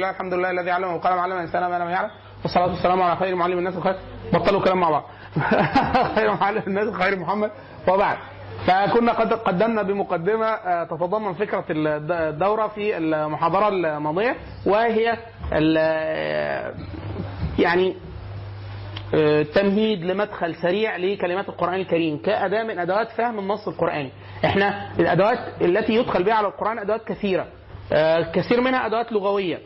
الله الحمد لله الذي علم القلم علم الإنسان ما لم يعلم والصلاة والسلام على خير معلم الناس وخير بطلوا كلام مع بعض خير معلم الناس خير محمد وبعد فكنا قد قدمنا بمقدمة آه، تتضمن فكرة الد- الدورة في المحاضرة الماضية وهي آه، يعني آه، تمهيد لمدخل سريع لكلمات القرآن الكريم كأداة من أدوات فهم النص القرآني. إحنا الأدوات التي يدخل بها على القرآن أدوات كثيرة. آه، كثير منها أدوات لغوية.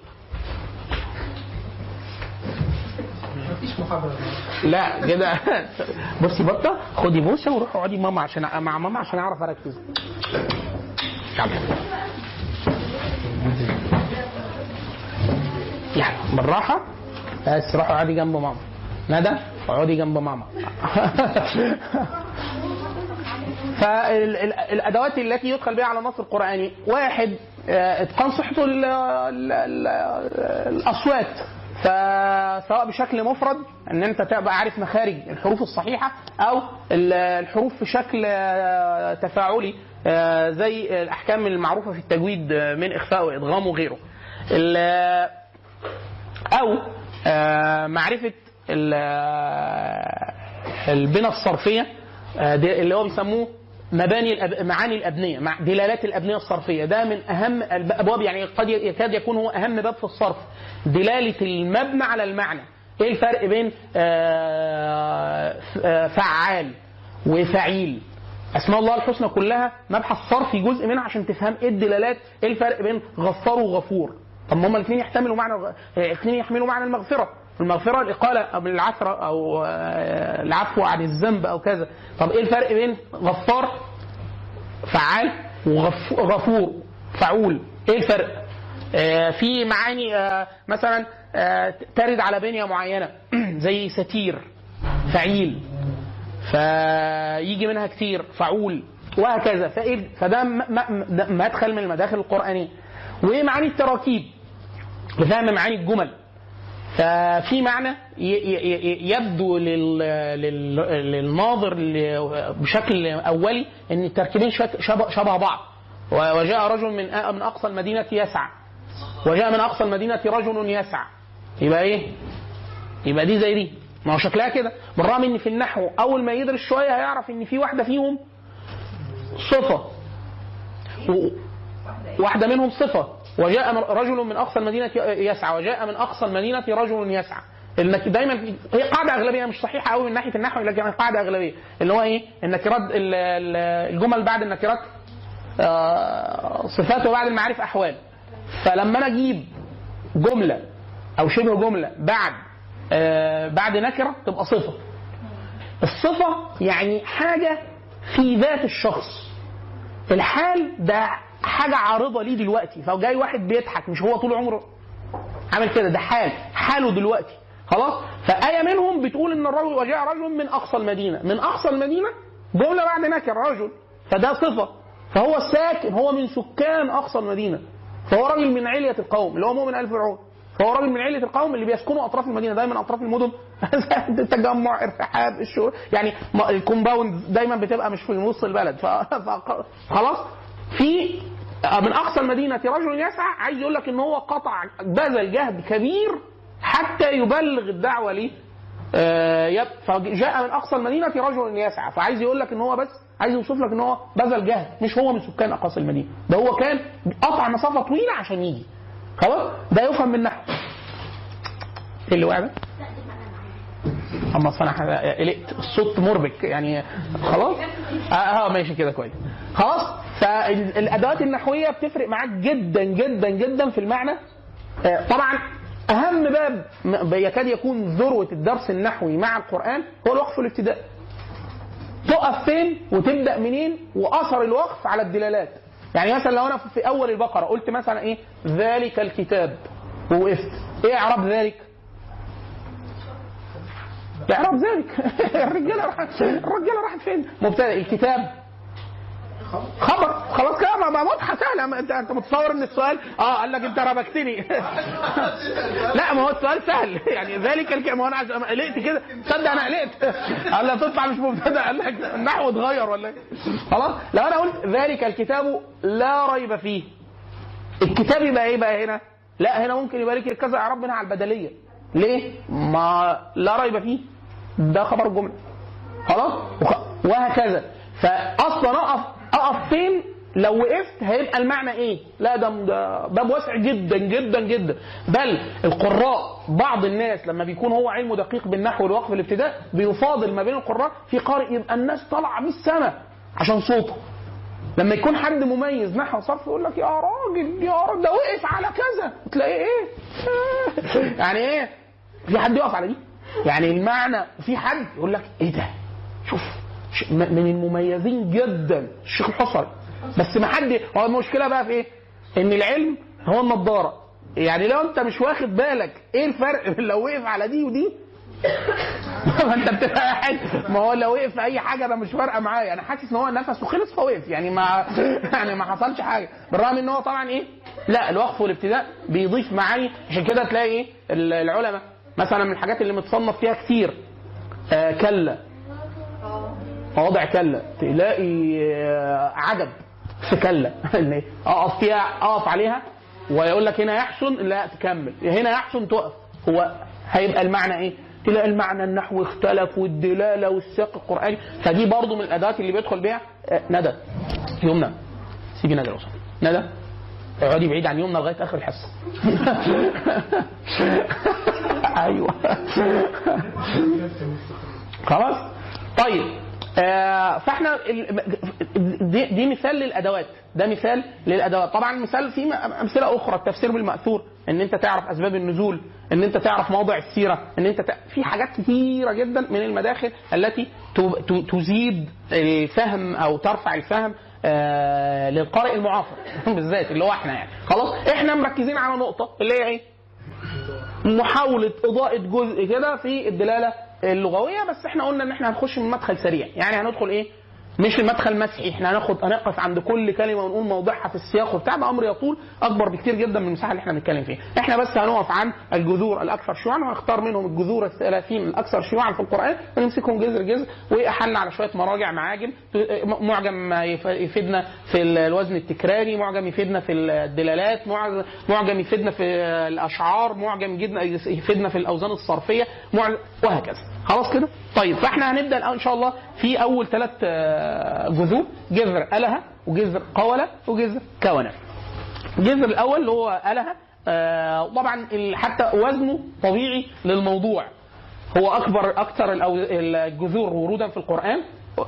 لا كده بصي بطة خدي بوسة وروحي اقعدي ماما عشان مع ماما عشان أعرف أركز. يعني بالراحة. بس روحي اقعدي جنب ماما. ندى اقعدي جنب ماما. فالادوات التي يدخل بها على النص القراني واحد آه، اتقان ال- ال- الأصوات. فسواء بشكل مفرد ان انت تبقى عارف مخارج الحروف الصحيحة أو ال- الحروف في شكل آه، تفاعلي آه، زي الأحكام المعروفة في التجويد آه، من إخفاء وإدغام وغيره. أو معرفة ال- البنى الصرفية اللي هو بيسموه مباني الأب... معاني الأبنية مع دلالات الأبنية الصرفية. ده من أهم الابواب يعني قد يكاد يكون هو أهم باب في الصرف. دلالة المبنى على المعنى. إيه الفرق بين آه، آه، فعال وفعيل؟ أسماء الله الحسنى كلها مبحث صرفي جزء منها عشان تفهم إيه الدلالات. إيه الفرق بين غفار وغفور؟ طب ما هما الاثنين يحتملوا معنى الغ- الاثنين يحملوا معنى المغفرة. المغفرة الإقالة أو العثره أو آه، العفو عن الذنب أو كذا. طب إيه الفرق بين غفار فعال وغفور فعول؟ إيه الفرق؟ آه، في معاني آه، مثلا آه، ترد على بنية معينة. زي ستير فعيل. فيجي منها كتير فعول وهكذا. فإيه فده مدخل من المداخل القرآنية. ومعاني التراكيب؟ لفهم معاني الجمل. ففي فمعنى ي- ي- ي- يبدو لل... لل... للناظر بشكل أولي إن التركيبين شبه, بعض. وجاء رجل من من أقصى المدينة يسعى. وجاء من أقصى المدينة رجل يسعى. يبقى إيه؟ يبقى دي زي دي. ما هو شكلها كده. بالرغم إن في النحو أول ما يدرس شوية هيعرف إن في واحدة فيهم صفة. واحدة منهم صفة. وجاء رجل من أقصى المدينة يسعى وجاء من أقصى المدينة رجل يسعى. إنك دايما هي قاعدة أغلبية مش صحيحة قوي من ناحية النحو لكن قاعدة أغلبية. اللي هو إيه؟ النكرات ال- ال- الجمل بعد النكرات آه، صفات وبعد المعارف أحوال. فلما أنا أجيب جملة أو شبه جملة بعد آه، بعد نكرة تبقى صفة. الصفة يعني حاجة في ذات الشخص. الحال ده حاجة عارضة ليه دلوقتي. فجاي واحد بيضحك مش هو طول عمره. عامل كده ده حال حاله دلوقتي. خلاص؟ فآية منهم بتقول إن الرجل وجاء رجل من أقصى المدينة. من أقصى المدينة؟ جمله بعد نكر رجل فده صفة. فهو ساكن هو من سكان أقصى المدينة. فهو راجل من علية القوم اللي هو مؤمن ال فرعون فهو راجل من علية القوم اللي بيسكنوا أطراف المدينة دايما أطراف المدن. التجمع ارتحاب الشهور. يعني الكومباوند دايما بتبقى مش في نص البلد. ف... في من أقصى المدينة رجل يسعى عايز يقول لك إن هو قطع بذل جهد كبير حتى يبلغ الدعوة ليه. آه، فجاء من أقصى المدينة رجل يسعى فعايز يقول لك إن هو بس عايز يوصف لك إن هو بذل جهد مش هو من سكان اقاصي المدينة. ده هو كان قطع مسافة طويلة عشان يجي. خلاص؟ ده يفهم من نحو إيه اللي وقع ده؟ اما أصل أنا قلقت الصوت مربك يعني خلاص؟ آه, آه ماشي كده كويس. خلاص؟ فالأدوات النحوية بتفرق معاك جدا جدا جدا في المعنى. آه طبعا أهم باب يكاد يكون ذروة الدرس النحوي مع القرآن هو الوقف والابتداء تقف فين وتبدأ منين وأثر الوقف على الدلالات. يعني مثلا لو أنا في أول البقرة قلت مثلا إيه؟ ذلك الكتاب ووقفت إيه إعراب ذلك؟ اعراب ذلك. الرجالة راحت الرجالة راحت فين؟ مبتدأ الكتاب. خبر. خلاص كده ما- واضحة سهلة. انت انت متصور ان السؤال آه قال لك انت ربكتني. لا ما هو السؤال سهل. يعني ذلك الك... ما هو أنا قلقت كده. تصدق أنا قلقت. قال لي تطلع مش مبتدأ. قال لك النحو اتغير ولا إيه؟ خلاص؟ لو أنا قلت ذلك الكتاب لا ريب فيه. الكتاب يبقى إيه بقى هنا؟ لا هنا ممكن يبقى لك كذا اعراب منها على البدلية. ليه؟ ما لا ريب فيه. ده خبر الجمله خلاص؟ وهكذا. فاصلا أقف أقف فين؟ لو وقفت هيبقى المعنى إيه؟ لا ده ده باب واسع جدا جدا جدا. بل القراء بعض الناس لما بيكون هو علمه دقيق بالنحو والوقف الابتداء بيفاضل ما بين القراء في قارئ يبقى الناس طالعة بيه السما عشان صوته. لما يكون حد مميز نحو صرف يقول لك يا راجل يا راجل ده وقف على كذا. تلاقيه إيه؟ يعني إيه؟ في حد يقف على دي؟ يعني المعنى في حد يقول لك إيه ده؟ شوف من المميزين جدا. الشيخ الحصري. بس ما حد هو المشكلة بقى في إيه؟ إن العلم هو النضارة. يعني لو أنت مش واخد بالك إيه الفرق لو وقف على دي ودي؟ ما أنت بتبقى قاعد ما هو لو وقف في أي حاجة أنا مش فارقة معايا. أنا حاسس إن هو نفسه خلص فوقف. يعني ما يعني ما حصلش حاجة. بالرغم إن هو طبعا إيه؟ لا الوقف والابتداء بيضيف معاني. عشان كده تلاقي إيه؟ ال- العلماء مثلا من الحاجات اللي متصنف فيها كتير آه كلا. مواضع كلا. تلاقي آه عجب في كلا. أقف فيها أقف عليها ويقول لك هنا يحسن لا تكمل. هنا يحسن تقف. هو هيبقى المعنى إيه؟ تلاقي المعنى النحو اختلف والدلالة والسياق القرآني. فدي برضو من الأدوات اللي بيدخل بيها آه، ندى. يمنى سيبي ندى ندى. اقعدي بعيد عن يمنى لغاية آخر الحصة. أيوه. خلاص؟ طيب آه فاحنا دي, دي مثال للأدوات. ده مثال للأدوات. طبعا مثال في أمثلة أخرى. التفسير بالمأثور إن أنت تعرف أسباب النزول إن أنت تعرف موضع السيرة إن أنت ت... في حاجات كثيره جدا من المداخل التي. تزيد الفهم أو ترفع الفهم آه للقارئ المعاصر. بالذات اللي هو إحنا يعني. خلاص إحنا مركزين على نقطة اللي هي إيه؟ محاولة إضاءة جزء كده في الدلالة اللغوية بس إحنا قلنا إن إحنا هنخش من مدخل سريع. يعني هندخل إيه؟ مش المدخل مسحي إحنا هناخد هنقف عند كل كلمة ونقول موضعها في السياق وبتاع. ده أمر يطول أكبر بكتير جدا من المساحة اللي إحنا بنتكلم فيها. إحنا بس هنقف عن الجذور الأكثر شيوعا وهنختار منهم الجذور الثلاثين الأكثر شيوعا في القرآن ونمسكهم جذر جذر واحلنا على شوية مراجع معاجم. معجم يف- يفيدنا في الوزن التكراري معجم يفيدنا في الدلالات معجم- يفيدنا في الأشعار معجم جدا يفيدنا في الأوزان الصرفية وهكذا. خلاص كده؟ طيب فاحنا هنبدأ الآن إن شاء الله في أول ثلاث جذور جذر ألها وجذر قولة وجذر كونة. الجذر الأول اللي هو ألها آه، طبعا حتى وزنه طبيعي للموضوع. هو أكبر أكثر الجذور ورودا في القرآن.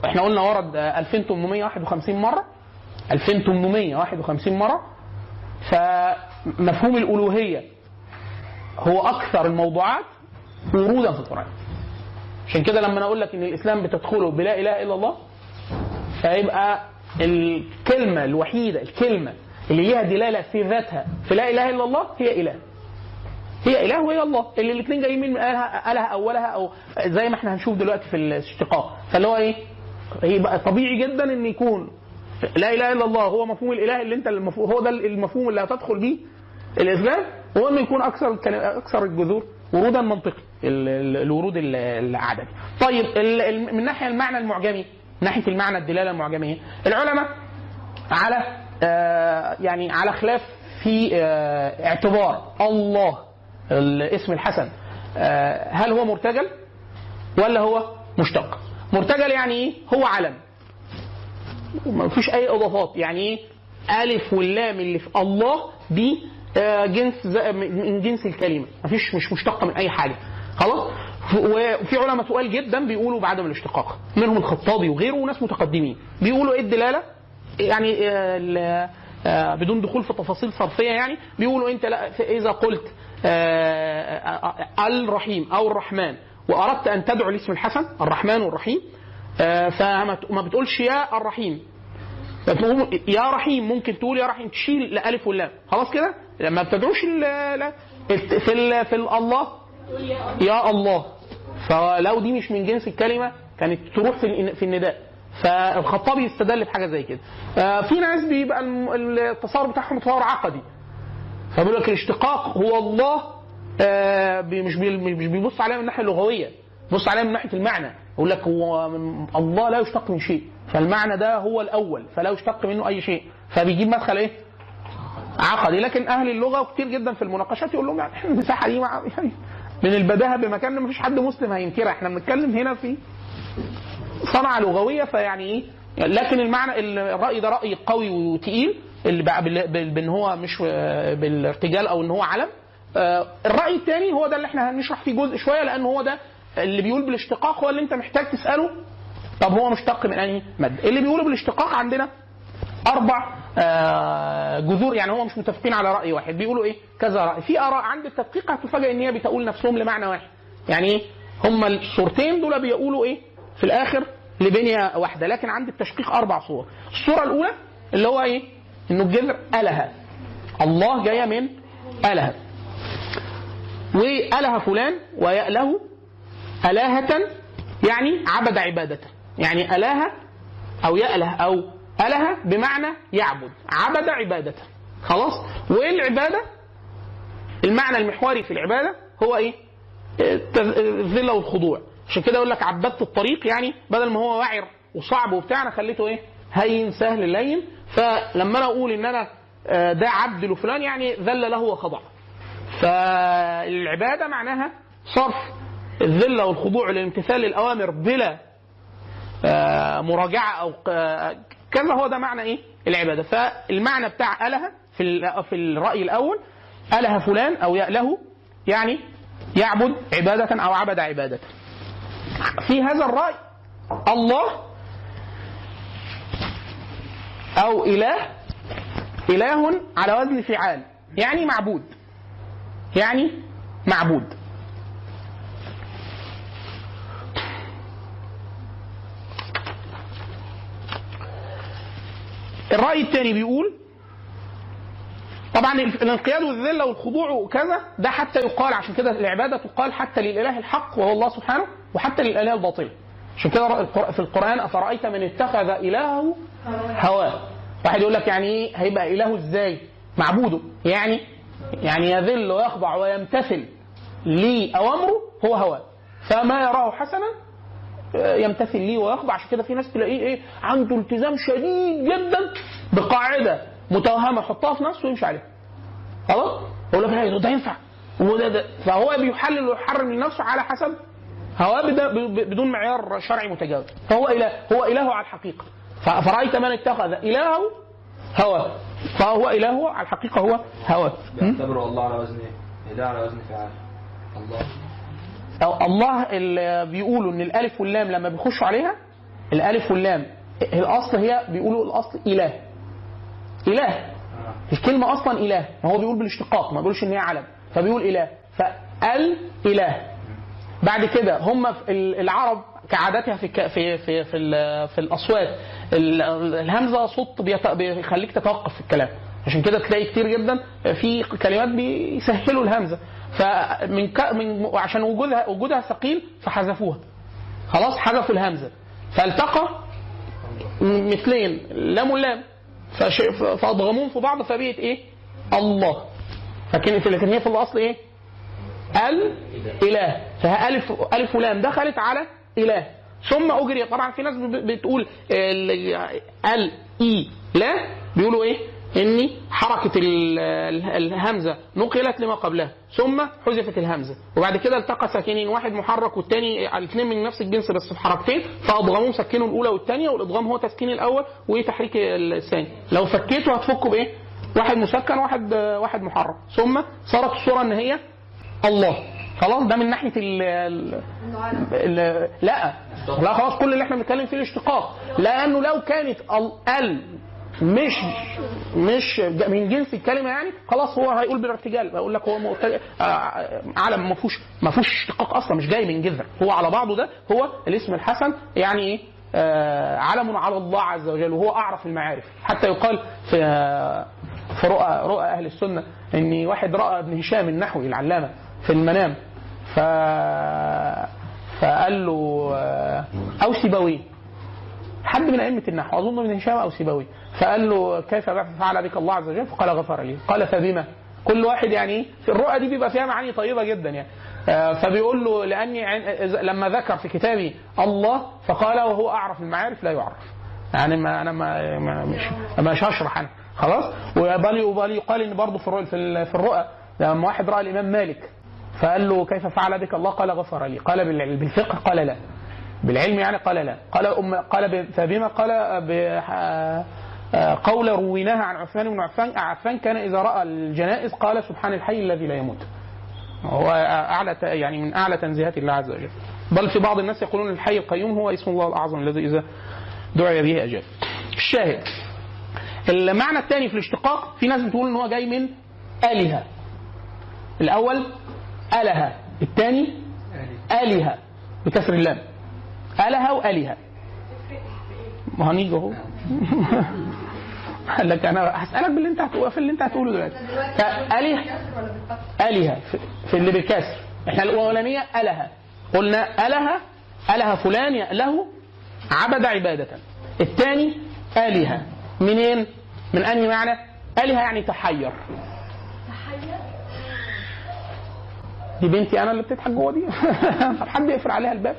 إحنا قلنا ورد آه، 2851 مرة. 2851 مرة. فمفهوم الألوهية هو أكثر الموضوعات ورودا في القرآن. عشان كده لما أنا أقول لك إن الإسلام بتدخله بلا إله إلا الله فيبقى الكلمة الوحيدة الكلمة اللي ليها دلالة في ذاتها في لا إله إلا الله هي إله. هي إله وهي الله. اللي الاثنين جايين من آلها آلها أولها أو زي ما إحنا هنشوف دلوقتي في الاشتقاق. فاللي هو إيه؟ هي بقى طبيعي جدا إن يكون لا إله إلا الله هو مفهوم الإله اللي أنت المفهوم هو ده المفهوم اللي هتدخل بيه الإسلام هو انه يكون أكثر أكثر الجذور. ورودا منطقي ال- ال- الورود ال- العددي. طيب من ناحية المعنى المعجمي ناحية المعنى الدلالة المعجميه العلماء على آه، يعني على خلاف في آه، اعتبار الله الاسم الحسن آه، هل هو مرتجل ولا هو مشتق؟ مرتجل يعني إيه؟ هو علم. ما فيش أي إضافات يعني إيه؟ ألف واللام اللي في الله دي جنس ز- من جنس الكلمة. ما فيش مش مشتقة من أي حاجة. خلاص؟ وفي علماء تقال جدا بيقولوا بعدم الاشتقاق. منهم الخطابي وغيره وناس متقدمين. بيقولوا إيه الدلالة؟ يعني آه، آه، بدون دخول في تفاصيل صرفية يعني بيقولوا أنت لا إذا قلت آه، آه، آه، الرحيم أو الرحمن وأردت أن تدعو الاسم الحسن الرحمن والرحيم آه، فما بتقولش يا الرحيم. يا رحيم ممكن تقول يا رحيم تشيل الألف واللام. خلاص كده؟ لما بتدعوش ال- في ال في ال الله؟ يا الله. فلو دي مش من جنس الكلمة كانت تروح في في النداء. فالخطابي استدل بحاجة زي كده. آه، في ناس بيبقى التصور بتاعهم تصور عقدي. فبيقول لك الاشتقاق هو الله آه، مش مش بيبص عليها من الناحية اللغوية. بيبص عليها من ناحية المعنى. يقول لك هو الله لا يشتق من شيء. فالمعنى ده هو الأول فلا يشتق منه أي شيء. فبيجيب مدخل إيه؟ عقدي. لكن أهل اللغة وكتير جدا في المناقشات يقول لهم يعني إحنا المساحه دي يعني من البداهة بمكان ما فيش حد مسلم هينكرها. إحنا بنتكلم هنا في صنعة لغوية فيعني إيه؟ لكن المعنى الرأي ده رأي قوي وتقيل. اللي بإن هو مش بالارتجال أو إن هو علم. آه، الرأي الثاني هو ده اللي إحنا هنشرح فيه جزء شوية لأن هو ده اللي بيقول بالاشتقاق هو اللي أنت محتاج تسأله. طب هو مشتق من أنهي مادة؟ اللي بيقولوا بالاشتقاق عندنا أربع آه، جذور يعني هم مش متفقين على رأي واحد. بيقولوا إيه؟ كذا رأي. في آراء عند التدقيق هتفاجئ إن هي بتقول نفسهم لمعنى واحد. يعني إيه؟ هم الصورتين دول بيقولوا إيه؟ في الآخر لبنية واحدة. لكن عند التشقيق أربع صور. الصورة الأولى اللي هو إيه؟ إنه الجذر اله الله جاية من اله واله فلان ويأله الهه يعني عبد عباده يعني اله أو يأله أو اله بمعنى يعبد. عبد عبادة. خلاص؟ والعباده المعنى المحوري في العبادة هو التذ- الذله والخضوع. عشان كده يقول لك عبدت الطريق يعني بدل ما هو وعر وصعب وبتاع أنا خليته إيه؟ هين سهل لين. فلما أنا أقول إن أنا آه، ده عبد لفلان يعني ذل له وخضع. فالعبادة معناها صرف. الذلة والخضوع للامتثال للاوامر بلا آه، مراجعة أو ق- كذا هو ده معنى إيه؟ العبادة. فالمعنى بتاع اله في في الرأي الأول اله فلان أو ياله يعني يعبد عبادة أو عبد عبادة. في هذا الرأي الله أو إله إله على وزن فعال يعني معبود. يعني معبود. الرأي الثاني بيقول طبعا الانقياد والذلة والخضوع وكذا ده حتى يقال عشان كده العبادة تقال حتى للإله الحق وهو الله سبحانه وحتى للإله الباطل. عشان كده في القرآن أفرأيت من اتخذ إلهه هواه؟ واحد يقول لك يعني إيه؟ هيبقى إله إزاي؟ معبوده. يعني يعني يذل ويخضع ويمتثل لاوامره هو هواه. فما يراه حسنا يمتثل ليه ويخضع عشان كده في ناس تلاقيه إيه عنده التزام شديد جدا بقاعدة متوهمة يحطها في نفسه ويمشي عليها. خلاص؟ يقول لك ده ينفع. وده ده فهو بيحلل ويحرم لنفسه على حسب هواه بدون معيار شرعي متجاوز. فهو اله هو إله على الحقيقة. فرأيت من اتخذ إلهه هواه. فهو إله على الحقيقة هو هواه. م? بيعتبروا الله على وزن إيه؟ إله على وزن فعال الله. أو الله اللي بيقولوا إن الألف واللام لما بيخشوا عليها الألف واللام الأصل هي بيقولوا الأصل إله. إله. الكلمة أصلا إله. ما هو بيقول بالاشتقاق ما بيقولش إن هي علم. فبيقول إله. فأل إله. بعد كده هم العرب كعادتها في في في في, في الأصوات ال- الهمزة صوت بيخليك تتوقف في الكلام. عشان كده تلاقي كتير جدا في كلمات بيسهلوا الهمزة. فمن ك... من عشان وجودها وجودها ثقيل فحذفوها. خلاص حذفوا الهمزة. فالتقى مثلين لام واللام. فش... فاضغموهم في بعض فبقت إيه؟ الله. لكن لكن هي في الأصل إيه؟ ال إله. فها ألف ولام دخلت على إله. ثم أجري. طبعا في ناس بتقول ال اي لا. بيقولوا إيه؟ ان حركه ال- ال- الهمزة نقلت لما قبلها ثم حذفت الهمزة وبعد كده التقى ساكنين واحد محرك والثاني الاثنين من نفس الجنس بس في حركتين فاضغموهم سكنوا الأولى والثانيه والادغام هو تسكين الأول وتحريك الثاني. لو فكيته هتفكوا بإيه؟ واحد مسكن واحد واحد محرك. ثم صارت الصورة إن هي الله. خلاص؟ ده من ناحية ال لا. لا خلاص كل اللي إحنا بنتكلم فيه الاشتقاق. لأنه لو كانت ال مش مش من جنس الكلمة يعني خلاص هو هيقول بالارتجال بقول لك هو مرتجل. آه، علم ما فيهوش ما فيهوش اشتقاق أصلا مش جاي من جذر. هو على بعضه ده هو الاسم الحسن يعني إيه؟ آه، علم على الله عز وجل وهو أعرف المعارف. حتى يقال في آه، في رؤى رؤى أهل السنة ان واحد رأى ابن هشام النحوي العلامة في المنام ف فقال له آه، أو سيبويه حد من أئمة النحو أظن ابن هشام أو سيبويه فقال له كيف فعل بك الله عز وجل؟ فقال غفر لي. قال فبما؟ كل واحد يعني في الرؤى دي بيبقى فيها معاني طيبة جدا يعني. آه، فبيقول له لأني لما ذكر في كتابي الله فقال وهو أعرف المعارف لا يعرف. يعني ما أنا ما, مش مش هشرح أنا. خلاص؟ وبل وبل يقال إن برضه في في ال- في الرؤى لما واحد رأى الإمام مالك فقال له كيف فعل بك الله؟ قال غفر لي. قال بالفقه قال لا. بالعلم يعني؟ قال لا. قال أم قال فبما قال آه، قول رويناها عن عثمان بن عفان عفان كان إذا رأى الجنائز قال سبحان الحي الذي لا يموت. هو أعلى ت- يعني من أعلى تنزيهات الله عز وجل. بل في بعض الناس يقولون الحي القيوم هو اسم الله الأعظم الذي إذا دعي به أجاب. الشاهد. المعنى الثاني في الاشتقاق في ناس بتقول إن هو جاي من آلهة. الأول اله الثاني آلهة. بكسر اللام. اله والهه ما هنيجي اهو قال لك أنا هسألك باللي أنت هتقول في اللي أنت هتقوله دلوقتي. فاله الهه في- اللي بالكسر. إحنا الأولانية اله قلنا اله اله فلان له عبد عبادة. الثاني الهه منين؟ من أنهي معنى؟ الهه يعني تحير. دي بنتي أنا اللي بتضحك جوه دي. طب حد يقفل عليها الباب.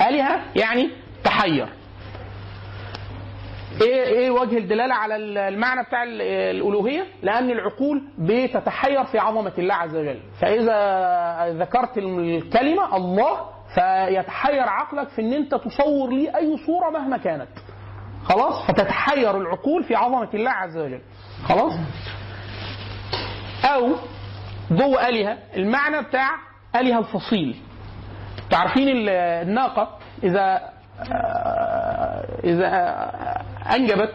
آلهة يعني تحير إيه إيه وجه الدلالة على المعنى بتاع ال- الألوهية؟ لأن العقول بتتحير في عظمة الله عز وجل، فإذا ذكرت الكلمة الله فيتحير عقلك في إن أنت تصور لي أي صورة مهما كانت. خلاص؟ فتتحير العقول في عظمة الله عز وجل. خلاص؟ أو جوه آلهة المعنى بتاع آلهة الفصيل. تعرفين ال- الناقة إذا آه، إذا أنجبت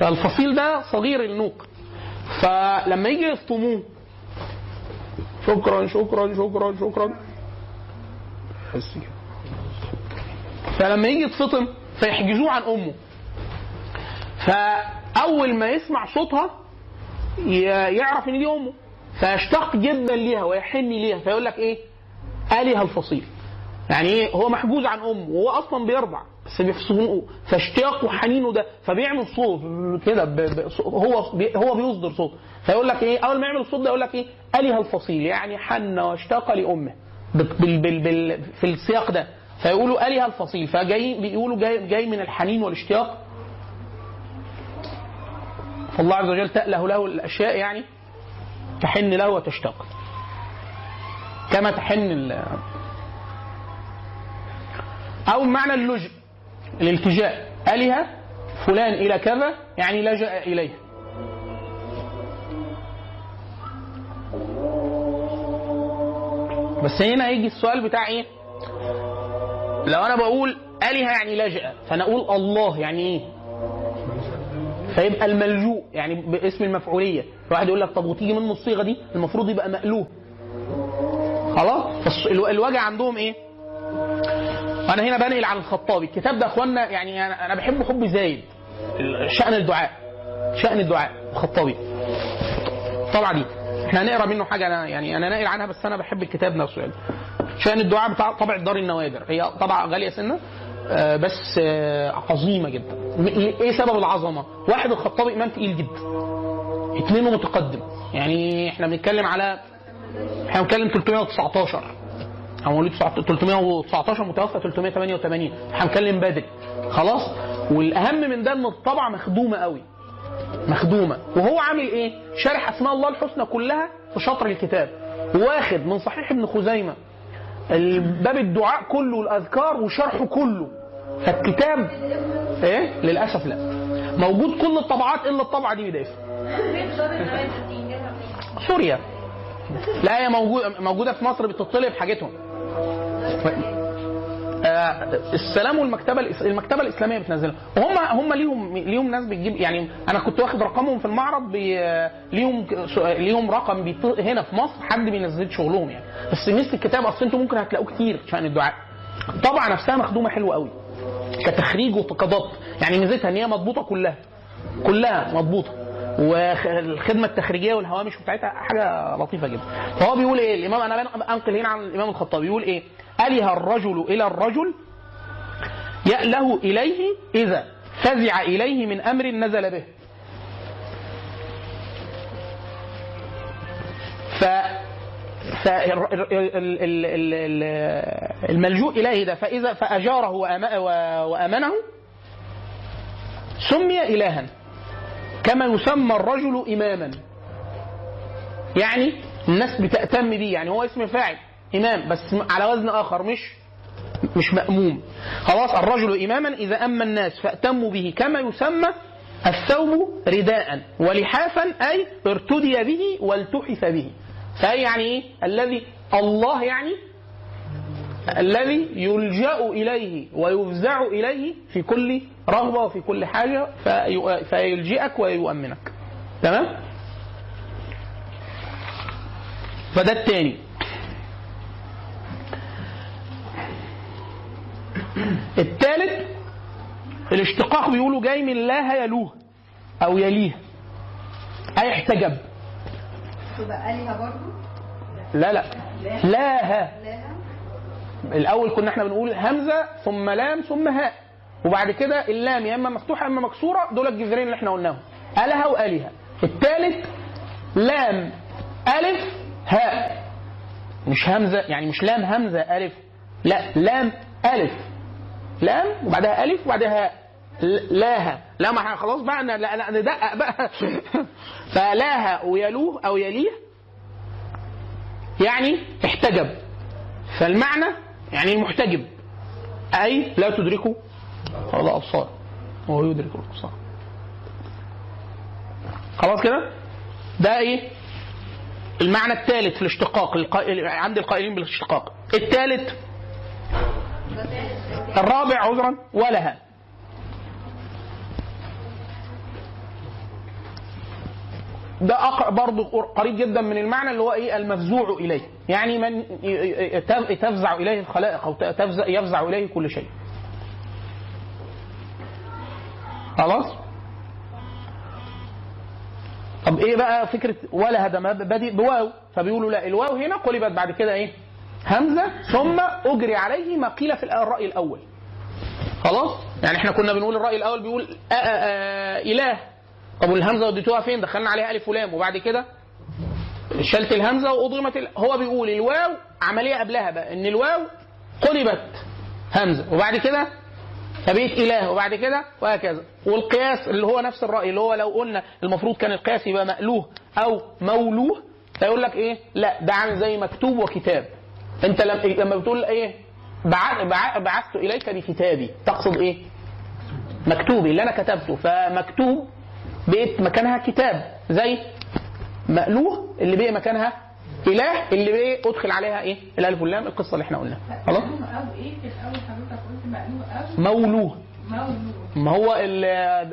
فالفصيل ده صغير النوق. فلما يجي يفطموه شكرا شكرا شكرا شكرا. فلما يجي يتفطم فيحجزوه عن أمه. فأول ما يسمع صوتها يعرف إن دي أمه. فيشتاق جدا ليها ويحن ليها. فيقول لك إيه؟ آلهة الفصيل. يعني إيه؟ هو محجوز عن امه وهو أصلا بيرضع بس بيفصلوه فاشتياقه وحنينه ده فبيعمل صوت كده هو هو بيصدر صوت. فيقول لك إيه؟ أول ما يعمل الصوت ده يقول لك إيه؟ اله الفصيل يعني حن واشتاق لأمه بال بال بال في السياق ده. فيقولوا اله الفصيل فجاي بيقولوا جاي, جاي من الحنين والاشتياق. فالله عز وجل تأله له الأشياء يعني تحن له وتشتاق. كما تحن أو معنى اللجء الالتجاء. آلهة فلان إلى كذا يعني لجأ إليه. بس هنا هيجي السؤال بتاع إيه؟ لو أنا بقول آلهة يعني لجأ فأنا أقول الله يعني إيه؟ فيبقى الملجوء يعني باسم المفعولية. واحد يقول لك طب وتيجي منه الصيغة دي؟ المفروض يبقى مألوه. خلاص؟ فالوجع عندهم إيه؟ أنا هنا بنقل عن الخطابي. الكتاب ده أخوانا يعني أنا أنا بحب حب زايد. شأن الدعاء. شأن الدعاء. الخطابي. الطبعه دي. إحنا هنقرأ منه حاجة أنا يعني أنا ناقل عنها بس أنا بحب الكتاب نفسه يعني. شأن الدعاء بتاع طبع دار النوادر. هي طبعه غالية سنة آه، بس آه، عظيمة جدا. إيه سبب العظمة؟ واحد الخطابي امام تقيل جدا. اثنينه متقدم. يعني إحنا بنتكلم على إحنا بنتكلم 319 هو مواليد 319 متوفى 388 إحنا بنتكلم بدري. خلاص؟ والأهم من ده إن الطبعة مخدومة قوي. مخدومة. وهو عامل إيه؟ شارح أسماء الله الحسنى كلها في شطر الكتاب. واخد من صحيح ابن خزيمة باب الدعاء كله الاذكار وشرحه كله. فالكتاب إيه؟ للأسف لا. موجود كل الطبعات إلا الطبعة دي بدايه سوريا. لا هي موجوده موجودة في مصر بتطلب حاجتهم. السلام والمكتبة المكتبة الإسلامية بتنزلها. وهم هم ليهم ليهم ناس بتجيب يعني أنا كنت واخد رقمهم في المعرض ليهم ليهم رقم هنا في مصر حد بينزل شغلهم يعني. بس مثل الكتاب أصل أنتوا ممكن هتلاقوه كتير شأن الدعاء. الطبعة نفسها مخدومة حلوة قوي كتخريج وكضبط يعني ميزتها إن هي مضبوطة كلها كلها مضبوطة. والخدمة التخريجية والهوامش بتاعتها حاجة لطيفة جدا. فهو بيقول إيه؟ الامام أنا أنقل هنا عن الإمام الخطابي بيقول إيه؟ اله الرجل إلى الرجل يأله إليه إذا فزع إليه من أمر نزل به. ف ف ال- ال- ال- ال- ال- الملجوء إليه ده. فاذا فأجاره وأمنه سمي الها. كما يسمى الرجل إماما. يعني الناس بتأتم بيه يعني هو اسم فاعل إمام بس على وزن آخر مش مش مأموم. خلاص الرجل إماما إذا أما الناس فأتموا به كما يسمى الثوب رداء ولحافا أي ارتدي به والتحف به. فأي يعني إيه؟ الذي الله يعني الذي يلجأ إليه ويفزع إليه في كل رغبة وفي كل حاجة في- فيلجئك ويؤمنك. تمام؟ فده التاني. الثالث الاشتقاق بيقولوا جاي من لاه يلوه أو يليه. أي احتجب. تبقى آلهة برضو لا لا. لاها الأول كنا إحنا بنقول همزة ثم لام ثم هاء. وبعد كده اللام يا إما مفتوحة يا إما مكسورة دول الجذرين اللي إحنا قلناهم. الها وآلهة. الثالث لام. ألف هاء. مش همزة يعني مش لام همزة ألف. لا لام ألف. لام وبعدها ألف وبعدها هاء. لاها. لا ما إحنا خلاص بقى ندقق بقى. فلاها ويلوه أو يليه يعني احتجب. فالمعنى يعني المحتجب. أي لا تدركه الأبصار وهو يدرك الأبصار. خلاص كده؟ ده إيه؟ المعنى الثالث في الاشتقاق عند القائلين بالاشتقاق. الثالث؟ الرابع عذرا ولها. ده برضه قريب جدا من المعنى اللي هو إيه؟ المفزوع إليه. يعني من تفزع إليه الخلائق أو تفزع يفزع إليه كل شيء. خلاص؟ طب إيه بقى فكرة ولا ده ما بادئ بواو؟ فبيقولوا لا الواو هنا قلبت بعد كده إيه؟ همزة ثم أجري عليه ما قيل في الرأي الأول. خلاص؟ يعني إحنا كنا بنقول الرأي الأول بيقول آآ آآ إله. طب والهمزة وديتوها فين؟ دخلنا عليها ألف ولام وبعد كده شلت الهمزة وأضغمت ال... هو بيقول الواو عملية قبلها بقى إن الواو قلبت همزة وبعد كده فبقيت إله وبعد كده وهكذا. والقياس اللي هو نفس الرأي اللي هو لو قلنا المفروض كان القياس يبقى مألوه أو مولوه فيقول لك إيه؟ لا ده عامل زي مكتوب وكتاب. أنت لما لما بتقول إيه؟ بع- بع- بعثت إليك بكتابي. تقصد إيه؟ مكتوبي اللي أنا كتبته. فمكتوب بقت مكانها كتاب. زي مألوه اللي بقى مكانها إله اللي بقى أدخل عليها إيه؟ الألف واللام القصة اللي إحنا قلناها. خلاص؟ مولوه ما هو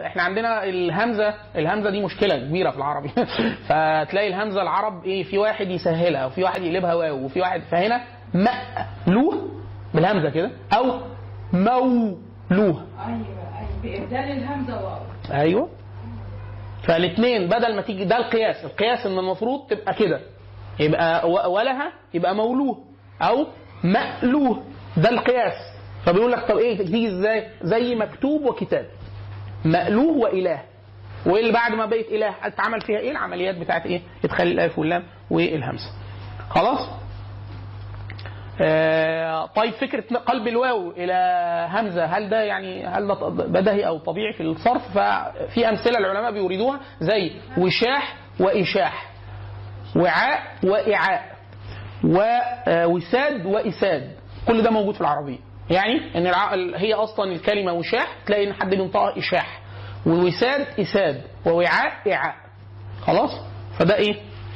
إحنا عندنا الهمزة الهمزة دي مشكلة كبيرة في العربي. فتلاقي الهمزة العرب إيه في واحد يسهلها وفي واحد يقلبها واو وفي واحد فهنا مألوه بالهمزة كده أو مولوه. أيوه أيوه بإبدال الهمزة واو. أيوه. فالاثنين بدل ما تيجي ده القياس القياس إن المفروض تبقى كده. يبقى ولها يبقى مولوه أو مألوه. ده القياس. فبيقول لك طب إيه تيجي إزاي؟ زي مكتوب وكتاب. مألوه وإله. واللي بعد ما بقت إله؟ اتعمل فيها إيه؟ العمليات بتاعت إيه؟ ادخال الألف واللام والهمزه خلاص؟ آه، طيب فكرة قلب الواو إلى همزة هل ده يعني هل ده بدهي أو طبيعي في الصرف؟ ففي أمثلة العلماء بيريدوها زي وشاح وإشاح. وعاء وإعاء. ووساد وإساد. كل ده موجود في العربية. يعني إن. هي أصلا الكلمة وشاح تلاقي إن حد بينطقها إشاح. ووساد إساد ووعاء إعاء. خلاص؟ فده إيه؟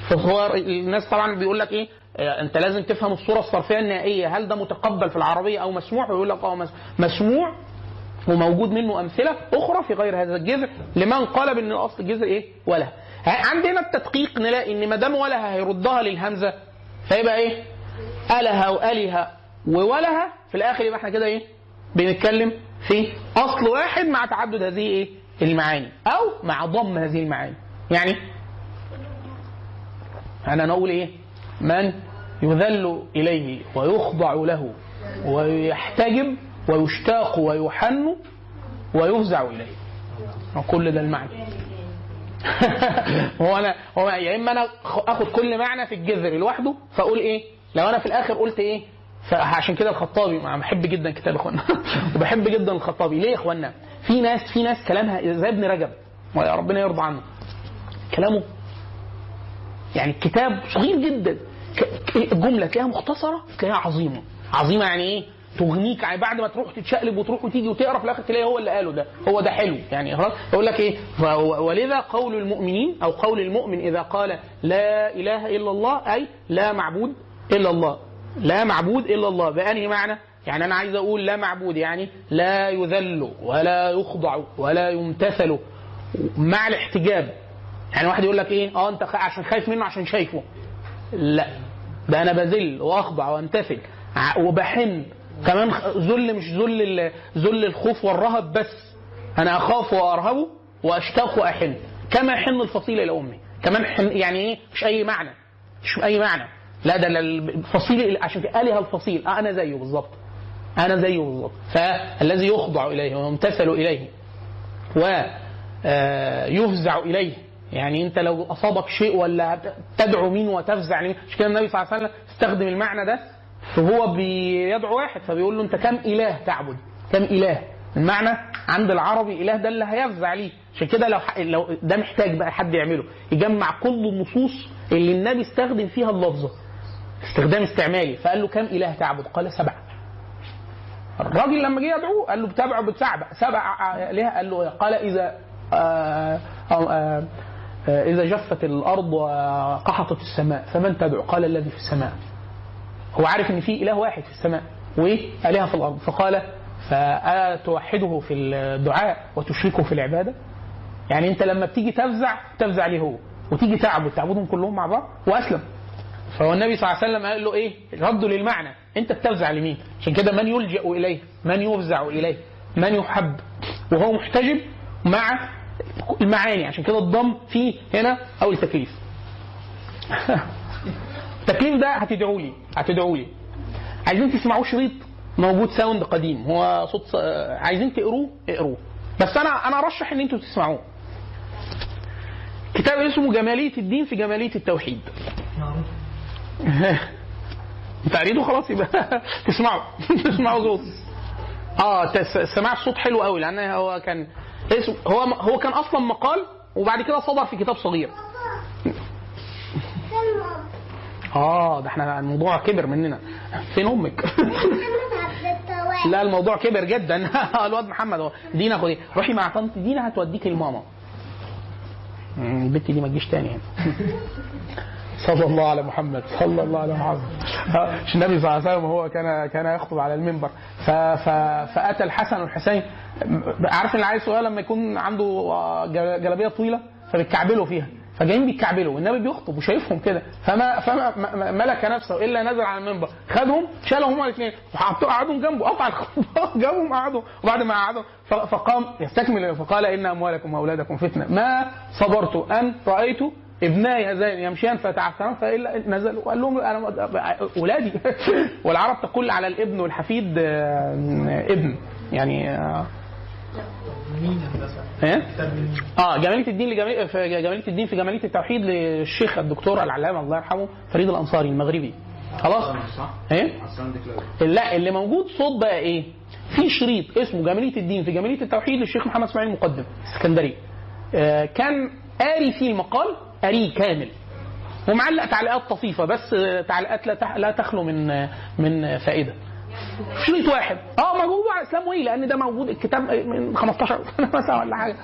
فهو الناس طبعا بيقول لك إيه؟ آه، أنت لازم تفهم الصورة الصرفية النهائية. هل ده متقبل في العربية أو مسموع؟ ويقول لك آه مس- مسموع وموجود منه أمثلة أخرى في غير هذا الجذر لمن قال بأن الأصل الجذر إيه؟ ولا. عندنا التدقيق نلاقي إن ما دام ولا هيردها للهمزة فيبقى إيه؟ الها والها وولها في الآخر يبقى إحنا كده إيه؟ بنتكلم في أصل واحد مع تعدد هذه إيه؟ المعاني أو مع ضم هذه المعاني. يعني أنا نقول إيه؟ من يذل إليه ويخضع له ويحتجب ويشتاق ويحن ويفزع إليه. كل ده المعنى. هو أنا هو يا إما أنا آخد كل معنى في الجذر لوحده فأقول إيه؟ لو أنا في الآخر قلت إيه؟ فعشان كده الخطابي أنا بحب جدا كتاب اخوانا وبحب جدا الخطابي. ليه يا اخوانا في ناس في ناس كلامها زي ابن رجب وربنا يرضى عنه. كلامه يعني الكتاب صغير جدا. الجمله تلاقيها مختصرة تلاقيها عظيمة. عظيمة يعني إيه؟ تغنيك يعني بعد ما تروح تتشقلب وتروح وتيجي وتقرأ في الآخر تلاقي هو اللي قاله ده. هو ده حلو يعني خلاص. يقول لك إيه؟ ولذا قول المؤمنين أو قول المؤمن إذا قال لا إله إلا الله أي لا معبود إلا الله. لا معبود إلا الله. بأنهي معنى؟ يعني أنا عايز أقول لا معبود يعني لا يذل ولا يخضع ولا يمتثل. مع الاحتجاب. يعني واحد يقول لك إيه؟ آه أنت عشان خايف منه عشان شايفه. لا. ده أنا بذل وأخضع وأمتثل. وبحن. كمان ذل مش ذل ذل الخوف والرهب بس. أنا أخاف وارهبه وأشتاق وأحن. كما يحن الفصيل إلى امه كمان حن يعني إيه؟ مش أي معنى. مش أي معنى. لا ده الفصيل عشان اله الفصيل. آه أنا زيه بالظبط. أنا زيه بالظبط. فالذي يخضع إليه ويمتثل إليه ويفزع إليه. يعني أنت لو أصابك شيء ولا تدعو مين وتفزع لمين مش كده النبي صلى الله عليه وسلم استخدم المعنى ده. فهو بيدعو واحد فبيقول له أنت كم إله تعبد؟ كم إله؟ المعنى عند العربي إله ده اللي هيفزع ليه. عشان كده لو لو ده محتاج بقى حد يعمله. يجمع كل النصوص اللي النبي استخدم فيها اللفظة. استخدام استعمالي. فقال له كم إله تعبد؟ قال سبعة. الراجل لما جه يدعوه قال له بتابعه بتسبع سبع آلهة قال له قال إذا آه آه آه إذا جفت الأرض وقحطت السماء فمن تدعو؟ قال الذي في السماء. هو عارف إن في إله واحد في السماء وآلهة في الأرض. فقال فأتوحده في الدعاء وتشركه في العبادة؟ يعني أنت لما بتيجي تفزع تفزع ليه هو؟ وتيجي تعبد تعبدهم كلهم مع بعض؟ وأسلم. فهو النبي صلى الله عليه وسلم قال له إيه؟ رده للمعنى، أنت بتفزع لمين؟ عشان كده من يلجأ إليه، من يفزع إليه، من يحب وهو محتجب مع المعاني عشان كده الضم فيه هنا اول تكليف. التكليف ده هتدعوا لي هتدعوا لي. عايزين تسمعوه شريط موجود ساوند قديم هو صوت عايزين تقروه اقروه بس أنا أنا أرشح إن أنتوا تسمعوه. كتاب اسمه جمالية الدين في جمالية التوحيد. انت قريته خلاص يبقى تسمعوا تسمعوا صوت. آه سماع الصوت حلو قوي لأن هو كان اسم هو هو كان أصلا مقال وبعد كده صدر في كتاب صغير. آه ده إحنا الموضوع كبر مننا. فين أمك؟ لا الموضوع كبر جدا. الواد محمد هو. دينا خدي. روحي مع طنط. دينا هتوديكي لماما. البت دي ما تجيش تاني يعني صلى الله على محمد. صلى الله على محمد. مش النبي صلى الله عليه وسلم هو كان كان يخطب على المنبر. فأتى الحسن والحسين. عارف العيل الصغير لما يكون عنده آه، جل- جلابية طويلة فبيتكعبلوا فيها. فجايين بيتكعبلوا. والنبي بيخطب وشايفهم كده. فما فما ملك نفسه إلا نزل على المنبر. خدهم شالهم هما الاثنين. وحطوا قعدهم جنبه. قطع الخطبه جابهم قعدوا وبعد ما قعدوا ف- فقام يستكمل فقال إن أموالكم وأولادكم فتنة. ما صبرت أن رأيت ابناي هذين يمشيان فتعثران فالا نزلوا وقال لهم أنا اولادي والعرب تقول على الابن والحفيد آه، ابن. يعني آه،؟ إيه؟ آه جماليه الدين لجماليه في جماليه الدين في جماليه التوحيد للشيخ الدكتور العلامة الله يرحمه فريد الأنصاري المغربي. خلاص؟ إيه؟ لا اللي موجود صوت بقى إيه؟ في شريط اسمه جماليه الدين في جماليه التوحيد للشيخ محمد إسماعيل المقدم الاسكندري آه كان قاري فيه المقال قاريه كامل. ومعلق تعليقات طفيفة بس تعليقات لا لا تخلو من من فائدة. شريط واحد. آه موجود على إسلام وي لأن ده موجود الكتاب من 15 سنة مثلا ولا حاجة؟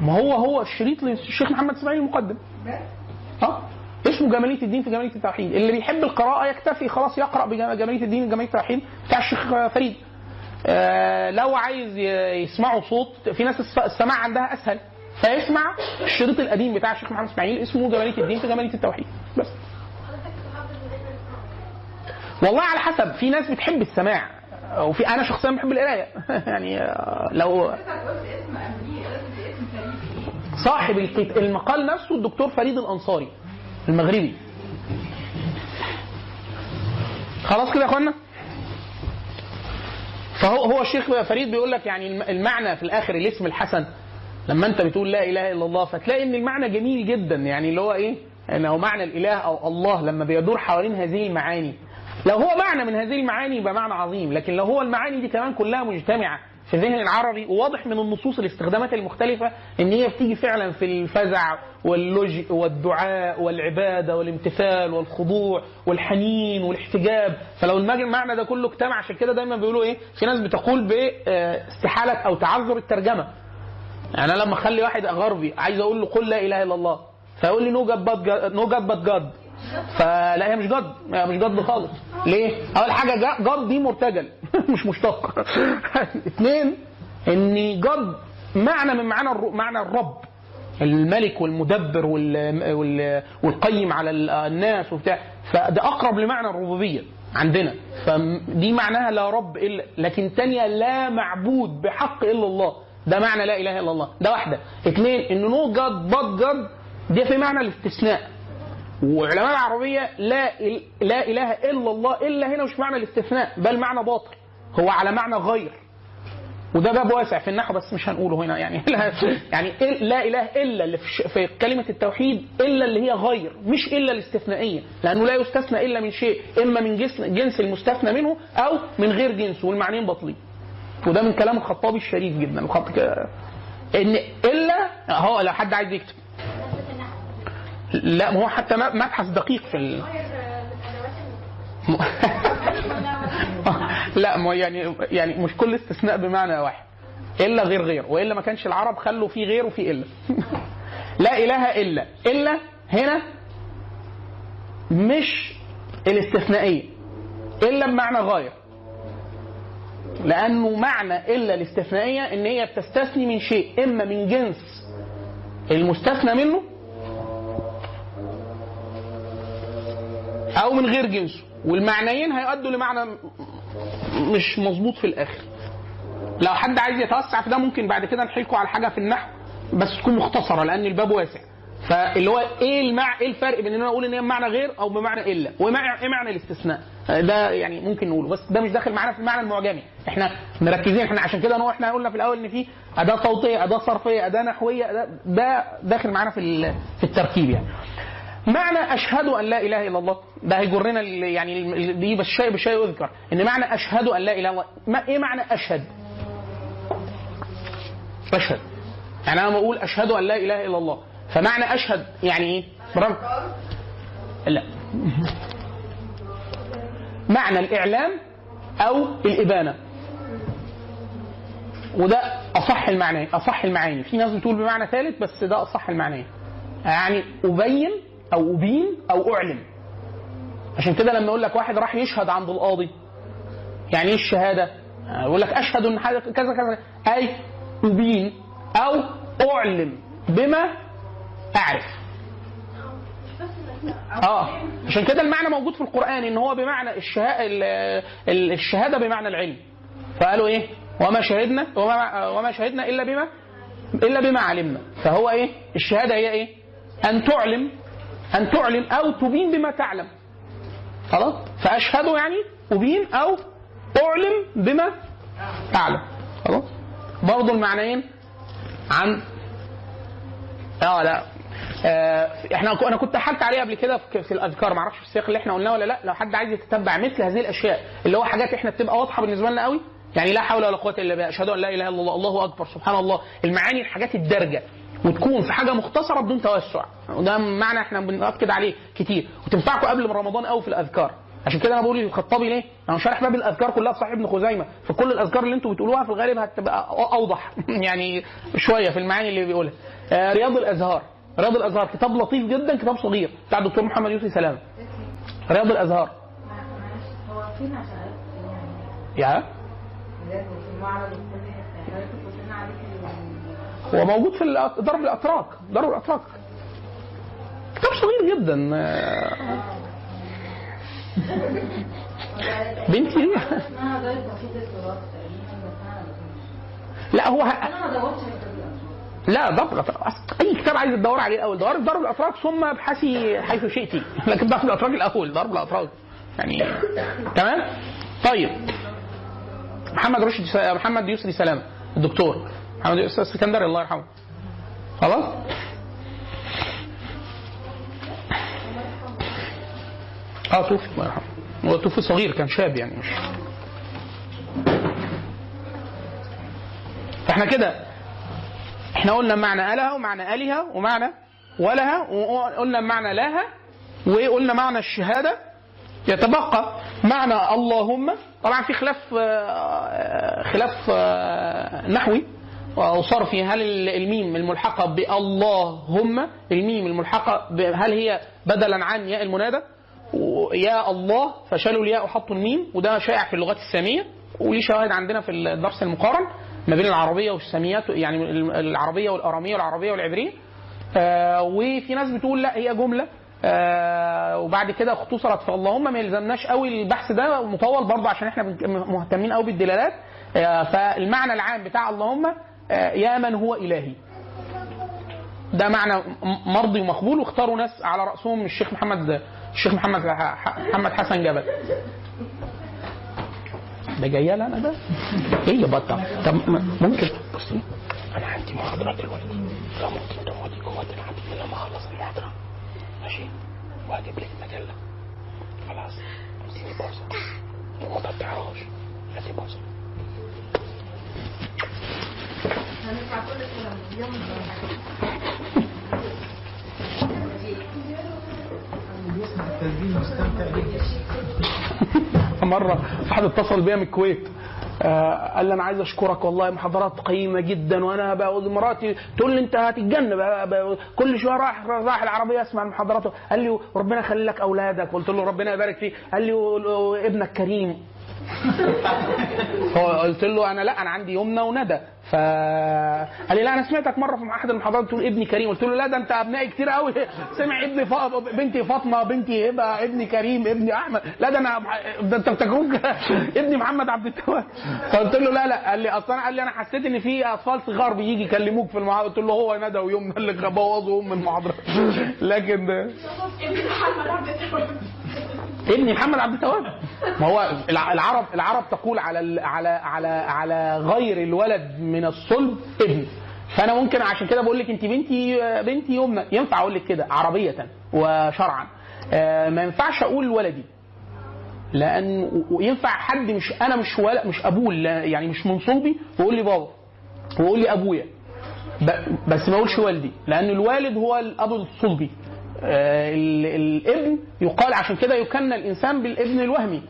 ما هو هو الشريط للشيخ محمد إسماعيل المقدم. آه اسمه جمالية الدين في جمالية التوحيد. اللي بيحب القراءة يكتفي خلاص يقرأ بجمالية الدين جمالية التوحيد. بتاع الشيخ فريد. آه لو عايز يسمعوا صوت في ناس الس- السماع عندها أسهل. فيسمع الشريط القديم بتاع الشيخ محمد إسماعيل اسمه جمالية الدين في جمالية التوحيد. بس. والله على حسب في ناس بتحب السماع وفي أنا شخصيا بحب القراية. يعني آه، لو صاحب المقال نفسه الدكتور فريد الأنصاري المغربي. خلاص كده يا أخوانا؟ فهو هو الشيخ فريد بيقول لك يعني الم- المعنى في الآخر الاسم الحسن. لما انت بتقول لا اله الا الله فتلاقي إن المعنى جميل جدا يعني اللي هو إيه؟ انه معنى الإله أو الله لما بيدور حوالين هذه المعاني. لو هو معنى من هذه المعاني يبقى معنى عظيم لكن لو هو المعاني دي كمان كلها مجتمعة في ذهن العربي وواضح من النصوص الاستخدامات المختلفة إن هي بتيجي فعلا في الفزع واللجء والدعاء والعبادة والامتثال والخضوع والحنين والاحتجاب. فلو المعنى ده كله اجتمع عشان كده دايما بيقولوا إيه؟ في ناس بتقول باستحاله أو تعذر الترجمة. يعني أنا لما أخلي واحد غربي عايز أقول له قل لا إله إلا الله فيقول لي no god but no god but god فلا هي مش god هي مش god خالص. ليه؟ أول حاجة god دي مرتجل مش مشتق. اثنين إن god معنى من معنى معنى الرب الملك والمدبر وال... وال... والقيم على ال- الناس وبتاع. فده أقرب لمعنى الربوبية عندنا. فدي معناها لا رب إلا لكن تانية لا معبود بحق إلا الله. ده معنى لا إله إلا الله. ده واحدة. اثنين إن نو جاد دي في معنى الاستثناء. وعلماء العربية لا لا إله إلا الله إلا هنا مش معنى الاستثناء بل معنى باطل. هو على معنى غير. وده باب واسع في النحو بس مش هنقوله هنا يعني. لا يعني لا إله إلا اللي في, في كلمة التوحيد إلا اللي هي غير مش إلا الاستثنائية. لأنه لا يستثنى إلا من شيء إما من جنس جنس المستثنى منه أو من غير جنسه والمعنيين باطلين. وده من كلام الخطابي الشريف جدا. ك- إن الا هو لو حد عايز يكتب. لا ما هو حتى مبحث دقيق في ال... لا ما يعني يعني مش كل استثناء بمعنى واحد. إلا غير غير. وإلا ما كانش العرب خلوا في غير وفي إلا. لا إله إلا. إلا هنا مش الاستثنائية. إلا بمعنى غايه لأنه معنى إلا الاستثنائية إن هي بتستثني من شيء إما من جنس. المستثنى منه أو من غير جنسه. والمعنيين هيؤدوا لمعنى مش مظبوط في الآخر. لو حد عايز يتوسع في ده ممكن بعد كده نحكوا على حاجة في النحو بس تكون مختصرة لأن الباب واسع. فاللي هو إيه المع... إيه الفرق بين إن أنا أقول إن هي بمعنى غير أو بمعنى إلا؟ ومعنى إيه معنى الاستثناء؟ ده يعني ممكن نقوله بس ده مش داخل معانا في المعنى المعجمي. إحنا مركزين إحنا عشان كده إحنا قلنا في الأول إن في أداة صوتية أداة صرفية أداة نحوية ده داخل معانا في في التركيب يعني. معنى أشهد أن لا إله إلا الله ده هيجرنا يعني دي بس شيء بشيء يذكر. إن معنى أشهد أن لا إله إلا الله ما إيه معنى أشهد؟ أشهد. يعني أنا بقول أشهد أن لا إله إلا الله فمعنى أشهد يعني إيه؟ برافو لا. معنى الإعلام أو الإبانة. وده أصح المعنى أصح المعاني. في ناس بتقول بمعنى ثالث بس ده أصح المعنى يعني أبين أو أبين أو أعلم. عشان كده لما يقول لك واحد راح يشهد عند القاضي يعني إيه الشهادة؟ يقول لك أشهد إن كذا كذا. أي أبين أو أعلم بما اعرف آه عشان كده المعنى موجود في القرآن إن هو بمعنى الشهادة بمعنى العلم. فقالوا إيه؟ وما شهدنا وما, وما شهدنا إلا بما إلا بما علمنا. فهو إيه؟ الشهادة هي إيه؟ أن تعلم أن تعلم أو تبين بما تعلم. خلاص؟ فأشهد يعني أبين أو أعلم بما أعلم. خلاص؟ برضه المعنيين عن آه لا. إحنا أنا كنت حكت عليه قبل كده في الأذكار معرفش في السياق اللي إحنا قلناه ولا لا لو حد عايز يتتبع مثل هذه الأشياء اللي هو حاجات إحنا بتبقى واضحة بالنسبة لنا قوي يعني لا حول ولا قوة إلا بالله أشهد أن لا إله إلا الله الله أكبر سبحان الله. المعاني الحاجات الدارجة وتكون في حاجة مختصرة بدون توسع. وده معنى إحنا بنأكد عليه كتير. وتنفعكم قبل رمضان قوي في الأذكار. عشان كده أنا بقول للخطابي ليه؟ أنا شارح باب الاذكار كلها في صحيح ابن خزيمة. فكل الأذكار اللي أنتم بتقولوها في الغالب هتبقى أوضح. يعني شوية في المعاني اللي بيقولها. آه رياض الأزهار. رياض الأزهار كتاب لطيف جدا كتاب صغير بتاع الدكتور محمد يوسف سلام. رياض الأزهار. هو فين يا؟ هو موجود في درب الأتراك درب الأتراك. كتاب صغير جدا. بنتي لا هو ه- لا درب الاتراك أي كتاب عايز تدور عليه الأول دور درب الأتراك ثم ابحثي حيث شئتي لكن درب الأتراك الأول درب الأتراك. يعني تمام؟ طيب. محمد رشدي س- محمد يسري سلامه الدكتور. محمد يسري اسكندري الله يرحمه. خلاص؟ آه توفي الله يرحمه. هو توفي صغير كان شاب يعني مش إحنا كده. إحنا قلنا معنى ألها ومعنى الهه ومعنى ولها وقلنا معنى لها وقلنا معنى الشهادة. يتبقى معنى اللهم. طبعا في خلاف آه، خلاف آه، نحوي وصرفي هل الميم الملحقة باللهم الميم الملحقة ب- هل هي بدلا عن ياء المنادى؟ يا الله فشالوا الياء وحطوا الميم وده شائع في اللغات السامية وليه شواهد عندنا في الدرس المقارن. ما بين العربية والساميات يعني العربية والأرامية والعربية والعبرية آه، وفي ناس بتقول لا هي جملة. آه، وبعد كده اختصرت فاللهم ما يلزمناش قوي البحث ده مطول برضه عشان إحنا مهتمين قوي بالدلالات. آه، فالمعنى العام بتاع اللهم يا من هو إلهي. ده معنى مرضي ومقبول واختاروا ناس على رأسهم الشيخ محمد الشيخ محمد محمد حسن جبل. ده جاية لي أنا ده إيه بطة؟ طب ممكن بصي. أنا عندي محاضره دلوقتي. فممكن تقعدي جوه تلعبي لما اخلص المحاضرة. ماشي؟ واجيب لك مجله خلاص. اديني بوزة. وما تقطعهاش ادي بوزة. هندفع كل الكلام يوم التسجيل مستمتع جدا مرة واحد اتصل بيا من الكويت. آه قال لي أنا عايز أشكرك والله محاضرات قيمة جدا وأنا بقى مراتي تقول لي أنت هتتجنن كل شوية رايح رايح العربية أسمع المحاضرات. قال لي ربنا يخلي لك أولادك. قلت له ربنا يبارك فيك. قال لي ابنك كريم. فقلت له أنا لا أنا عندي يمنى وندى. ف قال لي لا أنا سمعتك مرة في احد المحاضرات تقول ابني كريم. قلت له لا ده أنت أبنائي كتير قوي سمع ابني ف... بنتي فاطمة بنتي هبة ابني كريم ابني أحمد. لا ده أنا ده أنت بتكون ابني محمد عبد التواب. فقلت له لا لا. قال لي أصلا قال لي أنا حسيت إن في أطفال صغار بيجي يكلموك في المحاضره قلت له هو ندى ويمنى اللي بوظوا ام المحاضرة. لكن محمد عبد التواب. ابني محمد عبد التواب. ما هو الع- العرب العرب تقول على على على على غير الولد من الصلب ابن. فأنا ممكن عشان كده بقول لك انت بنتي بنتي يمنى ينفع أقول لك كده عربية وشرعا. آه، ما ينفعش أقول ولدي. لأن وينفع حد مش أنا مش ولا مش أبوه يعني مش من صلبي ويقول لي بابا. ويقول لي أبويا. بس ما أقولش والدي. لأن الوالد هو الأب الصلبي. ال- الابن يقال عشان كده يكنى الإنسان بالابن الوهمي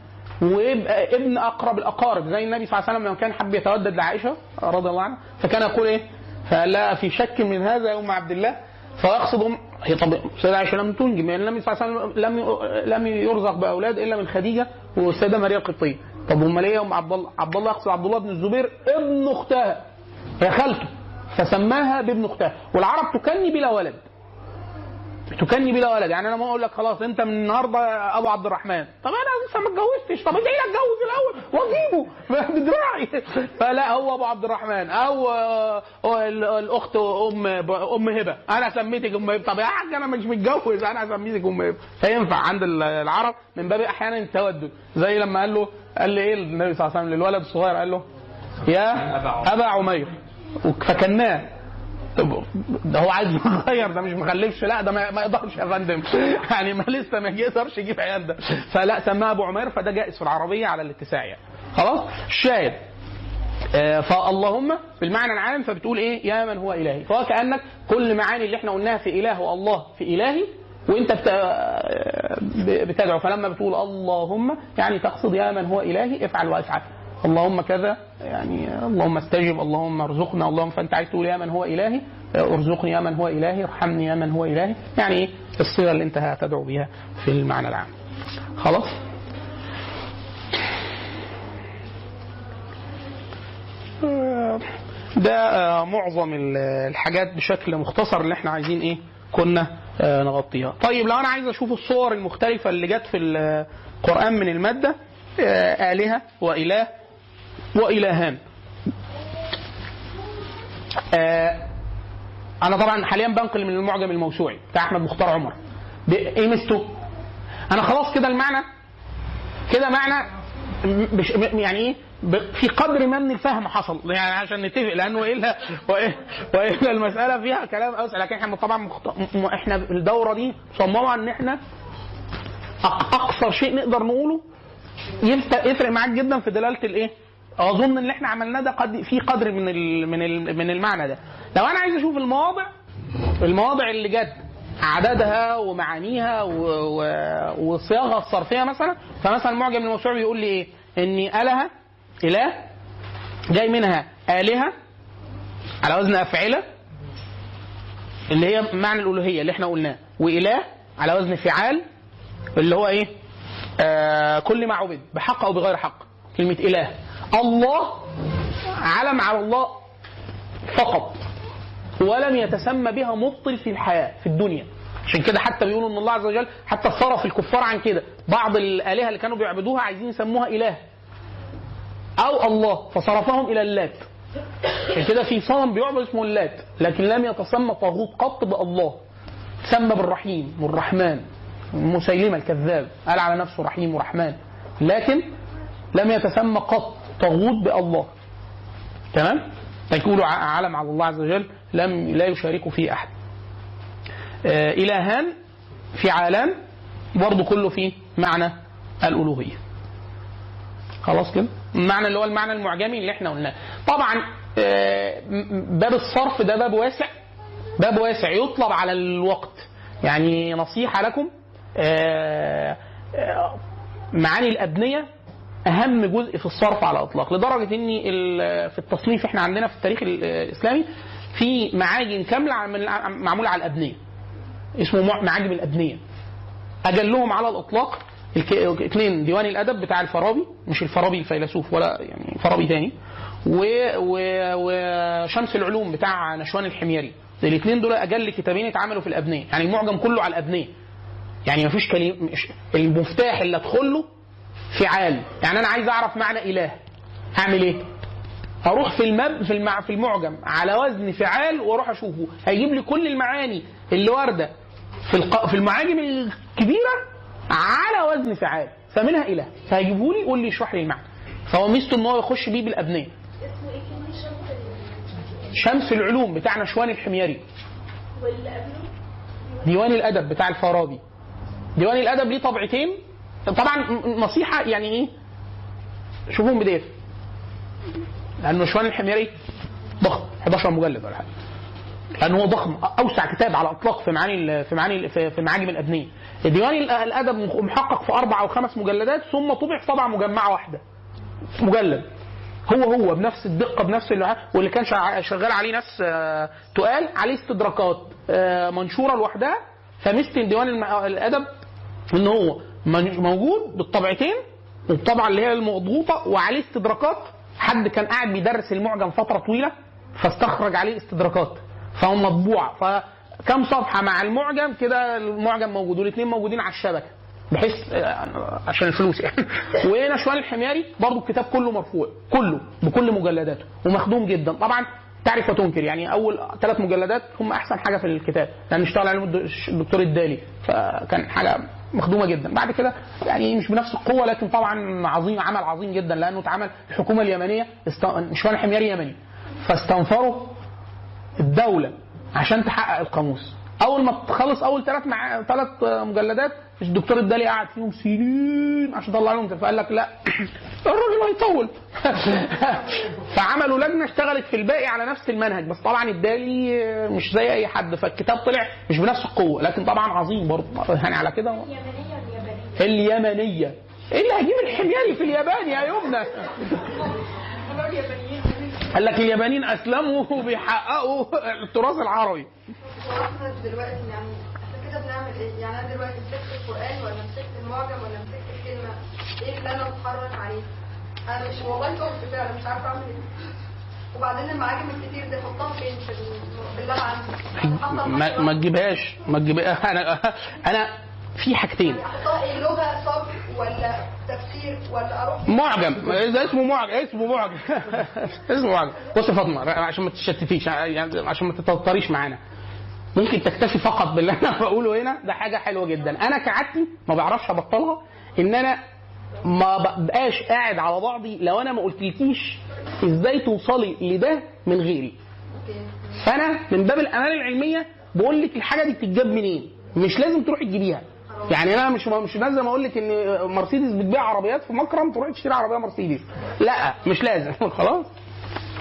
ويبقى ابن أقرب الأقارب زي النبي صلى الله عليه وسلم لما كان حب يتودد لعائشة رضي الله عنها فكان يقول إيه؟ لها في شك من هذا يا أم عبد الله فيقصد أم هي طب سيدة عائشة لم تنجب يعني النبي صلى الله عليه وسلم لم لم يرزق بأولاد إلا من خديجة والسيدة مريم القبطية طب أمال إيه يا أم عبد الله؟ عبد الله يقصد عبد الله بن الزبير ابن أختها هي خالته فسماها بابن أختها والعرب تكني بلا ولد تكني بلا ولد. يعني أنا ما أقول لك خلاص أنت من النهارده أبو عبد الرحمن. طب أنا لسه ما اتجوزتش. طب ادعي لي أتجوز الأول؟ وأجيبه. بدراعي فلا هو أبو عبد الرحمن. أو آه، ال- الأخت أم أم هبة. أنا سميتك أم هبة. طب يا حاج أنا مش متجوز. أنا سميتك أم هبة. فينفع عند ال- العرب؟ من باب أحيانا التودد. زي لما قال له قال لي إيه النبي صلى الله عليه وسلم للولد الصغير؟ قال له يا أبا عمير. فكناه. ده هو عايز يغير ده مش مخلفش لا ده ما يقدرش يا فندم. يعني ما لسه ما يقدرش يجيب عيال ده. فلا سماها أبو عمير فده جائز في العربية على الاتساع يعني. خلاص؟ الشاهد آه، فاللهم بالمعنى العام فبتقول إيه؟ يا من هو إلهي. فهو كأنك كل معاني اللي إحنا قلناها في إله والله في إلهي وإنت. آه، بتدعو. فلما بتقول اللهم يعني تقصد يا من هو إلهي افعل وافعل اللهم كذا يعني اللهم استجب اللهم ارزقنا اللهم فأنت عايز تقول يا من هو إلهي؟ ارزقني يا من هو إلهي ارحمني يا من هو إلهي. يعني إيه الصيغة اللي انت هتدعو بها في المعنى العام. خلاص؟ ده معظم ال- الحاجات بشكل مختصر اللي إحنا عايزين إيه كنا آه، نغطيها. طيب لو أنا عايز أشوف الصور المختلفة اللي جت في القرآن من المادة آه، آلهة وإله وإلهان. آه، أنا طبعا حاليا بنقل من المعجم الموسوعي بتاع أحمد مختار عمر. إيه ميزته أنا خلاص كده المعنى كده معنى مش يعني ب- في قدر ما من الفهم حصل. يعني عشان نتفق لأنه الا والا وإلا المسألة فيها كلام أوسع. لكن إحنا طبعا مخت... م- إحنا الدورة دي مصممه إن إحنا اقصر شيء نقدر نقوله يفرق معاك جدا في دلالة الإيه؟ أظن إن إحنا عملناه ده قد في قدر من من من المعنى ده لو أنا عايز أشوف المواضع المواضع اللي جت عددها ومعانيها و- و- والصياغه الصرفية مثلا فمثلا معجم الموسوعي بيقول لي إيه؟ ان أله إله جاي منها آلهة على وزن أفعلة اللي هي معنى الألوهية اللي إحنا قلناه وإله على وزن فعال اللي هو إيه؟ آه كل ما عبد بحق أو بغير حق كلمة إله الله علم على الله فقط ولم يتسمى بها مبطل في الحياة في الدنيا. عشان كده حتى بيقولوا إن الله عز وجل حتى صرف الكفار عن كده. بعض الآلهة اللي كانوا بيعبدوها عايزين يسموها إله. أو الله فصرفهم إلى اللات. عشان كده في صنم بيعبد اسمه اللات لكن لم يتسمى طاغوت قط بالله. سمى بالرحيم والرحمن. مسيلمة الكذاب قال على نفسه رحيم ورحمن. لكن لم يتسمى قط. طاغوت بالله. تمام؟ ع- علم على الله عز وجل لم لا يشارك فيه أحد. آه إلهان فعالان برضه كله فيه معنى الألوهية. خلاص كده؟ المعنى اللي هو المعنى المعجمي اللي إحنا قلناه. طبعا آه، باب الصرف ده باب واسع. باب واسع. يطلب على الوقت. يعني نصيحة لكم آه، آه، معاني الأبنية أهم جزء في الصرف على الإطلاق لدرجة ان في التصنيف إحنا عندنا في التاريخ الإسلامي في معاجم كاملة عم- معمولة على الأبنية اسمه مع- معاجم الأبنية أجلهم على الإطلاق اثنين ديوان الأدب بتاع الفارابي مش الفارابي الفيلسوف ولا يعني فارابي. و... وشمس العلوم بتاع نشوان الحميري الاثنين دول أجل كتابين اتعملوا في الأبنية يعني المعجم كله على الأبنية يعني مفيش كلمه. المفتاح اللي ادخل له فعال. يعني أنا عايز أعرف معنى إله. هعمل إيه؟ أروح في المب في المع... في المعجم على وزن فعال وأروح أشوفه. هيجيب لي كل المعاني اللي واردة. في الق... في المعاجم الكبيرة على وزن فعال. فمنها إله. فهيجيبه لي يقول لي اشرح لي المعنى. فهو ميزته إن هو يخش بيه بالأبنية. كلمة؟ شمس العلوم. بتاع نشوان الحميري. ديوان الأدب بتاع الفارابي. ديوان الأدب ليه طبعتين. طبعا نصيحة يعني إيه؟ شوفوهم بداية. لأن نشوان الحميري ضخم. 11 مجلد ولا حاجة. لأن هو ضخم. أوسع كتاب على الاطلاق في معاني في معاني في معاجم الابنيه ديوان ال- الأدب محقق في أربع أو خمس مجلدات ثم طبع في طبعة مجمعة واحدة. مجلد. هو هو بنفس الدقة بنفس اللي واللي كان شغال عليه ناس آه، تقال عليه استدراكات آه، منشورة لوحدها. فميزه ديوان الأدب إن هو موجود بالطبعتين والطبعه اللي هي المضغوطة وعليه استدراكات. حد كان قاعد بيدرس المعجم فترة طويلة فاستخرج عليه استدراكات. فهو مطبوع. فكم صفحة مع المعجم كده المعجم موجود والاثنين موجودين على الشبكة. بحيث آه، عشان الفلوس يعني. ونشوان الحميري برضو الكتاب كله مرفوع. كله بكل مجلداته. ومخدوم جدا. طبعا تعرف وتنكر يعني أول ثلاث مجلدات هم أحسن حاجة في الكتاب. لأن اشتغل عليهم الد- الدكتور الدالي. فكان حاجة مخدومة جدا بعد كده يعني مش بنفس القوة لكن طبعا عظيم عمل عظيم جدا لأنه اتعمل الحكومة اليمنية. نشوان الحميري يمني فاستنفروا الدولة عشان تحقق القاموس أول ما تخلص أول ثلاث مع ثلاث مجلدات الدكتور الدالي قعد فيهم سنين عشان يطلع لهم فقال لك لا. الراجل هيطول. فعملوا لجنة اشتغلت في الباقي على نفس المنهج بس طبعا الدالي مش زي أي حد فالكتاب طلع مش بنفس القوة لكن طبعا عظيم برضه. يعني على كده اليابانية اليمنية إيه اللي هيجيب الحميري في اليابان يا يمنى؟ قال لك اليابانيين أسلموا وبيحققوا التراث العربي. دلوقتي يعني كده بنعمل إيه؟ يعني أنا دلوقتي مسكت القران ولا مسكت المعجم ولا مسكت الكلمة؟ إيه اللي أنا عليه؟ أنا مش والله تهت فعلا مش عارفة أعمل إيه. وبعدين المعاجم الكتير دي احطها فين؟ في أنا عندي؟ ما, تجيبهاش. ما تجيبهاش أنا أنا في حاجتين. إيه؟ لغة صبر ولا تفسير ولا أروح؟ معجم. ده اسمه معجم. اسمه معجم. اسمه معجم. بص يا فاطمة عشان ما تشتتيش يعني عشان ما تتوتريش معانا. ممكن تكتفي فقط باللي أنا بقوله هنا؟ ده حاجة حلوة جدا. أنا كعادتي ما بعرفش أبطلها إن أنا ما بقاش قاعد على بعضي لو أنا ما قلتلكيش إزاي توصلي لده من غيري. فانا من باب الأمانة العلمية بقول لك الحاجة دي بتتجاب منين؟ مش لازم تروحي تجيبيها. يعني أنا مش مش لازم أقول لك إن مرسيدس بتبيع عربيات في مكرم تروح تشتري عربية مرسيدس. لا مش لازم. خلاص.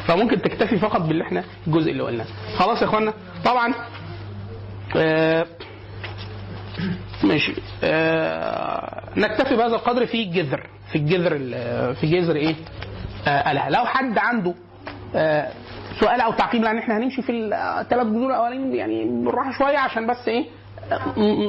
فممكن تكتفي فقط باللي إحنا الجزء اللي قلناه. خلاص يا إخوانا. طبعا آه ماشي. آه نكتفي بهذا القدر في الجذر في الجذر ال- في جذر إيه؟ آه آلهة لو حد عنده آه سؤال أو تعقيب لأن إحنا هنمشي في الثلاث جذور الاولانيين يعني بالراحة شوية عشان بس إيه؟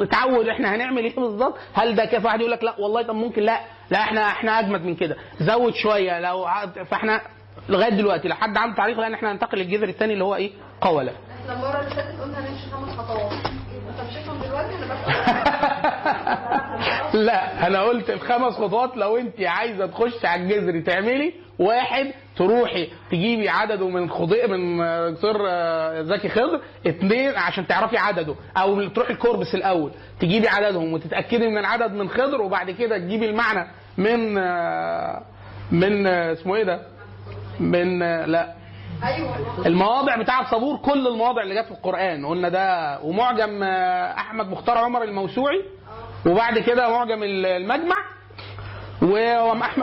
نتعود إحنا هنعمل إيه بالظبط. هل ده كيف؟ واحد يقول لك لا والله طب ممكن لا. لا إحنا إحنا أجمد من كده. زود شوية. لو فإحنا لغاية دلوقتي لو حد عنده تعليق لأن إحنا هننتقل للجذر الثاني اللي هو إيه؟ قوله إحنا المره اللي فاتت قلنا هنمشي خمس خطوات. انت مشيتهم دلوقتي أنا بس لا أنا قلت الخمس خطوات لو أنت عايزة تخش على الجذر تعملي واحد تروحي تجيبي عدده من خضيء من دكتور آه، زكي خضر اثنين عشان تعرفي عدده أو تروحي الكوربس الأول تجيبي عددهم وتتأكدي من العدد من خضر وبعد كده تجيبي المعنى من آه، من آه، اسمه إيه ده؟ من لا أيوه المواضع بتاع الصبور كل المواضع اللي جت في القرآن قلنا ده ومعجم أحمد مختار عمر الموسوعي وبعد كده معجم المجمع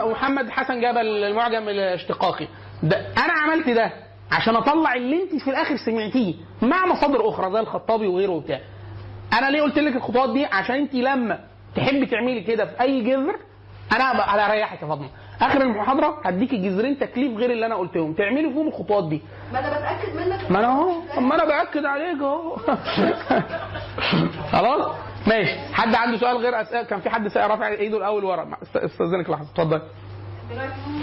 ومحمد حسن جبل المعجم الاشتقاقي. ده أنا عملت ده عشان أطلع اللي أنت في الآخر سمعتيه مع مصادر أخرى زي الخطابي وغيره وبتاع. أنا ليه قلت لك الخطوات دي؟ عشان أنت لما تحبي تعملي كده في أي جذر أنا أنا اريحك يا فاطمة. آخر المحاضرة هديكي جذرين تكليف غير اللي أنا قلتهم. تعملي فيهم الخطوات دي. ما أنا بتأكد منك. ما أنا أهو. اما أنا بأكد عليك أهو. خلاص؟ ماشي. حد عنده سؤال غير اسئله كان في حد سائل رافع إيده الأول ورا. استأذنك لحظة. اتفضل. دلوقتي هم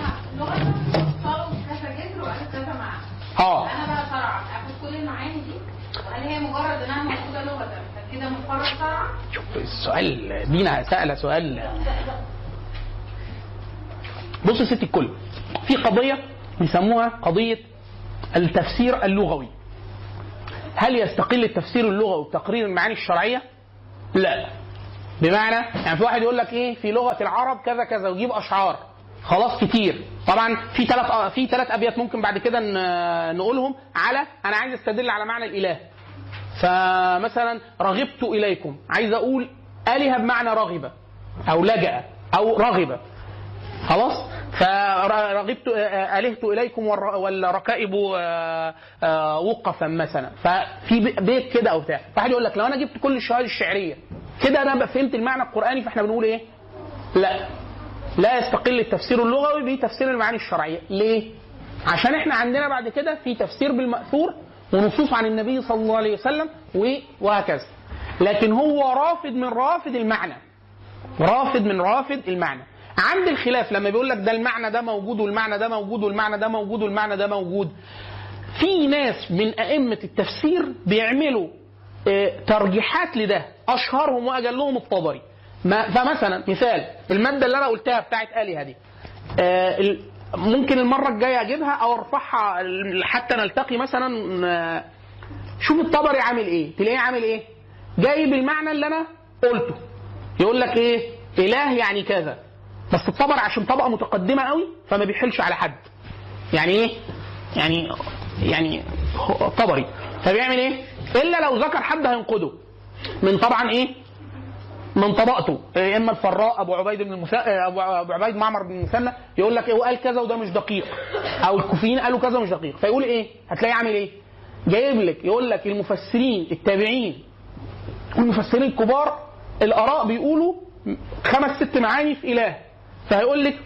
صاروا كذا جذر وقالوا كذا معنى. آه. أنا بقى شرعا أخد كل المعاني دي. وهل هي مجرد إنها موجودة لغة. فكده مفرد شرعا السؤال. دينا سأل سؤال. بص يا ست الكل. في قضية بيسموها قضية التفسير اللغوي. هل يستقل التفسير اللغوي بتقرير المعاني الشرعية؟ لا. بمعنى يعني في واحد يقول لك إيه؟ في لغة العرب كذا كذا ويجيب أشعار. خلاص كتير. طبعا في ثلاث في ثلاث أبيات ممكن بعد كده نقولهم على أنا عايز أستدل على معنى الإله. فمثلا رغبت إليكم. عايز أقول آلهة بمعنى رغبة أو لجأ أو رغبة. خلاص؟ فرغبت الهت اليكم والر- والركائب آه، آه، وقفا مثلا. ففي بي- بيت كده أو بتاع. واحد يقول لك لو أنا جبت كل الشهادة الشعرية كده بقى فهمت المعنى القرآني فإحنا بنقول إيه؟ لا. لا يستقل التفسير اللغوي بتفسير المعاني الشرعية. ليه؟ عشان إحنا عندنا بعد كده في تفسير بالمأثور ونصوص عن النبي صلى الله عليه وسلم وهكذا. لكن هو رافض من رافض المعنى. رافض من رافض المعنى. عند الخلاف لما بيقول لك ده المعنى ده موجود والمعنى ده موجود والمعنى ده موجود والمعنى ده موجود. في ناس من أئمة التفسير بيعملوا آه، ترجيحات لده أشهرهم وأجلهم الطبري. فمثلا مثال المادة اللي أنا قلتها بتاعت آلهة دي آه، ممكن المرة الجاية أجيبها أو أرفعها حتى نلتقي مثلا آه، شوف الطبري عامل إيه. تلاقيه عامل إيه؟ جايب المعنى اللي أنا قلته. يقول لك إيه؟ إله يعني كذا. بس الطبري عشان طبقة متقدمة قوي فما بيحلش على حد. يعني إيه؟ يعني يعني طبري. فبيعمل إيه؟ إلا لو ذكر حد هينقده. من طبعا إيه؟ من طبقته. إيه، إما الفراء أبو عبيد بن المثنى ابو أبو عبيد معمر بن المثنى يقول لك إيه هو قال كذا وده مش دقيق. أو الكوفيين قالوا كذا ومش دقيق. فيقول إيه؟ هتلاقيه عامل إيه؟ جايب لك يقول لك المفسرين التابعين والمفسرين الكبار الآراء بيقولوا خمس ست معاني في إله. فهيقول لك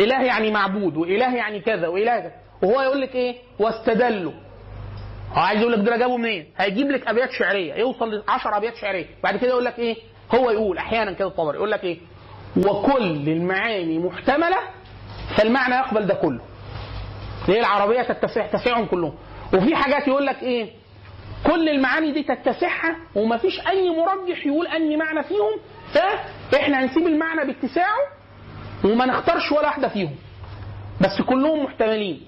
إله يعني معبود وإله يعني كذا وإله كذا. وهو يقول لك إيه؟ واستدلوا. هو عايز يقول لك ده جابه منين؟ هيجيب لك أبيات شعرية. يوصل ل 10 أبيات شعرية. بعد كده يقول لك إيه؟ هو يقول أحيانا كده الطبري يقول لك إيه؟ وكل المعاني محتملة فالمعنى يقبل ده كله. هي العربية تتسع تسعهم كلهم. وفي حاجات يقول لك إيه؟ كل المعاني دي تتسعها ومفيش أي مرجح يقول أني معنى فيهم فإحنا هنسيب المعنى باتساعه وما نختارش ولا واحدة فيهم. بس كلهم محتملين.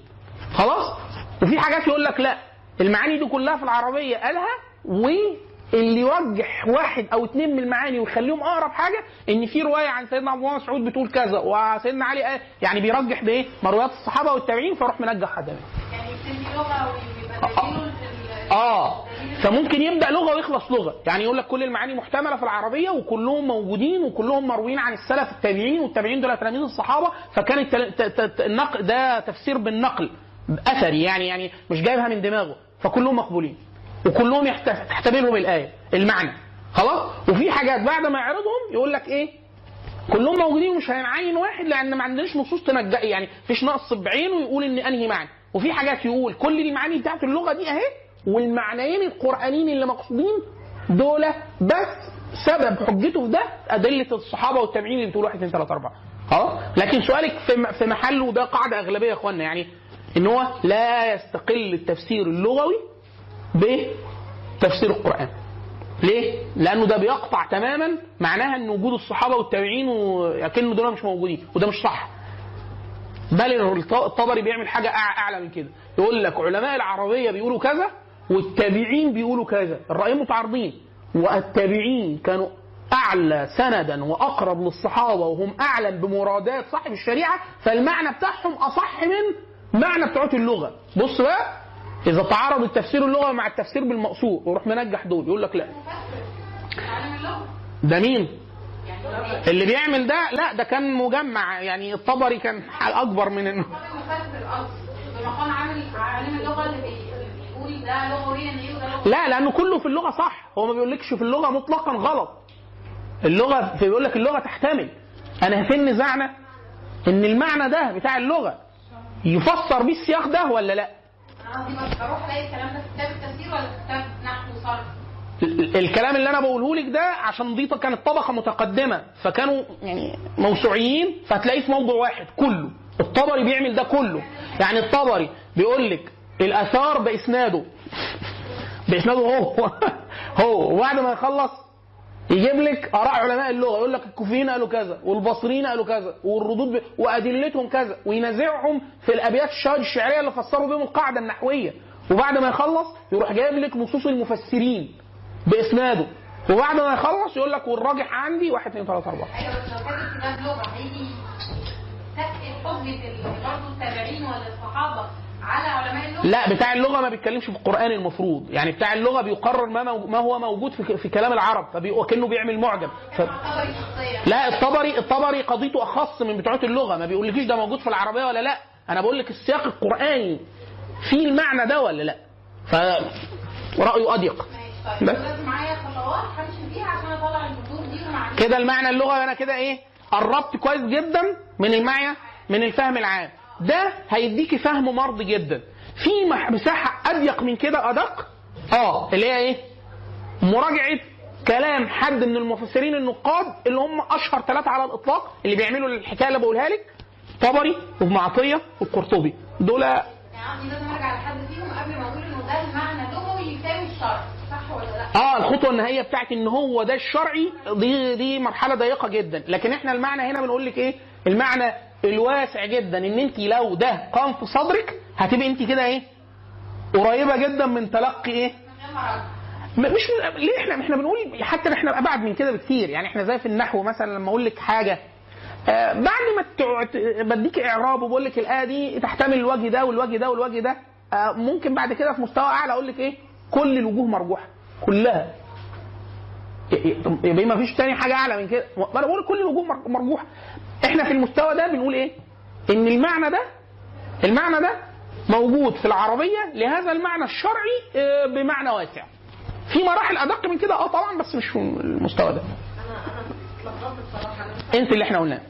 خلاص؟ وفي حاجات يقول لك لا. المعاني دي كلها في العربية قالها واللي يرجح واحد أو اتنين من المعاني ويخليهم أقرب حاجة إن في رواية عن سيدنا عبد الله مسعود بتقول كذا وسيدنا علي قال يعني بيرجح بإيه؟ مرويات الصحابة والتابعين فيروح منجح حد. يعني يبتدي لغة ويبقى دليله ال- آه. فممكن يبدأ لغة ويخلص لغة. يعني يقول لك كل المعاني محتملة في العربية وكلهم موجودين وكلهم مرويين عن السلف التابعين والتابعين دول تلاميذ الصحابة. فكان النقل ده تفسير بالنقل اثري يعني يعني مش جايبها من دماغه. فكلهم مقبولين وكلهم تحتملهم الآية المعنى. خلاص؟ وفي حاجات بعد ما يعرضهم يقول لك إيه؟ كلهم موجودين ومش هنعين واحد لأن ما عندناش نصوص تنجأ يعني مفيش نقص بعينه يقول ان أنهي معنى. وفي حاجات يقول كل المعاني بتاعت اللغة دي أهي والمعنيين القرآنيين اللي مقصودين دول بس سبب حجته في ده أدلة الصحابة والتابعين اللي بتقول 1 2 3 4 آه لكن سؤالك في محله وده قاعدة أغلبية يا اخوانا يعني إن هو لا يستقل التفسير اللغوي بتفسير القرآن ليه؟ لأنه ده بيقطع تماما معناها أن وجود الصحابة والتابعين وكأنه دول مش موجودين وده مش صح. بل الط- الطبري بيعمل حاجة أع- أعلى من كده. يقول لك علماء العربية بيقولوا كذا والتابعين بيقولوا كذا، الرأيين متعارضين. والتابعين كانوا أعلى سندا وأقرب للصحابة وهم أعلم بمرادات صاحب الشريعة فالمعنى بتاعهم أصح من معنى بتوع اللغة. بص بقى إذا تعارض التفسير اللغوي مع التفسير بالمقصود ويروح منجح دول يقول لك لا ده مين؟ اللي بيعمل ده لا ده كان مجمع يعني الطبري كان أكبر من إنه عامل عالم اللغة اللي لا لأنه كله في اللغة صح. هو ما بيقولكش في اللغة مطلقا غلط. اللغة بيقول لك اللغة تحتمل. أنا فين نزاعنا إن المعنى ده بتاع اللغة يفسر بيه السياق ده ولا لأ؟ أنا قصدي بس بروح الاقي الكلام ده في كتاب التفسير ولا في كتاب نحو الكلام اللي أنا بقوله لك ده عشان دي كانت طبقة متقدمة. فكانوا يعني موسوعيين فهتلاقيه في موضوع واحد كله. الطبري بيعمل ده كله. يعني الطبري بيقول لك الاثار باسناده باسناده هو هو وبعد ما يخلص يجيب لك اراء علماء اللغة يقول لك الكوفيين قالوا كذا والبصريين قالوا كذا والردود ب... وادلتهم كذا وينازعهم في الابيات الشعر الشعريه اللي فسروا بهم القاعده النحويه وبعد ما يخلص يروح جايب لك نصوص المفسرين باسناده وبعد ما يخلص يقول لك والراجح عندي 1 2 3 4 أيوه بس لو كاتب كتاب لغه هيجي تثبت حجه برضه التابعين ولا الصحابه على علماء اللغة؟ لا بتاع اللغة ما بيتكلمش في القرآن المفروض. يعني بتاع اللغة بيقرر ما ما هو موجود في في كلام العرب فكانه بيعمل معجم. ف... لا الطبري الطبري قضيته أخص من بتوع اللغة. ما بيقولكيش ده موجود في العربية ولا لا. أنا بقول لك السياق القرآني فيه المعنى ده ولا لا؟ ف رأيه أضيق. طيب. بس. معايا خطوات همشي فيها عشان أطلع البذور دي كده المعنى اللغوي أنا كده إيه قربت كويس جدا من المعنى من الفهم العام. ده هيديكي فهم مرضي جدا. في مساحة أضيق من كده أدق؟ آه اللي هي إيه؟ مراجعة كلام حد من المفسرين النقاد اللي هم أشهر ثلاثة على الإطلاق اللي بيعملوا الحكاية اللي بقولها لك طبري وابن عطية والقرطبي. دول يعني لازم أرجع لحد فيهم قبل ما أقول إنه ده المعنى اللغوي يساوي الشرع صح ولا لأ؟ آه الخطوة النهائية بتاعت إن هو ده الشرعي دي دي مرحلة ضيقة جدا. لكن إحنا المعنى هنا بنقول لك إيه؟ المعنى الواسع جدا ان انت لو ده قام في صدرك هتبقي انت كده إيه؟ قريبة جدا من تلقي إيه؟ من مش ليه إحنا إحنا بنقول حتى إحنا أبعد من كده بكتير. يعني إحنا زي في النحو مثلا لما أقول لك حاجة آه بعد ما تع- بديك إعراب وبقول لك الآية دي تحتمل الوجه ده والوجه ده والوجه ده آه ممكن بعد كده في مستوى أعلى أقول لك إيه؟ كل الوجوه مرجوحة. كلها. يبقى ما فيش تاني حاجة أعلى من كده. أنا بقول كل الوجوه مر- مرجوحة. إحنا في المستوى ده بنقول إيه؟ إن المعنى ده المعنى ده موجود في العربية لهذا المعنى الشرعي آه، بمعنى واسع. في مراحل أدق من كده آه طبعا بس مش في المستوى ده. أنت اللي إحنا قلناه.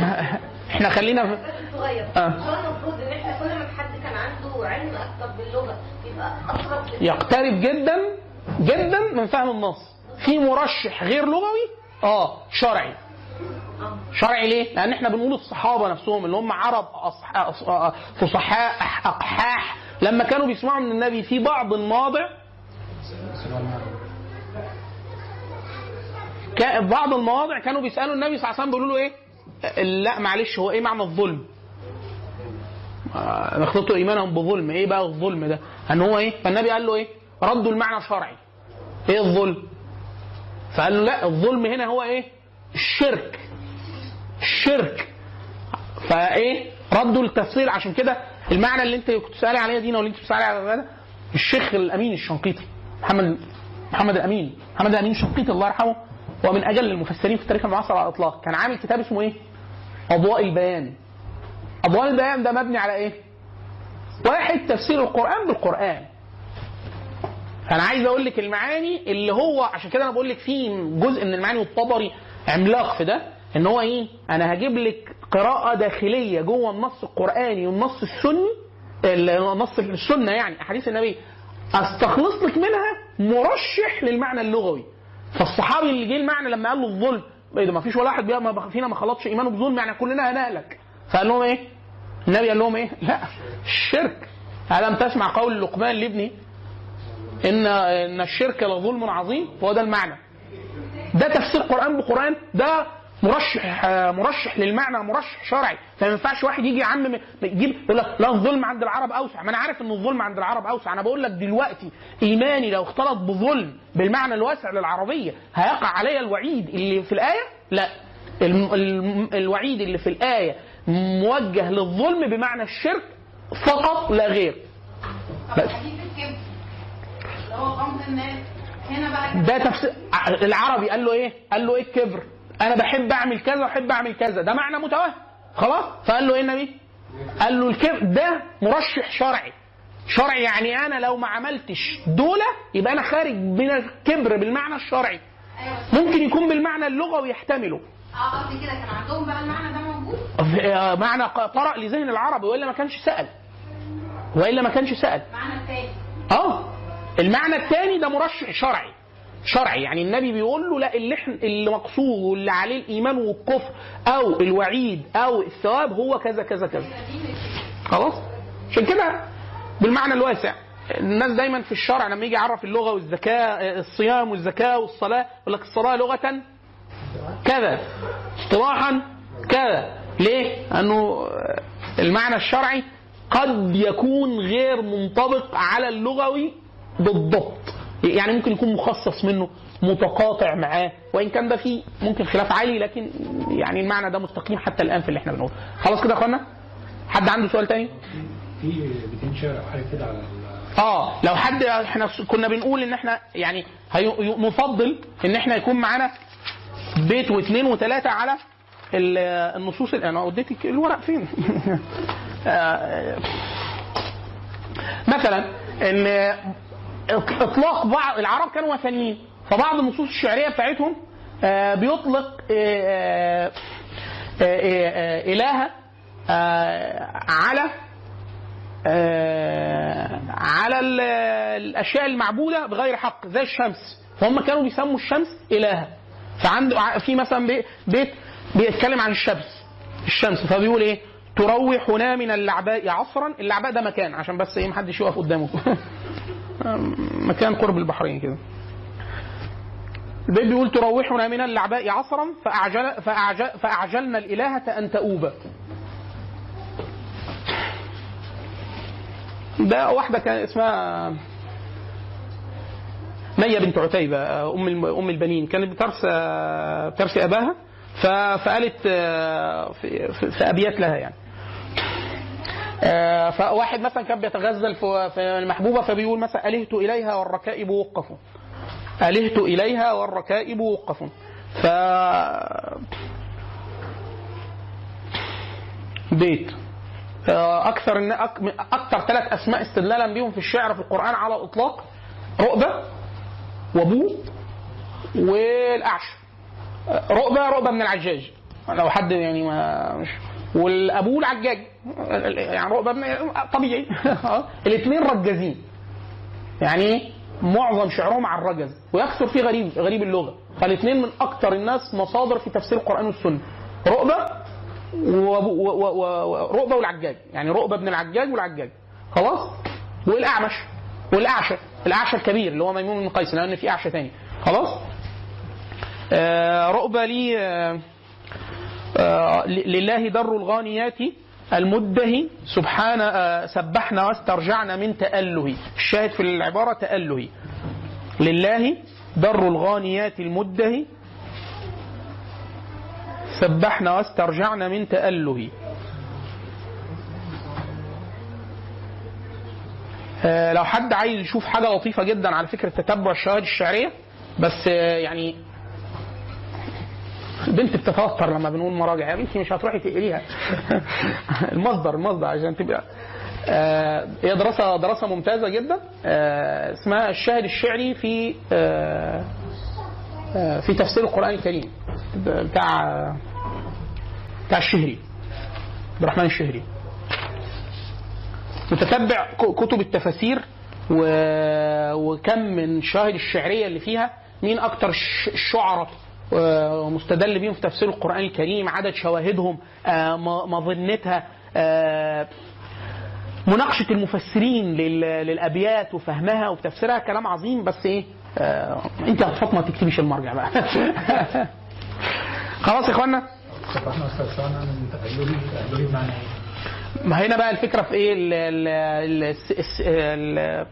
إحنا خلينا في... صغير. هو المفروض إن إحنا كل ما حد كان عنده علم أكتر باللغة يبقى اقرب يقترب جدا جدا من فهم النص. في مرشح غير لغوي آه شرعي. آه شرعي ليه؟ لأن إحنا بنقول الصحابة نفسهم اللي هم عرب. فصحاء اقحاح لما كانوا بيسمعوا من النبي في بعض المواضع بعض المواضع كانوا بيسألوا النبي صلى الله عليه وسلم بيقولوا له إيه؟ لا معلش هو إيه معنى الظلم؟ آه، يخلطوا إيمانهم بظلم، إيه بقى الظلم ده؟ إن هو إيه؟ فالنبي قال له إيه؟ ردوا المعنى شرعي. إيه الظلم؟ فقال له لا الظلم هنا هو إيه؟ الشرك. الشرك. فإيه؟ ردوا التفصيل عشان كده المعنى اللي انت كنت بتسالي عليه دينا واللي انت بتسالي على الشيخ الأمين الشنقيطي محمد محمد الامين محمد الامين شقيق الله يرحمه هو من أجل المفسرين في التاريخ المعاصر على الإطلاق كان عامل كتاب اسمه إيه؟ أضواء البيان أضواء البيان ده مبني على إيه؟ واحد تفسير القرآن بالقرآن فأنا عايز أقول لك المعاني اللي هو عشان كده أنا بقول لك في جزء من المعاني والطبري عملاق في ده إن هو إيه؟ أنا هجيب لك قراءة داخلية جوه النص القرآني والنص السني النص السنة يعني احاديث النبي. أستخلص لك منها مرشح للمعنى اللغوي. فالصحابي اللي جه المعنى لما قال له الظلم إيه ده ما فيش ولا واحد فينا ما خلطش إيمانه بظلم يعني كلنا هنهلك فقال لهم إيه؟ النبي قال لهم إيه؟ لا الشرك. ألم تسمع قول لقمان لابنه ان إن الشرك لظلم عظيم؟ هو ده المعنى. ده تفسير قرآن بقرآن ده مرشح مرشح للمعنى مرشح شرعي. فما ينفعش واحد يجي يعمم يجيب يقول لك لا الظلم عند العرب أوسع. ما أنا عارف إن الظلم عند العرب أوسع. أنا بقول لك دلوقتي إيماني لو اختلط بظلم بالمعنى الواسع للعربية هيقع علي الوعيد اللي في الآية؟ لا. الوعيد اللي في الآية موجه للظلم بمعنى الشرك فقط لا غير. بس. حديث الكبر اللي هو غمض الناس. هنا بقى ده تفسير العربي قال له إيه؟ قال له إيه الكبر؟ أنا بحب أعمل كذا وأحب أعمل كذا. ده معنى متوهم. خلاص؟ فقال له إيه النبي؟ قال له الكبر. ده مرشح شرعي. شرعي يعني أنا لو ما عملتش دولة يبقى أنا خارج من الكبر بالمعنى الشرعي. بس ممكن يكون بالمعنى اللغوي يحتمله. آه قصدي كده كان عندهم بقى المعنى ده موجود؟ آه، معنى طرأ لذهن العربي وإلا ما كانش سأل. وإلا ما كانش سأل. المعنى التاني. آه. المعنى الثاني ده مرشح شرعي. شرعي يعني النبي بيقول له لا اللي إحنا اللي مقصود واللي عليه الإيمان والكفر أو الوعيد أو الثواب هو كذا كذا كذا. خلاص؟ عشان كده بالمعنى الواسع. الناس دايما في الشرع لما يجي يعرف اللغة والزكاه الصيام والزكاه والصلاة يقول لك الصلاة لغة كذا اصطلاحا كذا. ليه؟ لأنه المعنى الشرعي قد يكون غير منطبق على اللغوي بالضبط. يعني ممكن يكون مخصص منه متقاطع معاه وإن كان ده فيه ممكن خلاف عالي لكن يعني المعنى ده مستقيم حتى الآن في اللي إحنا بنقوله. خلاص كده يا أخوانا؟ حد عنده سؤال تاني؟ في بيتين شعر أو حاجة كده على آه لو حد إحنا كنا بنقول إن إحنا يعني نفضل إن إحنا يكون معانا بيت واثنين وثلاثه على ال- النصوص ال- أنا اديتك الورق فين؟ آه، مثلا إن اطلاق بعض العرب كانوا وثنيين فبعض النصوص الشعرية بتاعتهم آه، بيطلق آه، آه، الهه على على ال- الأشياء المعبودة بغير حق زي الشمس فهم كانوا بيسموا الشمس الهه فعنده ع- في مثلا بي- بيت بيتكلم عن الشمس الشمس فبيقول إيه؟ تروحنا من اللعباء عصرا اللعباء ده مكان عشان بس إيه؟ محدش يقف قدامه. مكان قرب البحرين كده. البيت بيقول تروحنا من اللعباء عصرا فأعجل فأعجل فأعجلنا الإلهة أن تؤوب. ده واحدة كان اسمها مية بنت عتيبة أم أم البنين. كانت بترثى بترثي أباها فقالت آه، في, أبيات لها يعني. فواحد مثلا كان بيتغزل في المحبوبة فبيقول مثلا ألهت إليها والركائب وقف ألهت إليها والركائب وقف ف بيت. آه، أكثر أكثر ثلاث أسماء استدلالا بهم في الشعر في القرآن على الإطلاق رؤبة وابوه والاعشى آه، رؤبة رؤبة من العجاج. لو حد يعني ما مش والابوه العجاج يعني رؤبه طبيعي. الاثنين رجازين. يعني؟ معظم شعرهم على الرجز ويكثر فيه غريب غريب اللغة. فالاثنين من أكثر الناس مصادر في تفسير القرآن والسنة. رؤبه ورؤبه والعجاج. يعني رؤبه بن العجاج والعجاج. خلاص؟ والأعمش. والأعشى. الأعشى الكبير اللي هو ميمون بن قيس لأن في أعشى تاني. خلاص؟ آه رؤبه لي آه لله در الغانيات المدهي سبحان آه سبحنا واسترجعنا من تأله. الشاهد في العبارة تأله. لله در الغانيات المدهي سبحنا واسترجعنا من تأله. آه، لو حد عايز يشوف حاجة لطيفة جدا على فكرة تتبع الشواهد الشعرية بس آه، يعني البنت بتتوتر لما بنقول مراجع يا بنتي مش هتروحي تقريها. المصدر المصدر عشان تبقى. آه، هي دراسة دراسة ممتازة جدا. آه، اسمها الشاهد الشعري في آه، آه، في تفسير القرآن الكريم. بتاع بتاع الشهري عبد الرحمن الشهري. متتبع كتب التفاسير. وكم من الشواهد الشعرية اللي فيها مين الش- الشعراء آه، مستدل بيهم في تفسير القرآن الكريم عدد شواهدهم آه، مظنتها آه، مناقشة المفسرين لل... للأبيات وفهمها وتفسيرها كلام عظيم بس إيه آه، أنت يا فاطمة ما تكتبيش المرجع بقى خلاص يا إيه؟ ما هنا بقى الفكرة في إيه ال ال ال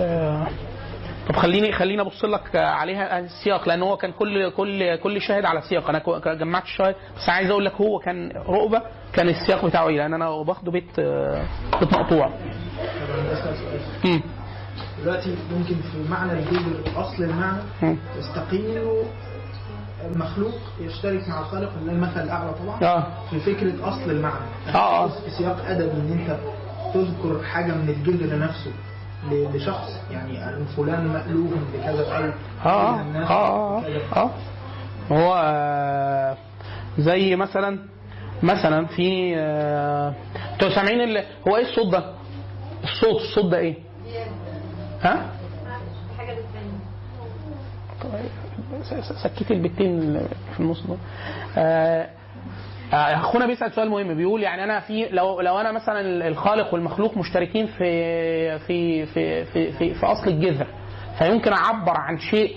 ال طب خليني خليني أبص لك عليها السياق لأن هو كان كل كل كل شاهد على سياق. أنا جمعت الشاهد. بس عايز أقول لك هو كان رؤبة كان السياق بتاعه إيه؟ لأن أنا باخده بيت آه، بيت مقطوع. طب أنا بسأل سؤال. مم. دلوقتي ممكن في معنى الجذر أصل المعنى. انه المخلوق يشترك مع الخالق اللي المثل الأعلى طبعا. آه. في فكرة أصل المعنى. آه، آه. في سياق ادبي إن أنت تذكر حاجة من الجذر نفسه لشخص يعني فلان مألوف بكذا أو آه آه آه كذا. آه هو آه، زي مثلا مثلا في آه، أنتوا سامعين ال- هو إيه الصوت ده؟ الصوت الصوت ده إيه؟ ها؟ حاجة بتبين س- س- سكتي البتين في النص دول آه، آه، أخونا بيسأل سؤال مهم بيقول يعني أنا في لو لو أنا مثلا الخالق والمخلوق مشتركين في في في في في, في أصل الجذر فيمكن أعبر عن شيء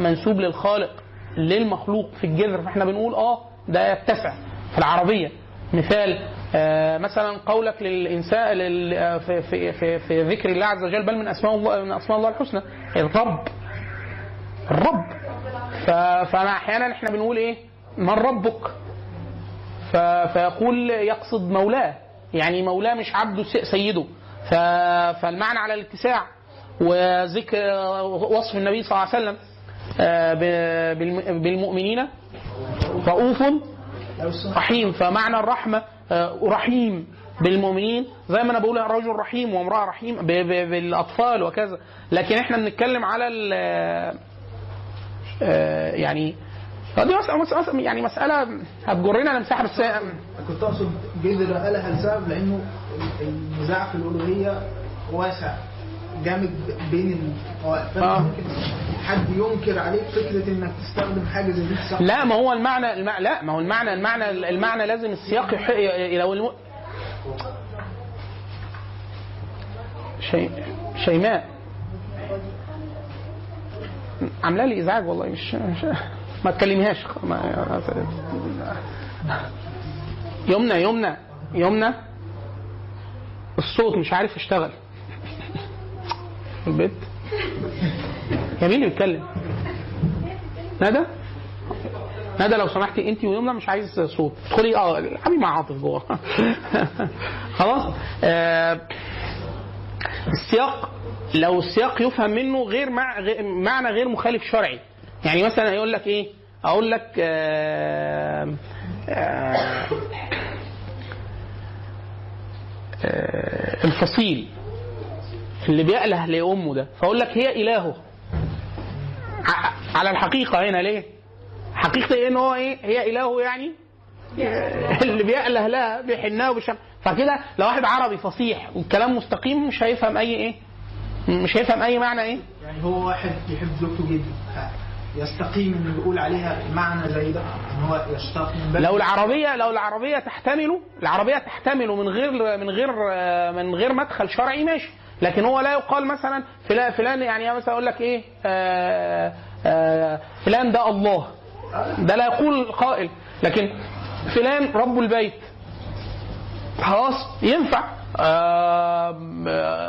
منسوب للخالق للمخلوق في الجذر فإحنا بنقول آه ده يتسع في العربية مثال آه، مثلا قولك للإنسان لل- آه، في, في, في, في ذكر الله عز وجل بل من أسماء الله من أسماء الله الحسنى الرب الرب. فأنا أحيانا إحنا بنقول إيه من ربك. فيقول يقصد مولاه. يعني مولاه مش عبده سيده. فالمعنى على الاتساع وذكر وصف النبي صلى الله عليه وسلم آه، بالمؤمنين رؤوف رحيم. فمعنى الرحمة آه، رحيم بالمؤمنين. زي ما أنا بقول رجل رحيم وامرأة رحيم بالأطفال وكذا. لكن إحنا بنتكلم على آه، يعني دي مسألة مسألة يعني مسألة هتجرنا لمساحة بس كنت أقصد جذر قالها لسبب لأنه النزاع في الألوهية واسع جامد بين فأنت آه. حد ينكر عليك فكرة إنك تستخدم حاجة زي دي صح لا ما هو المعنى المع... لا ما هو المعنى المعنى المعنى لازم السياق يح... لو الم... شي... شيماء. عاملة لي إزعاج والله مش, مش... ما تكلميهاش. يمنى يمنى يمنى. الصوت مش عارف يشتغل. البيت. يا مين اللي بيتكلم؟ ندى؟ ندى لو سمحتي انت ويمنى مش عايز صوت. ادخلي آه العبي مع عاطف جوه. خلاص. آه السياق لو السياق يفهم منه غير مع غير معنى غير مخالف شرعي. يعني مثلا يقول لك إيه أقول لك آه آه الفصيل اللي بيأله لأمه ده فأقول لك هي إلهه على الحقيقة هنا ليه؟ حقيقة إيه إن هو إيه؟ هي إلهه يعني اللي بيأله لها بيحنها وبيشغل فكده لو واحد عربي فصيح والكلام مستقيم مش هيفهم أي إيه؟ مش هيفهم أي معنى إيه؟ يعني هو واحد يحب زوجته جدا يستقيم إنه يقول عليها معنى زي ده إن هو يشتاق من باب لو العربية لو العربية تحتمله العربية تحتمله من غير من غير من غير مدخل شرعي ماشي. لكن هو لا يقال مثلا فلان فلان يعني مثلا أقول لك إيه آه آه فلان ده الله. ده لا يقول القائل لكن فلان رب البيت. خلاص ينفع. آه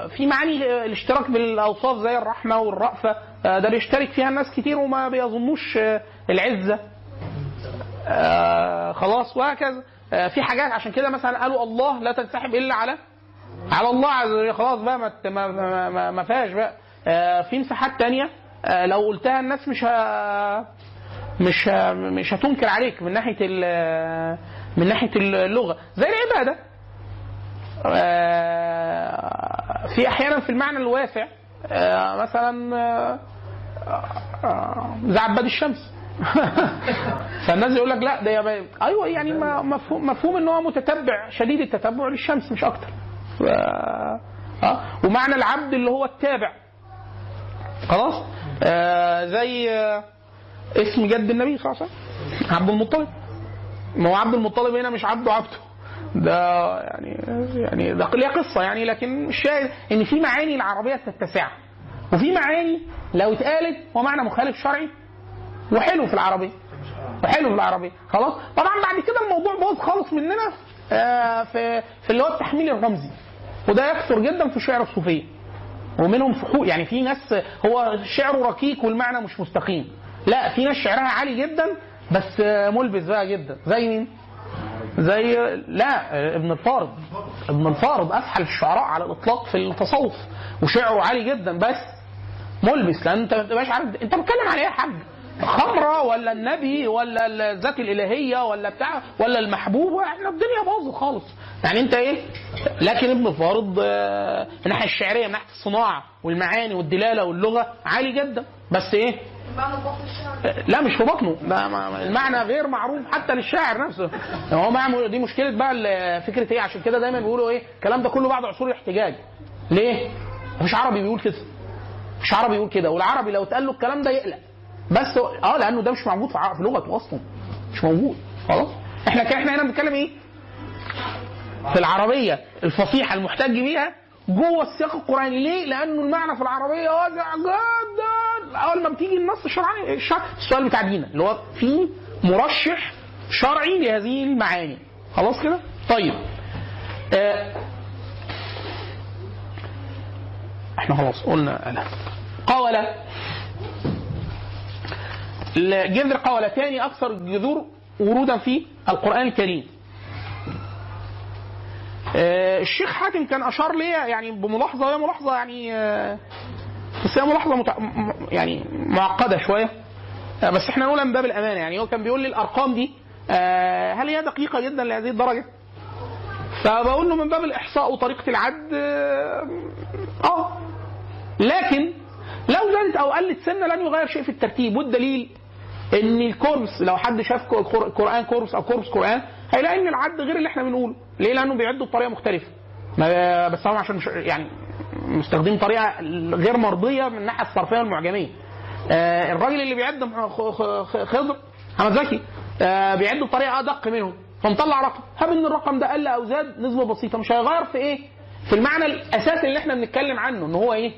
في معاني الاشتراك بالأوصاف زي الرحمة والرأفة. ده بيشترك فيها الناس كتير وما بيظنوش آه، العزة. آه خلاص وهكذا. آه، في حاجات عشان كده مثلا قالوا الله لا تنسحب إلا على على الله عز وجل. خلاص بقى ما ما ما, فيهاش بقى. آه، في مساحات تانية. آه، لو قلتها الناس مش ه... مش ه... مش هتنكر عليك من ناحية. من ناحية اللغة. زي العبادة. آه، في أحيانا في المعنى الواسع. آه، مثلا آه، آه، عباد الشمس. فالناس يقول لك لا ده يا أيوه يعني مفهوم مفهوم إن هو متتبع شديد التتبع للشمس مش أكتر. ف... آه. ومعنى العبد اللي هو التابع. خلاص؟ آه زي آه اسم جد النبي صلى الله عليه وسلم. عبد المطلب. ما هو عبد المطلب هنا مش عبده عبده. ده يعني يعني ده ليه قصة يعني لكن الشاهد إن في معاني العربية تتسع. وفي معاني لو اتقالت هو معنى مخالف شرعي وحلو في العربية. وحلو في العربية. خلاص؟ طبعا بعد كده الموضوع باظ خالص مننا آه في في اللي هو التحميل الرمزي. وده يكثر جدا في الشعر الصوفية. ومنهم فحول يعني في ناس هو شعره ركيك والمعنى مش مستقيم. لا في ناس شعرها عالي جدا بس آه، ملبس بقى جدا. زي مين؟ زي لا ابن الفارض. ابن الفارض افحل الشعراء على الإطلاق في التصوف وشعره عالي جدا بس ملبس لأن انت ما تبقاش عارف انت بتتكلم على إيه يا حاج؟ خمرة ولا النبي ولا الذات الإلهية ولا بتاع ولا المحبوب إحنا الدنيا باظت خالص. يعني أنت إيه؟ لكن ابن فارض آه، من الناحية الشعرية من ناحية الصناعة والمعاني والدلالة واللغة عالي جدا. بس إيه؟ لا مش في بطنه. ده ما- المعنى غير معروف حتى للشاعر نفسه. هو مع دي مشكلة بقى فكرة إيه؟ عشان كده دايما بيقولوا إيه؟ الكلام ده كله بعد عصور الاحتجاج. ليه؟ مفيش عربي بيقول كده. مش عربي يقول كده والعربي لو اتقال له الكلام ده يقلق. بس آه لأنه ده مش موجود في لغته أصلا. مش موجود. خلاص. إحنا إحنا هنا بنتكلم إيه؟ في العربية الفصيحة المحتج بيها جوه السياق القرآني. ليه؟ لأنه المعنى في العربية واسع جدا. أول ما بتيجي النص الشرعي الشرع السؤال بتاع دينا اللي هو في مرشح شرعي لهذه المعاني. خلاص كده؟ طيب. آه إحنا خلاص قلنا ألا قولة الجذر تاني أكثر الجذور ورودا في القرآن الكريم آه، الشيخ حاتم كان أشار لي يعني بملاحظة وهي ملاحظة يعني آه، بس هي ملاحظة متع... يعني معقدة شوية آه، بس إحنا نقولها من باب الأمانة يعني هو كان بيقول لي الأرقام دي هل هي دقيقة جدا لهذه الدرجة؟ فبقول له من باب الإحصاء وطريقة العد آه لكن لو زادت أو قلت سنة لن يغير شيء في الترتيب والدليل إن الكورس لو حد شاف قرآن كورس أو كورس قرآن هيلاقي إن العد غير اللي إحنا بنقوله. ليه؟ لأنه بيعدوا بطريقة مختلفة. بس هم عشان يعني مستخدمين طريقة غير مرضية من الناحية الصرفية والمعجمية. آه الراجل اللي بيعد خضر محمد زكي آه بيعد بطريقة أدق منهم. فمطلع رقم. هب إن الرقم ده قل أو زاد نسبة بسيطة. مش هيغير في إيه؟ في المعنى الأساسي اللي إحنا بنتكلم عنه إن هو إيه؟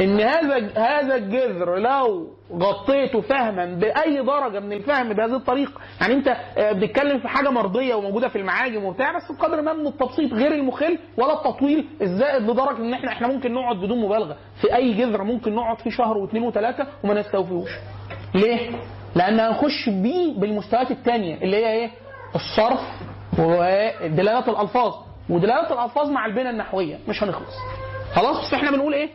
إن هذا هذا الجذر لو غطيته فهما بأي درجة من الفهم بهذه الطريقة يعني أنت آه، بتتكلم في حاجة مرضية وموجودة في المعاجم وبتاع بس بقدر ما من التبسيط غير المخل ولا التطويل الزائد لدرجة إن إحنا إحنا ممكن نقعد بدون مبالغة في أي جذر ممكن نقعد فيه شهر واثنين وثلاثة وما نستوفيهوش ليه؟ لأن هنخش بيه بالمستويات الثانية اللي هي إيه؟ الصرف ودلالات الألفاظ ودلالات الألفاظ مع البنى النحوية مش هنخلص خلاص بس إحنا بنقول إيه؟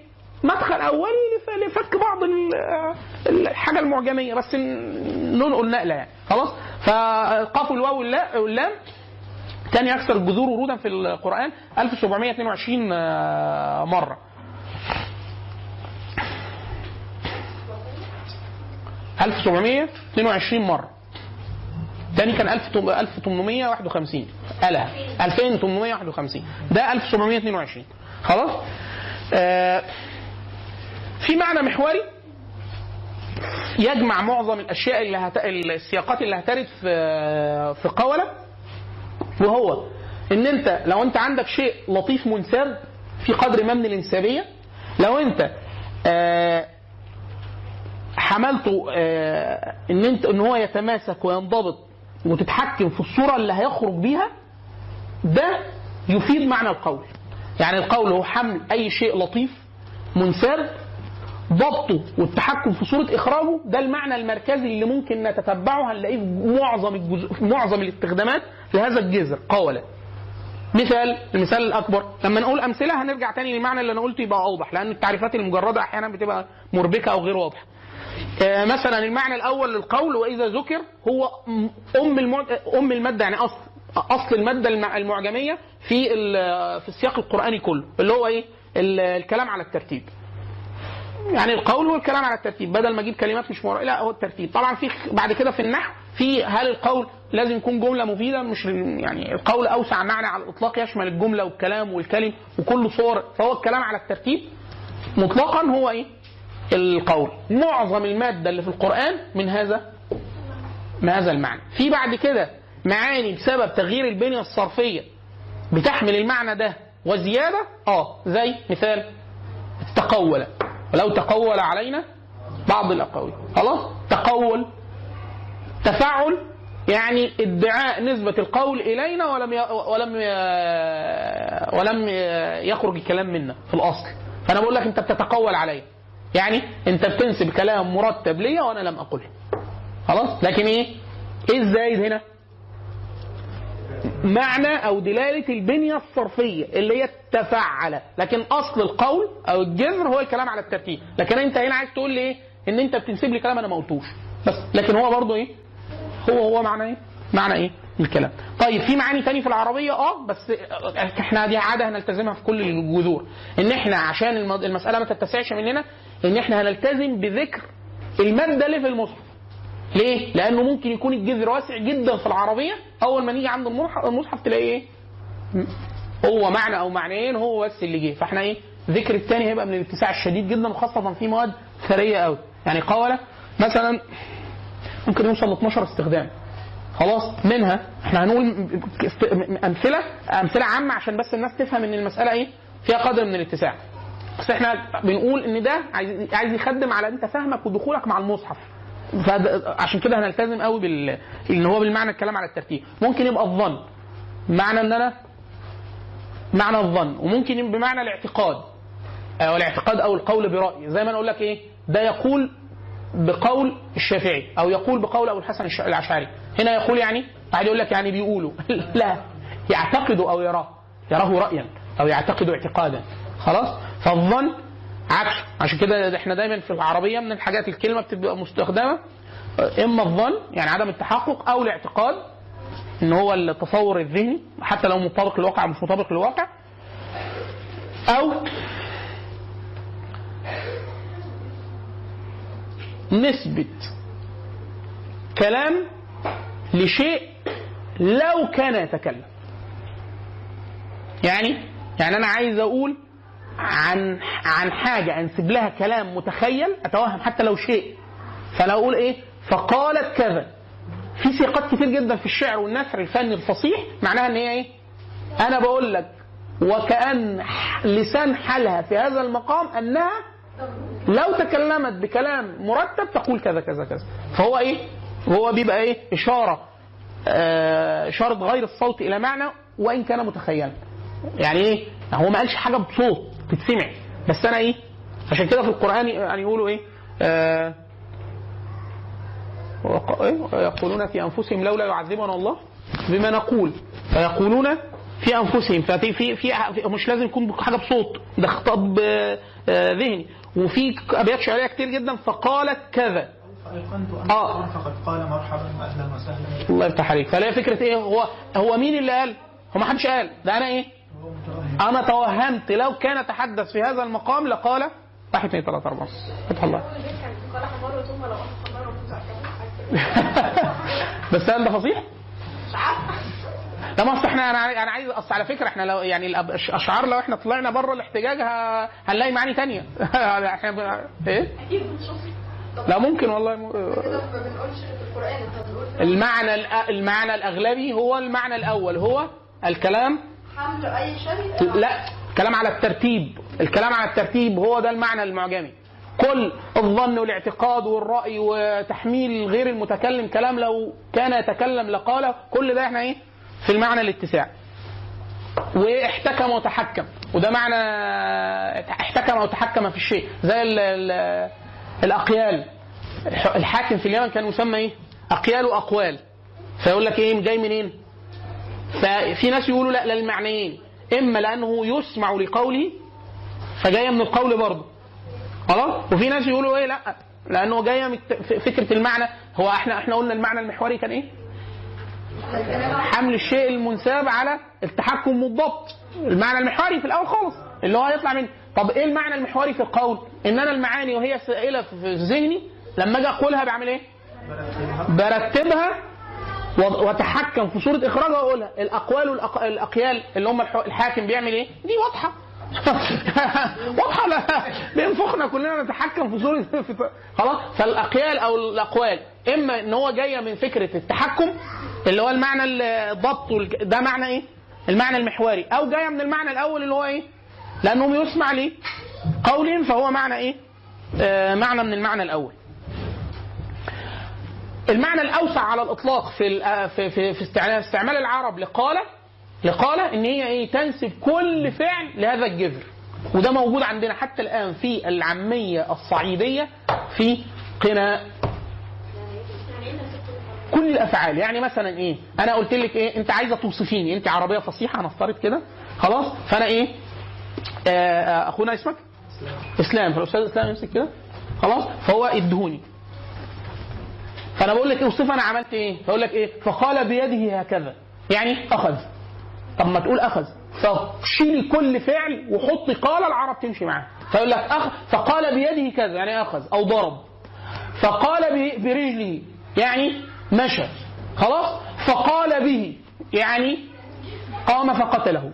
مدخل اولي لف- لفك بعض ال- الحاجة المعجمية بس ننقل نقله يعني. خلاص؟ فقاف الواو واللا- واللام. ثاني أكثر الجذور ورودا في القرآن. 1722 آه، مرة. ألف سبعمية اتنين وعشرين مرة. تاني كان 1851 ألا. 2851 ده 1722 خلاص؟ آه في معنى محوري؟ يجمع معظم الأشياء اللي هت... السياقات اللي هترد في في قولة وهو إن أنت لو أنت عندك شيء لطيف منساب في قدر ما من الإنسابية لو أنت آه حملته آه إن انت إن هو يتماسك وينضبط وتتحكم في الصورة اللي هيخرج بيها ده يفيد معنى القول. يعني القول هو حمل أي شيء لطيف منساب ضبطه والتحكم في صورة إخراجه ده المعنى المركزي اللي ممكن نتتبعه هنلاقيه في معظم الجزء في معظم الاستخدامات لهذا الجذر. قولا مثال المثال الأكبر. لما نقول أمثلة هنرجع تاني للمعنى اللي أنا قلته يبقى اوضح لأن التعريفات المجردة أحيانا بتبقى مربكة أو غير واضحة. آه، مثلا المعنى الأول للقول وإذا ذكر هو أم المع... أم المادة يعني اصل أصل المادة المع- المعجمية في في السياق القرآني كله اللي هو إيه؟ ال- الكلام على الترتيب. يعني القول هو الكلام على الترتيب بدل ما أجيب كلمات مش مر... لا هو الترتيب. طبعا في بعد كده في النحو في هل القول لازم يكون جملة مفيدة؟ مش يعني القول أوسع معنى على الإطلاق يشمل الجملة والكلام والكلم وكل صور فهو الكلام على الترتيب مطلقا هو إيه؟ القول. معظم المادة اللي في القرآن من هذا من هذا المعنى. في بعد كده معاني بسبب تغيير البنية الصرفية بتحمل المعنى ده وزيادة آه زي مثال تقول ولو تقول علينا بعض الأقاويل. خلاص؟ تقول تفعل يعني ادعاء نسبة القول إلينا ولم. ولم. ولم يخرج الكلام منا في الأصل. فأنا بقول لك أنت بتتقول عليا. يعني أنت بتنسب كلام مرتب ليا وأنا لم أقله. خلاص؟ لكن إيه؟ إيه الزايد هنا؟ معنى أو دلالة البنية الصرفية اللي هي تفعل لكن أصل القول أو الجذر هو الكلام على الترتيب. لكن أنت هنا عايز تقول لي إيه؟ إن أنت بتنسب لي كلام أنا ما قلتوش. بس. لكن هو برضه إيه؟ هو هو معنى إيه؟ معنى إيه؟ الكلام. طيب في معاني تاني في العربية؟ آه بس إحنا دي عادة هنلتزمها في كل الجذور. إن إحنا عشان الم- المسألة ما تتسعش مننا إن إحنا هنلتزم بذكر المادة اللي في المصحف. ليه؟ لأنه ممكن يكون الجذر واسع جدا في العربية أول ما نيجي عند المصحف, تلاقي إيه؟ هو معنى أو معنيين هو بس اللي جه. فإحنا إيه؟ ذكر الثاني هيبقى من الاتساع الشديد جدا وخاصة في مواد ثرية قوي يعني قولة مثلا ممكن يوصل ل 12 استخدام. خلاص منها إحنا هنقول أمثلة أمثلة عامة عشان بس الناس تفهم إن المسألة إيه؟ فيها قدر من الاتساع. بس إحنا بنقول إن ده عايز يخدم على أنت فهمك ودخولك مع المصحف. عشان كده هنلتزم قوي بال ان هو بالمعنى الكلام على الترتيب. ممكن يبقى الظن. معنى إن أنا معنى الظن. وممكن بمعنى الاعتقاد. أو الاعتقاد أو القول برأي. زي ما أنا أقول لك إيه؟ ده يقول بقول الشافعي أو يقول بقول أبو الحسن الأشعري. هنا يقول يعني بعد يقول لك يعني بيقولوا. لا. يعتقد أو يراه. يراه رايا أو يعتقد اعتقادا. خلاص؟ فالظن عكس. عشان كده إحنا دايما في العربية من الحاجات الكلمة بتبقى مستخدمة إما الظن يعني عدم التحقق أو الاعتقاد إن هو التصور الذهني حتى لو مطابق للواقع مش مطابق للواقع. أو نسبة كلام لشيء لو كان يتكلم. يعني يعني أنا عايز أقول عن عن حاجة أنسب لها كلام متخيل أتوهم حتى لو شيء. فانا أقول إيه؟ فقالت كذا. في سياقات كتير جدا في الشعر والنثر الفني الفصيح معناها إن هي إيه؟ أنا بقول لك وكأن لسان حالها في هذا المقام أنها لو تكلمت بكلام مرتب تقول كذا كذا كذا. فهو إيه؟ هو بيبقى إيه؟ إشارة آه إشارة غير الصوت إلى معنى وإن كان متخيلا يعني إيه؟ هو ما قالش حاجة بصوت. تتسمع بس أنا إيه؟ عشان كده في القرآن يعني يقولوا إيه؟ آه إيه؟ ويقولون في أنفسهم لولا يعذبنا الله بما نقول. فيقولون في أنفسهم. ففي في في مش لازم يكون حاجة بصوت. ده خطاب آه، آه، ذهني. وفي أبيات شعرية كتير جدا فقالت كذا. آه. فقد قال مرحبا وأهلا وسهلا الله يفتح عليك. فلا فكرة إيه؟ هو هو مين اللي قال؟ هو ما حدش قال. ده أنا إيه؟ أنا توهمت لو كان تحدث في هذا المقام لقال واحد اثنين ثلاثة أربعة فتح الله. بس هل ده فصيح؟ لا ما أصل إحنا أنا أنا عايز أصل على فكرة إحنا لو يعني الأشعار لو إحنا طلعنا بره الاحتجاج هنلاقي معاني تانية. إحنا إيه؟ لا ممكن والله. م... المعنى المعنى الأغلبي هو المعنى الأول. هو الكلام حمل شيء؟ لا الكلام على الترتيب. الكلام على الترتيب هو ده المعنى المعجمي. كل الظن والاعتقاد والرأي وتحميل غير المتكلم كلام لو كان يتكلم لقاله كل ده إحنا إيه؟ في المعنى الاتساع. واحتكم وتحكم. وده معنى احتكم أو تحكم في الشيء. زي ال ال الأقيال. الحاكم في اليمن كان يسمى إيه؟ أقيال وأقوال. فيقول لك إيه؟ جاي منين؟ ففي ناس يقولوا لا للمعنيين إما لأنه يسمع لقوله فجاية من القول برضه خلاص وفي ناس يقولوا إيه لا لأنه جاية من فكرة المعنى هو إحنا إحنا قلنا المعنى المحوري كان إيه؟ حمل الشيء المنساب على التحكم والضبط المعنى المحوري في الأول خالص اللي هو هيطلع من طب إيه المعنى المحوري في القول؟ إن أنا المعاني وهي سائلة في ذهني لما أجي أقولها بعمل إيه؟ برتبها واتحكم في صورة اخراجها وأقولها الأقوال والاقيال اللي هم الح- الحاكم بيعمل إيه؟ دي واضحة واضحة بينفخنا كلنا نتحكم في صورة خلاص فالأقيال أو الأقوال إما إن هو جاية من فكرة التحكم اللي هو المعنى الضبط ده معنى إيه؟ المعنى المحوري أو جاية من المعنى الأول اللي هو إيه؟ لأنه يسمع ليه؟ قولهم فهو معنى إيه؟ آه معنى من المعنى الأول. المعنى الأوسع على الإطلاق في ال- في في, استعمال العرب لقاله لقاله إن هي إيه تنسب كل فعل لهذا الجذر. وده موجود عندنا حتى الآن في العامية الصعيدية في قناء كل الأفعال. يعني مثلا إيه أنا قلت لك إيه أنت عايزة توصفيني. أنت عربية فصيحة هنفترض كده. خلاص؟ فأنا إيه آه آه أخونا اسمك؟ إسلام. فالاستاذ إسلام يمسك كده. خلاص؟ فهو ادهوني. فانا بقول لك اوصف أنا عملت إيه؟ فاقول لك إيه؟ فقال بيده هكذا. يعني أخذ. طب ما تقول أخذ. فشيلي كل فعل وحطي قال العرب تمشي معاه. فيقول لك أخ فقال بيده كذا يعني أخذ؟ أو ضرب. فقال برجله يعني مشى. خلاص؟ فقال به يعني قام فقتله.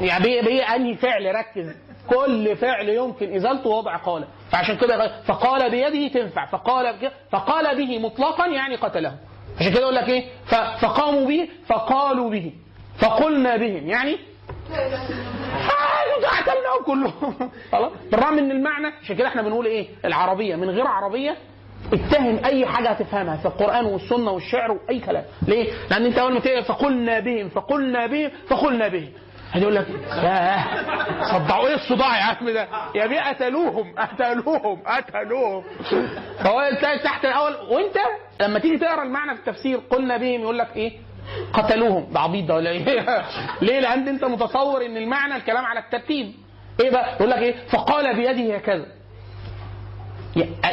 يعني بيه بيه أنهي فعل ركز. كل فعل يمكن إزالته وضع قال فعشان كده فقال بيده تنفع فقال فقال به مطلقا يعني قتله. عشان كده يقول لك إيه؟ فقاموا به فقالوا به فقلنا بهم. يعني آه، قتلناهم كلهم. خلاص؟ بالرغم ان المعنى عشان كده إحنا بنقول إيه؟ العربية. من غير عربية اتهم أي حاجة هتفهمها في القرآن والسنة والشعر وأي كلام. ليه؟ لأن أنت أول ما تقرأ فقلنا بهم فقلنا بهم فقلنا بهم. هيقول لك ياه صدعوا إيه الصداع يا عم ده يا بيه قتلوهم قتلوهم قتلوهم فهو تحت الأول وإنت لما تيجي تقرأ المعنى في التفسير قلنا بهم يقول لك إيه قتلوهم ده عبيط ده ولا إيه؟ ليه؟ لأن أنت متصور إن المعنى الكلام على الترتيب إيه بقى؟ يقول لك إيه؟ فقال بيده هكذا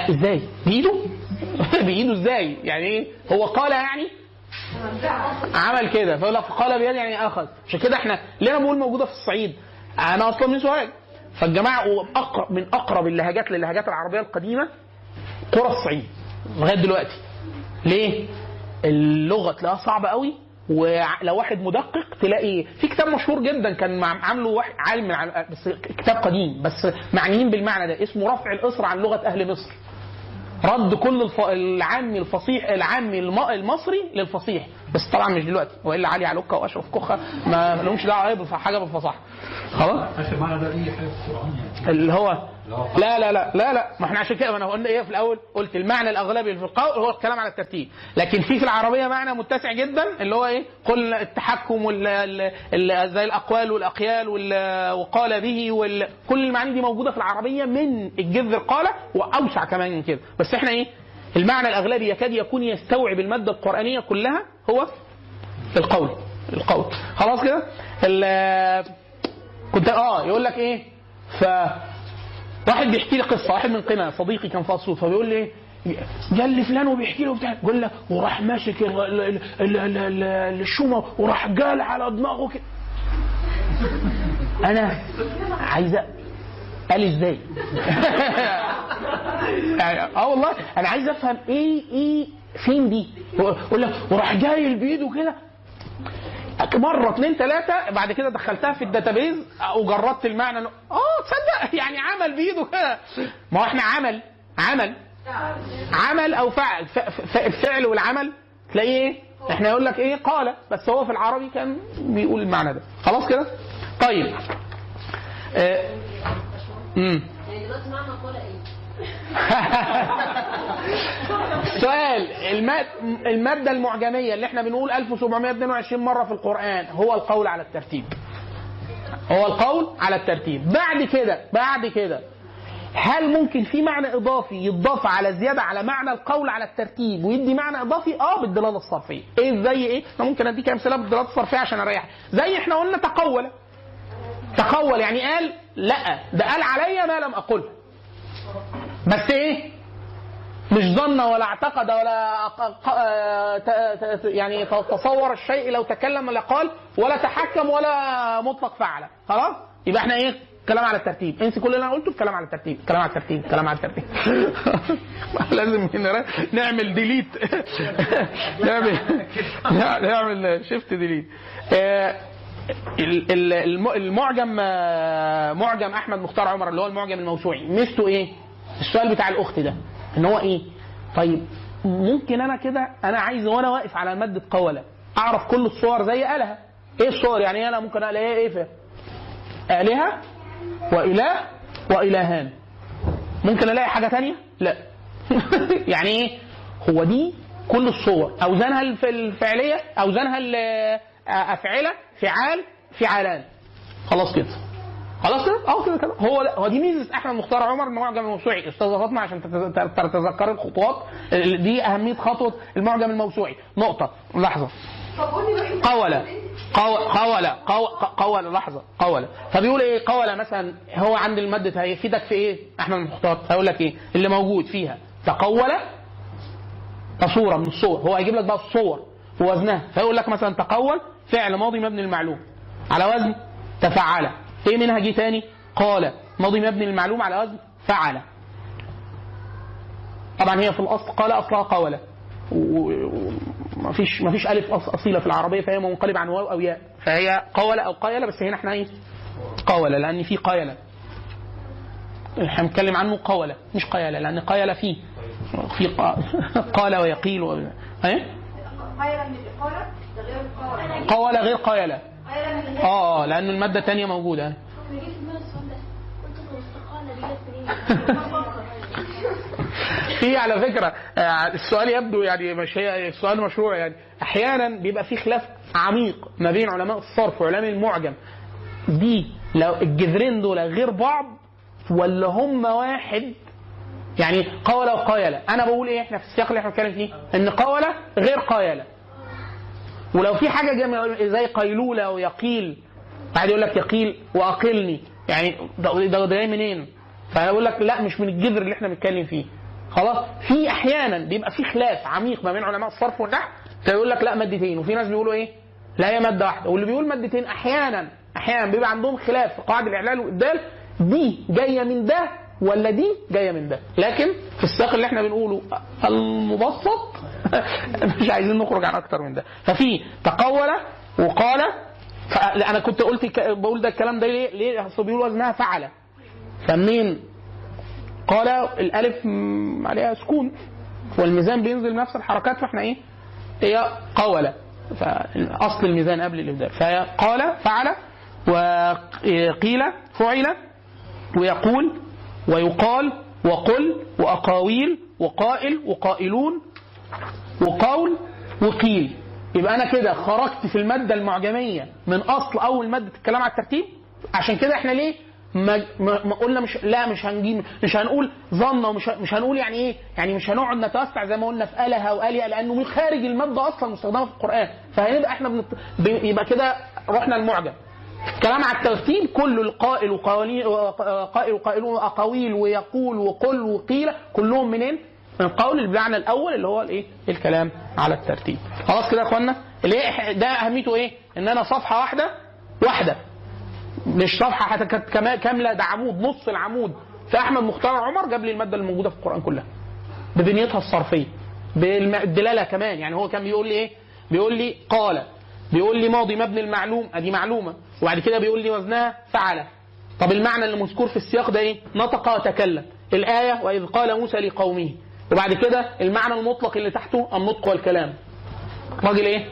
إزاي؟ بايده؟ بايده إزاي؟ يعني إيه؟ هو قال يعني عمل كده. فيقول لك قال بيده يعني أخذ. عشان كده إحنا ليه أنا بقول موجودة في الصعيد؟ أنا أصلا من سوهاج. فالجماعة من أقرب اللهجات للهجات العربية القديمة قرى الصعيد لغاية دلوقتي. ليه؟ اللغة تلاقيها صعبة قوي ولو واحد مدقق تلاقي في كتاب مشهور جدا كان عامله واحد عالم بس كتاب قديم بس معنيين بالمعنى ده اسمه رفع الإسر عن لغة أهل مصر. رد كل الف... العامي الفصيح العامي الم... المصري للفصيح. بس طبعا مش دلوقتي. والا علي علوكة وأشرف كخه ما لهمش دعوة بف- حاجة بالفصاحه خلاص؟ أي اللي هو لا لا لا لا لا. ما إحنا عشان كده انا قلنا إيه في الأول؟ قلت المعنى الأغلبي في القول هو الكلام على الترتيب. لكن في في العربية معنى متسع جدا اللي هو إيه؟ قلنا التحكم وال ال- ال- زي الأقوال والأقيال وال- وقال به وال كل المعاني دي موجودة في العربية من الجذر قال وأوسع كمان من كده. بس إحنا إيه؟ المعنى الأغلبي يكاد يكون يستوعب المادة القرآنية كلها هو القول القول. خلاص كده؟ كنت آه يقول لك إيه؟ ف واحد بيحكي لي قصة واحد من قنا صديقي كان في فبيقول لي جال لي فلان وبيحكي له بتاع يقول لك وراح ماسك ال- ال- ال- ال- ال- ال- الشومة وراح جال على دماغه كده أنا عايزه قال إزاي؟ آه والله أنا عايز أفهم إيه إيه فين دي؟ وراح جايل بإيده كده مرة اثنين ثلاثة بعد كده دخلتها في الداتابيز وجربت المعنى آه تصدق يعني عمل بإيده كده. ما هو إحنا عمل عمل. عمل أو فعل الفعل والعمل. تلاقيه إيه؟ إحنا يقول لك إيه؟ قال. بس هو في العربي كان بيقول المعنى ده. خلاص كده؟ طيب. آه. امم يعني دلوقتي معنى قول إيه؟ سؤال الماد المادة المعجمية اللي إحنا بنقول 1722 مرة في القرآن هو القول على الترتيب. هو القول على الترتيب. بعد كده بعد كده هل ممكن في معنى إضافي يضاف على زيادة على معنى القول على الترتيب ويدي معنى إضافي؟ آه بالدلالة الصرفية. إيه زي إيه؟ أنا ممكن أديك أمثلة بالدلالة الصرفية عشان اريح زي إحنا قلنا تقول. تقول يعني قال لأ ده قال عليا ما لم أقله. بس إيه؟ مش ظن ولا اعتقد ولا آه، يعني تصور الشيء لو تكلم ولا قال ولا تحكم ولا مطلق فعل خلاص؟ يبقى إحنا إيه؟ كلام على الترتيب. انسي كل اللي أنا قلته الكلام على الترتيب. كلام على الترتيب. كلام على الترتيب. لازم نعمل ديليت نعمل نعمل شيفت ديليت الم- المعجم آه، معجم أحمد مختار عمر اللي هو المعجم الموسوعي. ميزته إيه؟ السؤال بتاع الأخت ده إن هو إيه؟ طيب ممكن أنا كده أنا عايز وأنا واقف على مادة قوله أعرف كل الصور زي آلهة إيه الصور يعني أنا ممكن الاقي إيه فيها؟ آلهة وإله وإلهان ممكن ألاقي حاجة تانية؟ لا يعني إيه؟ هو دي كل الصور أوزانها الف- الفعلية أوزانها ال- أفعلة فعال فعالان خلاص كده خلاص كده؟ آه كده كده. هو هو دي ميزة أحمد مختار عمر المعجم الموسوعي. أستاذ فاطمة عشان تت- تت- تتذكري الخطوات ال- دي أهمية خطوة المعجم الموسوعي. نقطة. لحظة. طب قولي. بقى قولة قو- قولة قو- قولة لحظة. قولة فبيقول إيه؟ قولة مثلا هو عند المادة هيفيدك في إيه؟ أحمد المختار هيقول لك إيه؟ اللي موجود فيها. تقولة كصورة من الصور. هو هيجيب لك بقى الصور ووزنها فيقول لك مثلا تقول فعل ماضي مبني المعلوم على وزن تفعل إيه منها جه تاني قال ماضي مبني المعلوم على وزن فعل. طبعا هي في الأصل قال أصلها قوله ومفيش مفيش ألف أصيلة في العربية فهي منقلب عن واو أو ياء. فهي قوله أو قيله بس هنا إحنا إيه؟ قوله لأن في قيله إحنا بنتكلم عنه قوله مش قيله لأن قيله فيه في قا- قال ويقيل و... إيه؟ قيلة من الإقالة غير القولة قول غير قيلة الهي آه لأن المادة الثانية موجودة. في على فكرة آه، السؤال يبدو يعني مش هي السؤال مشروع يعني. أحيانا بيبقى في خلاف عميق ما بين علماء الصرف وعلماء المعجم. دي لو الجذرين دول غير بعض ولا هم واحد؟ يعني قولة وقايلة أنا بقول إيه؟ إحنا في السياق اللي إحنا بنتكلم فيه إن قولة غير قايلة ولو في حاجة جم- زي قيلولة ويقيل. بعد يقول لك يقيل وأقلني. يعني ده ده جاي منين؟ فيقول لك لا مش من الجذر اللي إحنا بنتكلم فيه. خلاص؟ في أحيانا بيبقى في خلاف عميق ما بين علماء الصرف والنحو. فيقول لك لا مادتين. وفي ناس بيقولوا إيه؟ لا هي مادة واحدة. واللي بيقول مادتين أحيانا أحيانا بيبقى عندهم خلاف في قواعد الإعلال والإبدال. دي جاية من ده ولا دي جاية من ده؟ لكن في السياق اللي إحنا بنقوله المبسط مش عايزين نخرج عن أكتر من ده. ففي تقول وقال أنا كنت قلت بقول ده الكلام ده ليه ليه؟ أصل بيقول وزنها فعل. فمنين قال الألف عليها سكون. والميزان بينزل نفس الحركات فإحنا إيه؟ هي قول. فاصل الميزان قبل الإبدال. فهي قال فعل وقيل فعل ويقول ويقال وقل وأقاويل وقائل وقائلون وقول وقيل. يبقى أنا كده خرجت في المادة المعجمية من أصل أول مادة الكلام على الترتيب؟ عشان كده إحنا ليه ما, ما, قلنا مش لا مش هنجيب مش هنقول ظن ومش مش هنقول يعني إيه؟ يعني مش هنقعد نتوسع زي ما قلنا في آلهة وآلهة لأنه من خارج المادة أصلا مستخدمة في القرآن. فهنبقى إحنا بنت... يبقى كده رحنا المعجم كلام على الترتيب كله القائل وقوانين قائل وقائلون واقاويل ويقول وقل وقيل كلهم منين؟ من اللي بمعنى الأول اللي هو الإيه؟ الكلام على الترتيب. خلاص كده يا إخوانا؟ اللي هي ده أهميته إيه؟ إن أنا صفحة واحدة واحدة مش صفحة حتى كانت كاملة ده عمود نص العمود فاحمد مختار عمر جاب لي المادة الموجودة في القرآن كلها ببنيتها الصرفية بالدلاله كمان يعني هو كان بيقول لي إيه؟ بيقول لي قال بيقول لي ماضي مبني المعلوم أدي معلومة وبعد كده بيقول لي وزنها فعل طب المعنى اللي مذكور في السياق ده إيه؟ نطق وتكلم الآية وإذ قال موسى لقومه وبعد كده المعنى المطلق اللي تحته النطق والكلام. راجل إيه؟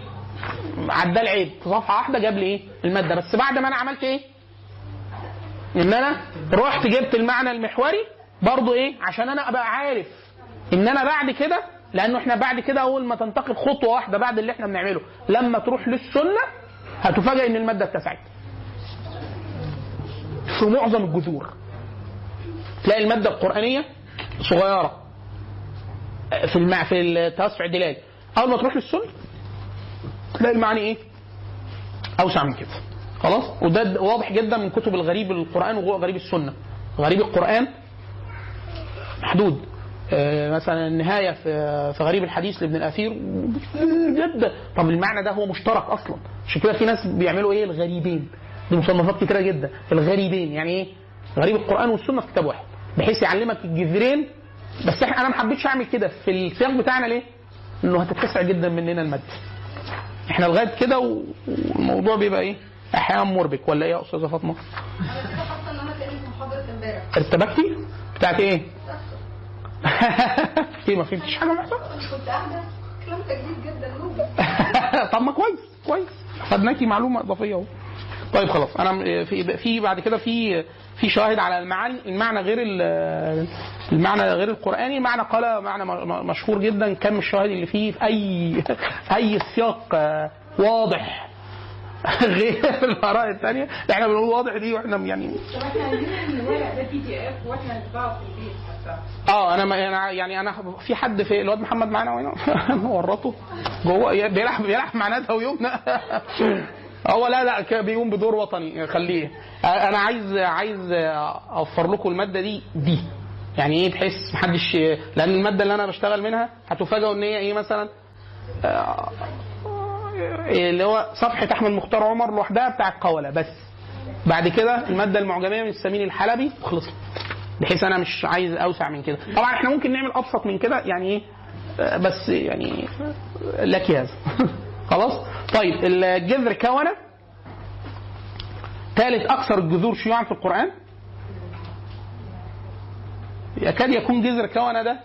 عدى العيب في صفحة واحدة جاب لي إيه؟ المادة. بس بعد ما أنا عملت إيه؟ إن أنا رحت جبت المعنى المحوري برضو إيه؟ عشان أنا أبقى عارف إن أنا بعد كده لأنه إحنا بعد كده أول ما تنتقل خطوة واحدة بعد اللي إحنا بنعمله. لما تروح للسنة هتفاجئ إن المادة اتسعت. في معظم الجذور. تلاقي المادة القرآنية صغيرة. في المع... في التوسع الدلالي أول ما تروح للسنه تلاقي المعاني إيه؟ أوسع من كده. خلاص؟ وده واضح جدا من كتب الغريب القرآن وغريب السنة. غريب القرآن محدود. آه، مثلا النهاية في في غريب الحديث لابن الأثير كتير جدا طب المعنى ده هو مشترك أصلا. عشان كده في ناس بيعملوا إيه؟ الغريبين. دي مصنفات كتيرة جدا. الغريبين. يعني إيه؟ غريب القرآن والسنة في كتاب واحد. بحيث يعلمك الجذرين بس إحنا أنا ما حبيتش أعمل كده في السياق بتاعنا ليه؟ إنه هتتسع جدا مننا الماده إحنا لغاية كده والموضوع بيبقى إيه؟ أحيانا مربك ولا إيه يا أستاذة فاطمة؟ أنا كده حاسه ان أنا كاني في محاضره امبارح ارتبكتي؟ بتاعت إيه؟ إيه ما فهمتش حاجة محسن؟ كنت قاعدة كلام جديد جدا طب ما كويس كويس خدناكي معلومة إضافية أهو طيب خلاص أنا في في بعد كده في في شواهد على المعاني المعنى غير ال- المعنى غير القرآني المعنى قال معنى مشهور جدا كم الشواهد اللي فيه في أي أي سياق آه، واضح. غير الآراء الثانية إحنا بنقول واضح دي وإحنا يعني إحنا عايزين الورق ده بي دي اف وإحنا نطبعه في البيت آه أنا يعني أنا في حد في الواد محمد معانا وهنا ورطه جوه بيلعب بيلعب مع ندى ويمنى هو لا لا بيقوم بدور وطني. خليه. أنا عايز عايز أوفر لكم المادة دي دي. يعني إيه بحيث محدش لأن المادة اللي أنا بشتغل منها هتفاجئوا إن هي إيه مثلا؟ آه، اللي هو صفحة أحمد مختار عمر لوحدها بتاع القوله بس. بعد كده المادة المعجمية من السمين الحلبي وخلصت بحيث أنا مش عايز أوسع من كده. طبعا إحنا ممكن نعمل أبسط من كده يعني إيه؟ آه، بس يعني لك هذا خلاص؟ طيب الجذر كونة. ثالث أكثر الجذور شيوعا في القرآن. يكاد يكون جذر كونة ده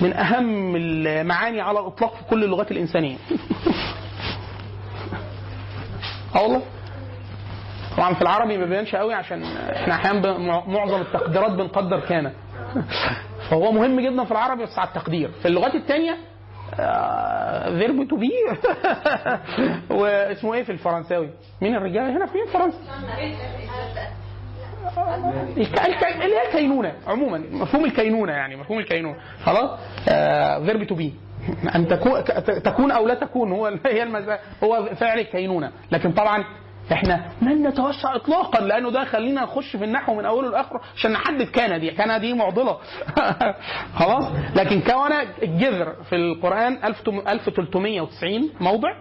من أهم المعاني على الإطلاق في كل اللغات الإنسانية. آه والله. طبعا في العربي ما بيبانش قوي عشان إحنا أحيانا معظم التقديرات بنقدر كان. فهو مهم جدا في العربي بس على التقدير. في اللغات الثانية verb to be واسمه إيه في الفرنساوي؟ مين الرجاله هنا فين فرنسا؟ اللي هي الكينونة عموما مفهوم الكينونة يعني مفهوم الكينونة خلاص verb to be أن تكون تكون أو لا تكون هو هي. هو فعل الكينونة لكن طبعا إحنا لن نتوسع اطلاقا لأنه ده خلينا نخش في النحو من أوله لآخره عشان نحدد كان دي كان دي معضلة. خلاص؟ لكن كون الجذر في القرآن 1390 موضع.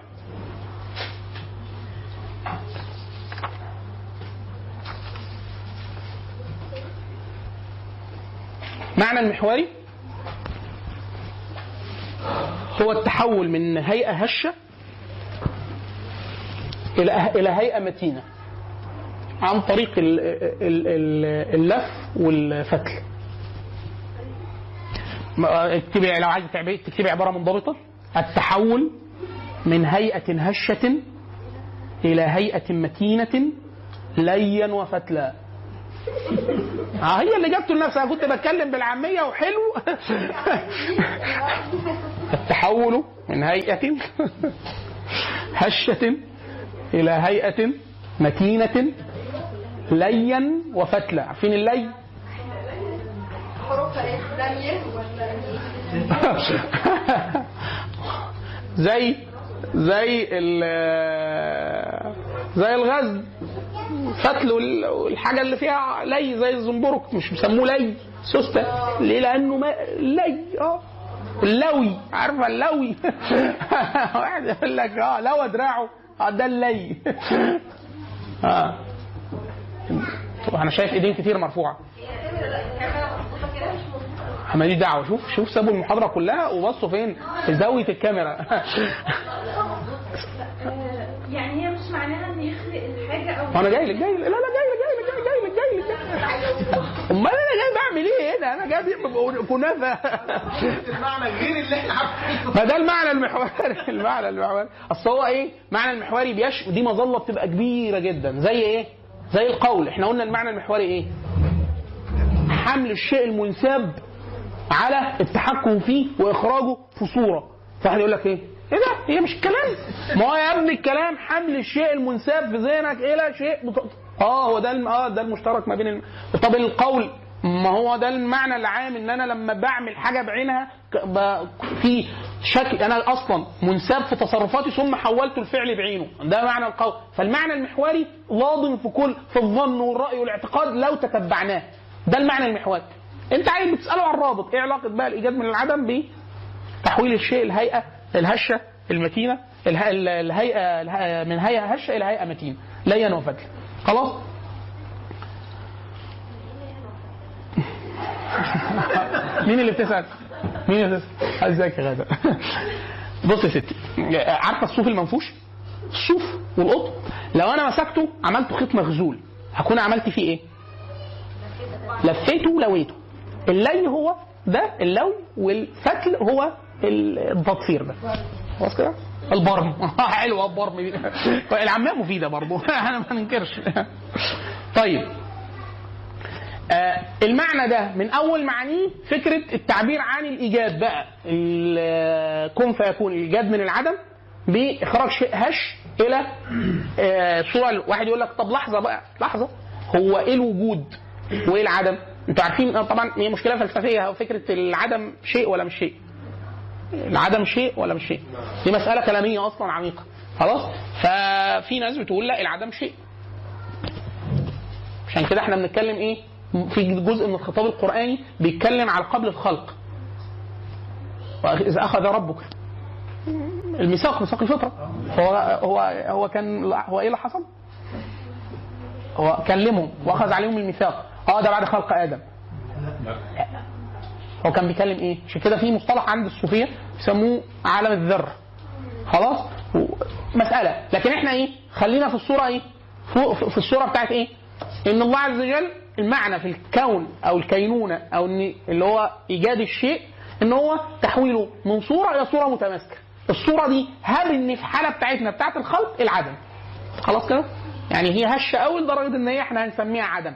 معنى المحوري؟ هو التحول من هيئة هشة إلى إلى هيئة متينة. عن طريق ال- ال- ال- اللف والفتل اكتبي لو تعبي- تكتبي عبارة منضبطة التحول من هيئة هشة إلى هيئة متينة ليا وفتلا. آه هي اللي جابته لنفسها. كنت بتكلم بالعامية وحلو. التحول من هيئة هشة إلى هيئة متينة ليا وفتلا عارفين اللي؟ زي زي ال زي الغزل. فتل وال- والحاجة اللي فيها لي زي الزنبرك. مش بيسموه لي سوستة. ليه؟ لأنه ما لي آه. اللوي عارفة اللوي؟ واحد يقول لك آه لوى دراعه. ده اللي آه. أنا شايف إيدين كتير مرفوعة. ماليش دعوة. شوف شوف سابوا المحاضرة كلها وبصوا فين؟ في زاوية الكاميرا. يعني هي مش معناها إن يخلق الحاجة أو وأنا جاي لك جاي لا لا جاي لك جاي لك. لك جاي لك جاي. أمال أنا جاي بعمل إيه هنا؟ أنا جاي كنافه المعنى غير اللي إحنا عارفينه فده المعنى المحوري المعنى المحوري. أصل هو إيه؟ معنى المحوري بيش دي مظلة بتبقى كبيرة جدا. زي إيه؟ زي القول. إحنا قلنا المعنى المحوري إيه؟ حمل الشيء المنساب على التحكم فيه وإخراجه في صورة. فواحد يقول لك إيه؟ إيه ده؟ هي مش الكلام ما هو يا ابني الكلام حمل الشيء المنساب في ذهنك إلى شيء بت... آه هو ده. آه ده المشترك ما بين الم... طب القول ما هو ده المعنى العام إن أنا لما بعمل حاجة بعينها. في شكل أنا أصلا منساب في تصرفاتي ثم حولت الفعل بعينه. ده معنى القول. فالمعنى المحوري واضح في كل في الظن والرأي والاعتقاد لو تتبعناه. ده المعنى المحوري. أنت عايز بتسأله عن الرابط. إيه علاقة بقى الإيجاد من العدم بتحويل الشيء الهيئة الهشة المتينة اله- ال- الهيئة اله- من هيئة هشة إلى هيئة متينة. لين وفتل خلاص؟ مين اللي بتسأل؟ مين اللي بتسأل؟ ازيك يا غادة؟ بص يا ستي عارفة الصوف المنفوش؟ الصوف والقطن؟ لو أنا مسكته عملته خيط مغزول هكون عملت فيه إيه؟ لفيته ولويته. اللي هو ده اللوي والفتل هو التطفير ده. خلاص كده؟ البرم. حلوة البرم دي. مفيدة برضه أنا ما ننكرش. طيب. آه المعنى ده من أول معانيه فكرة التعبير عن الإيجاد بقى. ال- كن فيكون الإيجاد من العدم بإخراج شيء هش إلى آه صوره واحد يقول لك طب لحظة بقى. لحظة. هو إيه الوجود وإيه العدم؟ أنتوا عارفين آه، طبعا هي مشكلة فلسفية. فكرة العدم شيء ولا مش شيء؟ العدم شيء ولا مش شيء؟ دي مسألة كلامية أصلا عميقة خلاص؟ ففي ناس بتقول لا العدم شيء عشان كده إحنا بنتكلم إيه؟ في جزء من الخطاب القرآني بيتكلم على قبل الخلق. وإذا أخذ ربك الميثاق ميثاق الفطرة هو هو هو كان هو إيه اللي حصل؟ هو كلمهم وأخذ عليهم الميثاق آه ده بعد خلق آدم هو كان بيكلم إيه؟ عشان كده في مصطلح عند الصوفية بيسموه عالم الذره خلاص؟ مسألة لكن إحنا إيه؟ خلينا في الصورة إيه؟ في الصورة بتاعت إيه؟ إن الله عز وجل المعنى في الكون أو الكينونة أو إن اللي هو إيجاد الشيء إن هو تحويله من صورة إلى صورة متماسكة. الصورة دي هل إن في الحاله بتاعتنا بتاعت الخلق العدم. خلاص كده؟ يعني هي هشة قوي لدرجة إن هي إحنا هنسميها عدم.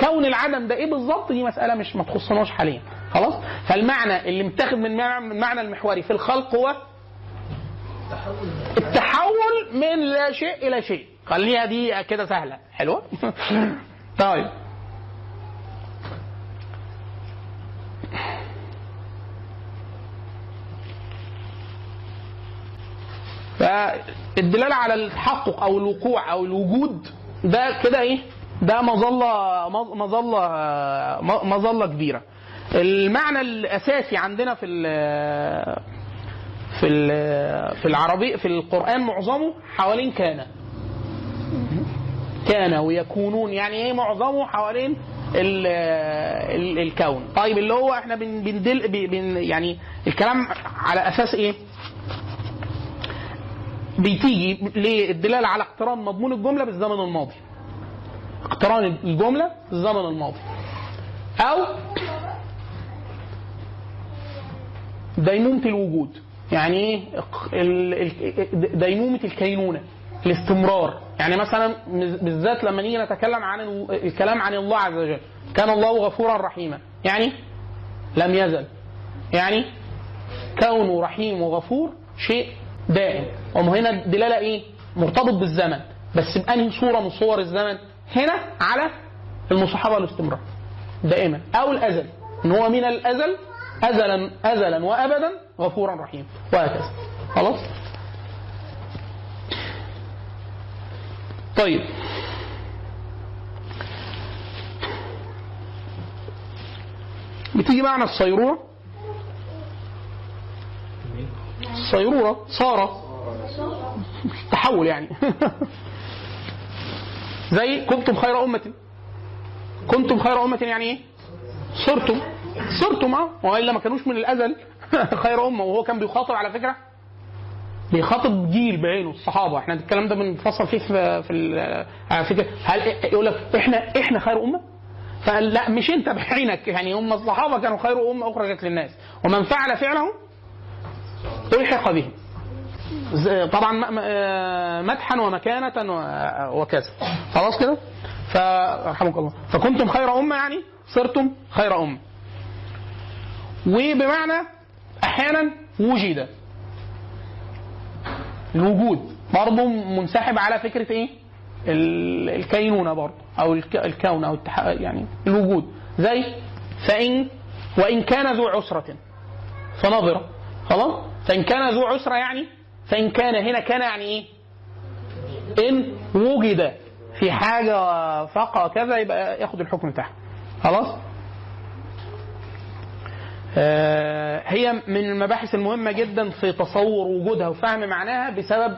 كون العدم ده إيه بالظبط دي مسألة مش ما تخصناش حاليا. خلاص؟ فالمعنى اللي متاخد من معنى المحوري في الخلق هو التحول من لا شيء إلى شيء. خليها دي كده سهلة، حلوة؟ طيب فالدلالة على التحقق أو الوقوع أو الوجود ده كده إيه؟ ده مظله مظله مظلة كبيرة. المعنى الأساسي عندنا في ال في ال في العربي في القرآن معظمه حوالين كان. كان ويكونون يعني إيه معظمه حوالين ال ال الكون. طيب اللي هو إحنا بن بندل بن يعني الكلام على أساس إيه؟ بتيجي للدلالة على اقتران مضمون الجملة بالزمن الماضي. اقتران الجملة بالزمن الماضي. أو ديمومه الوجود. يعني إيه؟ ال- ال- ديمومه الكينونة الاستمرار. يعني مثلا بالذات لما نيجي نتكلم عن ال- الكلام عن الله عز وجل. كان الله غفورا رحيما. يعني لم يزل. يعني كونه رحيم وغفور شيء دائم. وهنا الدلاله إيه؟ مرتبط بالزمن. بس بأنهي صورة من صور الزمن؟ هنا على المصاحبة والاستمرار. دائما. أو الأزل. إن هو من الأزل ازلا ازلا وابدا غفورا رحيما وهكذا. خلاص؟ طيب. بتيجي معنى الصيرورة الصيرورة صار تحول يعني. زي كنتم خير أمة. كنتم خير أمة يعني إيه؟ صرتم. صرتم آه والا ما كانوش من الأزل خير أمة وهو كان بيخاطب على فكرة. بيخاطب جيل بعينه الصحابة. إحنا الكلام ده بنفصل فيه في في على فكرة. هل يقول لك إحنا إحنا خير أمة؟ فقال لا مش أنت بعينك. يعني هم الصحابة كانوا خير أمة أخرجت للناس. ومن فعل فعله ألحق به طبعا م- مدحا ومكانة وكذا. خلاص كده؟ فرحمك الله. فكنتم خير أمة يعني؟ صرتم خير أمة. وبمعنى أحيانا وجد. الوجود برضه منسحب على فكرة إيه؟ ال- الكينونة برضه أو الك- الكون أو. يعني الوجود. زي فان وإن كان ذو عسرة. فنظره خلاص؟ فإن كان ذو عسرة يعني فإن كان هنا كان يعني إيه؟ إن وجد. في حاجة فقه كذا يبقى ياخد الحكم بتاعها خلاص؟ هي من المباحث المهمة جدا في تصور وجودها وفهم معناها بسبب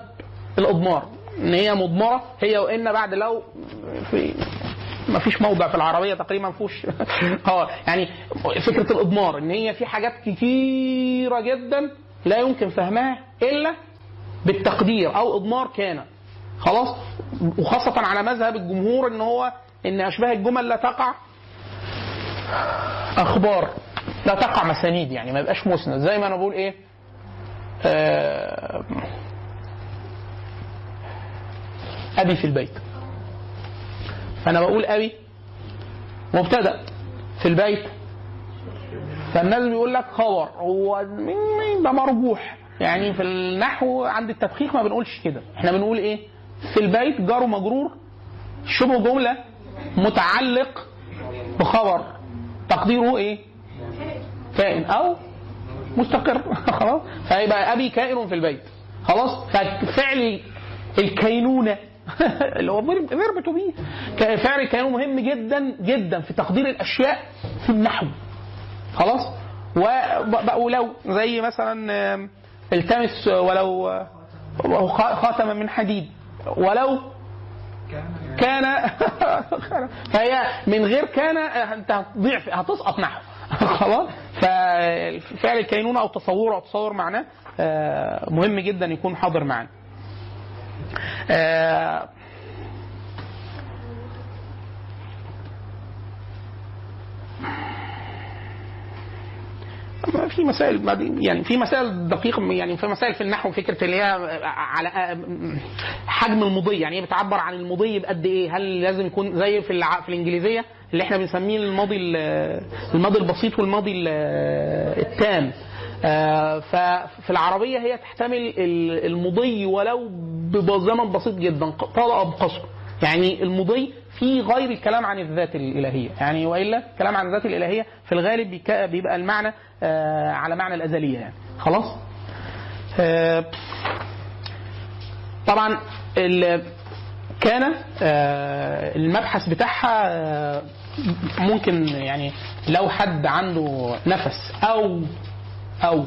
الإضمار. إن هي مضمرة هي وإن بعد لو في ما فيش موضع في العربية تقريبا فيهوش آه يعني فكرة الإضمار إن هي في حاجات كتيرة جدا لا يمكن فهمها إلا بالتقدير أو إضمار كان. خلاص؟ وخاصة على مذهب الجمهور إن هو إن أشباه الجمل لا تقع أخبار. لا تقع مسانيد يعني ما يبقاش مسند. زي ما أنا بقول إيه آه أبي في البيت. فأنا بقول أبي مبتدأ في البيت. فالناس بيقول لك خبر هو ده مرجوح؟ يعني في النحو عند التدقيق ما بنقولش كده. إحنا بنقول إيه؟ في البيت جار ومجرور شبه جملة متعلق بخبر. تقديره إيه؟ كائن أو مستقر. خلاص. فيبقى أبي كائن في البيت. خلاص. ففعل الكينونة. اللي هو verb to be فعل الكينونه مهم جدا جدا في تقدير الأشياء في النحو. خلاص. ولو زي مثلا التمس ولو آه، خاتما من حديد. ولو كان فهي من غير كان انت هتضيع هتسقط نحو. خلاص. ففعل الكينونة أو تصوره أو تصور معناه آه، مهم جدا يكون حاضر معانا. آه، في مسائل يعني في مسائل دقيقة يعني في مسائل في النحو فكرة اللي هي على حجم المضي يعني هي بتعبر عن المضي بقد إيه؟ هل لازم يكون زي في. في الإنجليزية؟ اللي إحنا بنسميه الماضي ال- الماضي البسيط والماضي ال- التام. آه، ففي العربية هي تحتمل ال- المضي ولو بزمن بسيط جدا. طال قصر يعني المضي في غير الكلام عن الذات الإلهية. يعني وإلا الكلام عن الذات الإلهية في الغالب بيبقى المعنى آه، على معنى الأزلية يعني. خلاص؟ آه، طبعا كان المبحث بتاعها ممكن يعني لو حد عنده نفس أو أو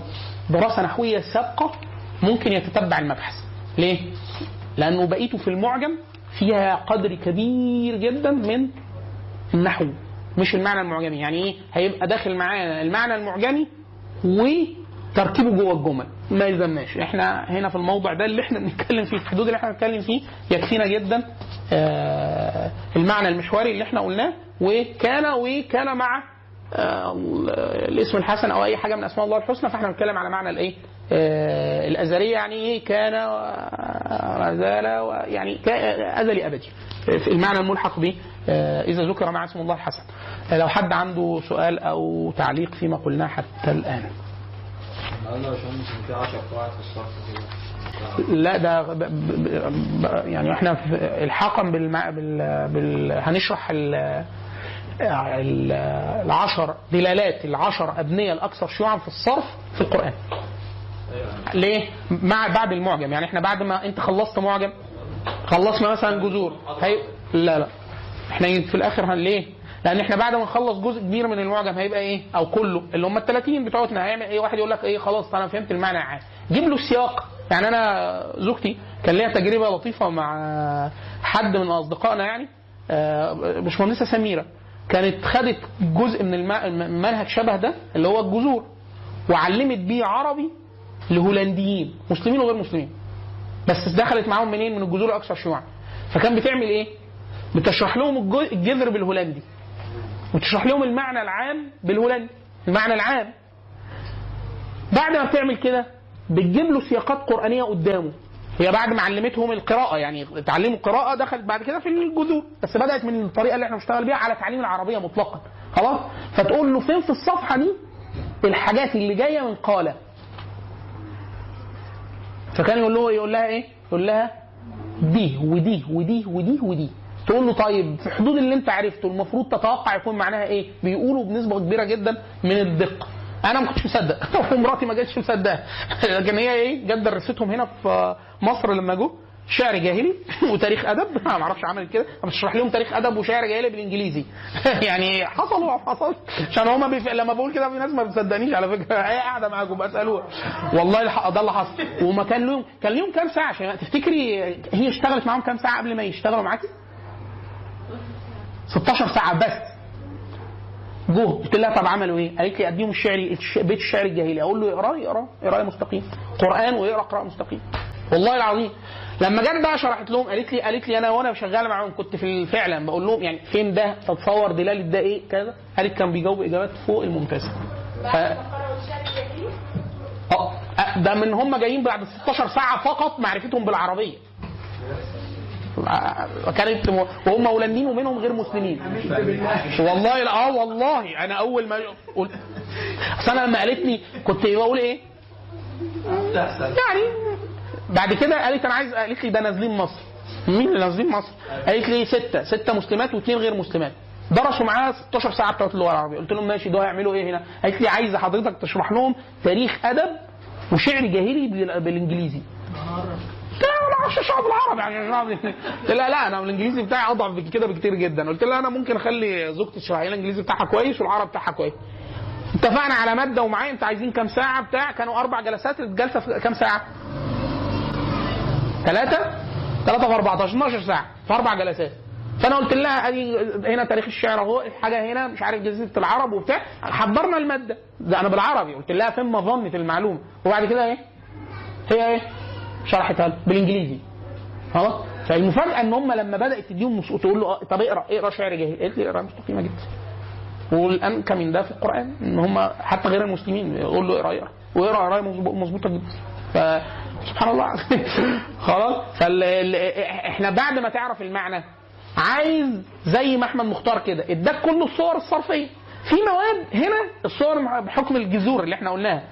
دراسة نحوية سابقة ممكن يتتبع المبحث. ليه؟ لأنه بقيته في المعجم فيها قدر كبير جدا من النحو مش المعنى المعجمي. يعني إيه؟ هيبقى داخل معانا المعنى المعجمي وتركيبه جوه الجمل. ما يلزمناش. إحنا هنا في الموضع ده اللي إحنا بنتكلم فيه الحدود اللي إحنا بنتكلم فيه يكفينا جدا آه المعنى المحوري اللي إحنا قلناه وكان وكان مع آه الاسم الحسن أو أي حاجة من أسماء الله الحسنى فاحنا بنتكلم على معنى الإيه؟ آه الأزلية يعني إيه؟ كان وما زال يعني أزلي أبدي. في المعنى الملحق به إذا ذكر مع اسم الله الحسن. لو حد عنده سؤال أو تعليق فيما قلناه حتى الآن. لا ده. يعني إحنا في الحاقا. بال... بال... هنشرح ال... ال- العشر دلالات العشر أبنية الأكثر شيوعا في الصرف في القرآن ليه؟ مع بعد المعجم يعني إحنا بعد ما انت خلصت معجم خلصنا مثلا جذور هي... لا لا إحنا في الآخر هن ليه؟ لأن إحنا بعد ما نخلص جزء كبير من المعجم هيبقى إيه؟ أو كله. اللي هم ال 30 بتوعتنا هيعمل إيه؟ واحد يقول لك إيه خلاص أنا فهمت المعنى. عام جيب له السياق. يعني أنا زوجتي كان ليها تجربة لطيفة مع حد من أصدقائنا يعني آه، باشمهندسة سميرة. كانت خدت جزء من الم- المنهج شبه ده اللي هو الجذور وعلمت بيه عربي لهولنديين مسلمين وغير مسلمين. بس دخلت معاهم منين؟ من الجذور الاكثر شيوعا. فكان بتعمل إيه؟ بتشرح لهم الج- الجذر بالهولندي. وتشرح لهم المعنى العام بالهولندي المعنى العام. بعد ما بتعمل كده بتجيب له سياقات قرآنية قدامه. هي بعد ما علمتهم القراءة يعني تعلموا القراءة دخلت بعد كده في الجذور. بس بدأت من الطريقة اللي إحنا بنشتغل بيها على تعليم العربية مطلقا. خلاص؟ فتقول له فين في الصفحة دي الحاجات اللي جاية من قالة. فكان يقول له يقول لها إيه؟ يقول لها دي ودي ودي ودي ودي. تقول له طيب في حدود اللي انت عرفته المفروض تتوقع يكون معناها إيه؟ بيقولوا بنسبة كبيرة جدا من الدقة. أنا ما كنتش مصدق. ومراتي ما جاتش مصدقة. لكن هي إيه؟ جت درستهم هنا في مصر لما جو شعر جاهلي وتاريخ أدب. أنا ما أعرفش عملت كده. بشرح لهم تاريخ أدب وشعر جاهلي بالإنجليزي. يعني حصل وحصل عشان هما بيف... لما بقول كده في ناس ما بتصدقنيش على فكرة. هي قاعدة معاكم بسألوها. والله الحق ده اللي حصل. وما كان لهم كان لهم كام ساعة؟ عشان تفتكري هي اشتغلت معاهم كام ساعة قبل ما يشتغلوا معاكي؟ 16 ساعة بس. جه قلت لها طب عملوا إيه؟ قالت لي أديهم الشعر الش- بيت الشعر الجاهلي. أقول له اقراه يقراه قرايه مستقيم. قرآن ويقرا قراءة مستقيم. والله العظيم لما جت بقى شرحت لهم قالت لي قالت لي أنا وأنا شغاله معاهم كنت في فعلا بقول لهم يعني فين ده؟ تتصور دلالة ده إيه؟ كذا. قالت كان بيجاوب إجابات فوق الممتازه ف... آه ده من هم جايين بعد 16 ساعة فقط معرفتهم بالعربية. كانت وهم مولانين ومنهم غير مسلمين. والله آه والله. أنا أول ما قلت أصل أنا لما قالت كنت بقول إيه؟ يعني بعد كده قالت أنا عايز قالت لي ده نازلين مصر. مين اللي نازلين مصر؟ قالت لي ستة. ستة مسلمات واثنين غير مسلمات. درسوا معاها 16 ساعة بتوع اللغة العربية. قلت لهم ماشي دول هيعملوا إيه هنا؟ قالت لي عايزة حضرتك تشرح لهم تاريخ أدب وشعر جاهلي بال- بالإنجليزي. لا أنا ما أعرفش اشرح بالعربي يعني قلت لها لا أنا الإنجليزي بتاعي أضعف كده بكتير جدا. قلت لها أنا ممكن أخلي زوجتي تشرح لي الإنجليزي بتاعها كويس والعربي بتاعها كويس. اتفقنا على مادة ومعايا أنت عايزين كام ساعة بتاع؟ كانوا أربع جلسات الجلسة في كام ساعة؟ ثلاثة؟ ثلاثة في 14 12 ساعة في أربع جلسات. فأنا قلت لها ادي هنا تاريخ الشعر أهو الحاجة هنا مش عارف جزيره العرب وبتاع. حضرنا المادة. ده أنا بالعربي. قلت لها فين مظنه المعلومة. وبعد كده إيه؟ هي إيه؟ شرحتها له بالإنجليزي. خلاص؟ فالمفاجأة إن هم لما بدأت تديهم تقول له طب اقرأ اقرأ شعر جاهلي. قالت لي اقرأ مستقيمة جدا. والانكى من ده في القرآن إن هم حتى غير المسلمين يقول له اقرأ اقرأ. ويقرا قرايه مظبو- مظبوطة جدا. ف سبحان الله. خلاص؟ فال ال- إحنا بعد ما تعرف المعنى عايز زي ما أحمد مختار كده اداك كل الصور الصرفية. في مواد هنا الصور بحكم الجذور اللي إحنا قلناها.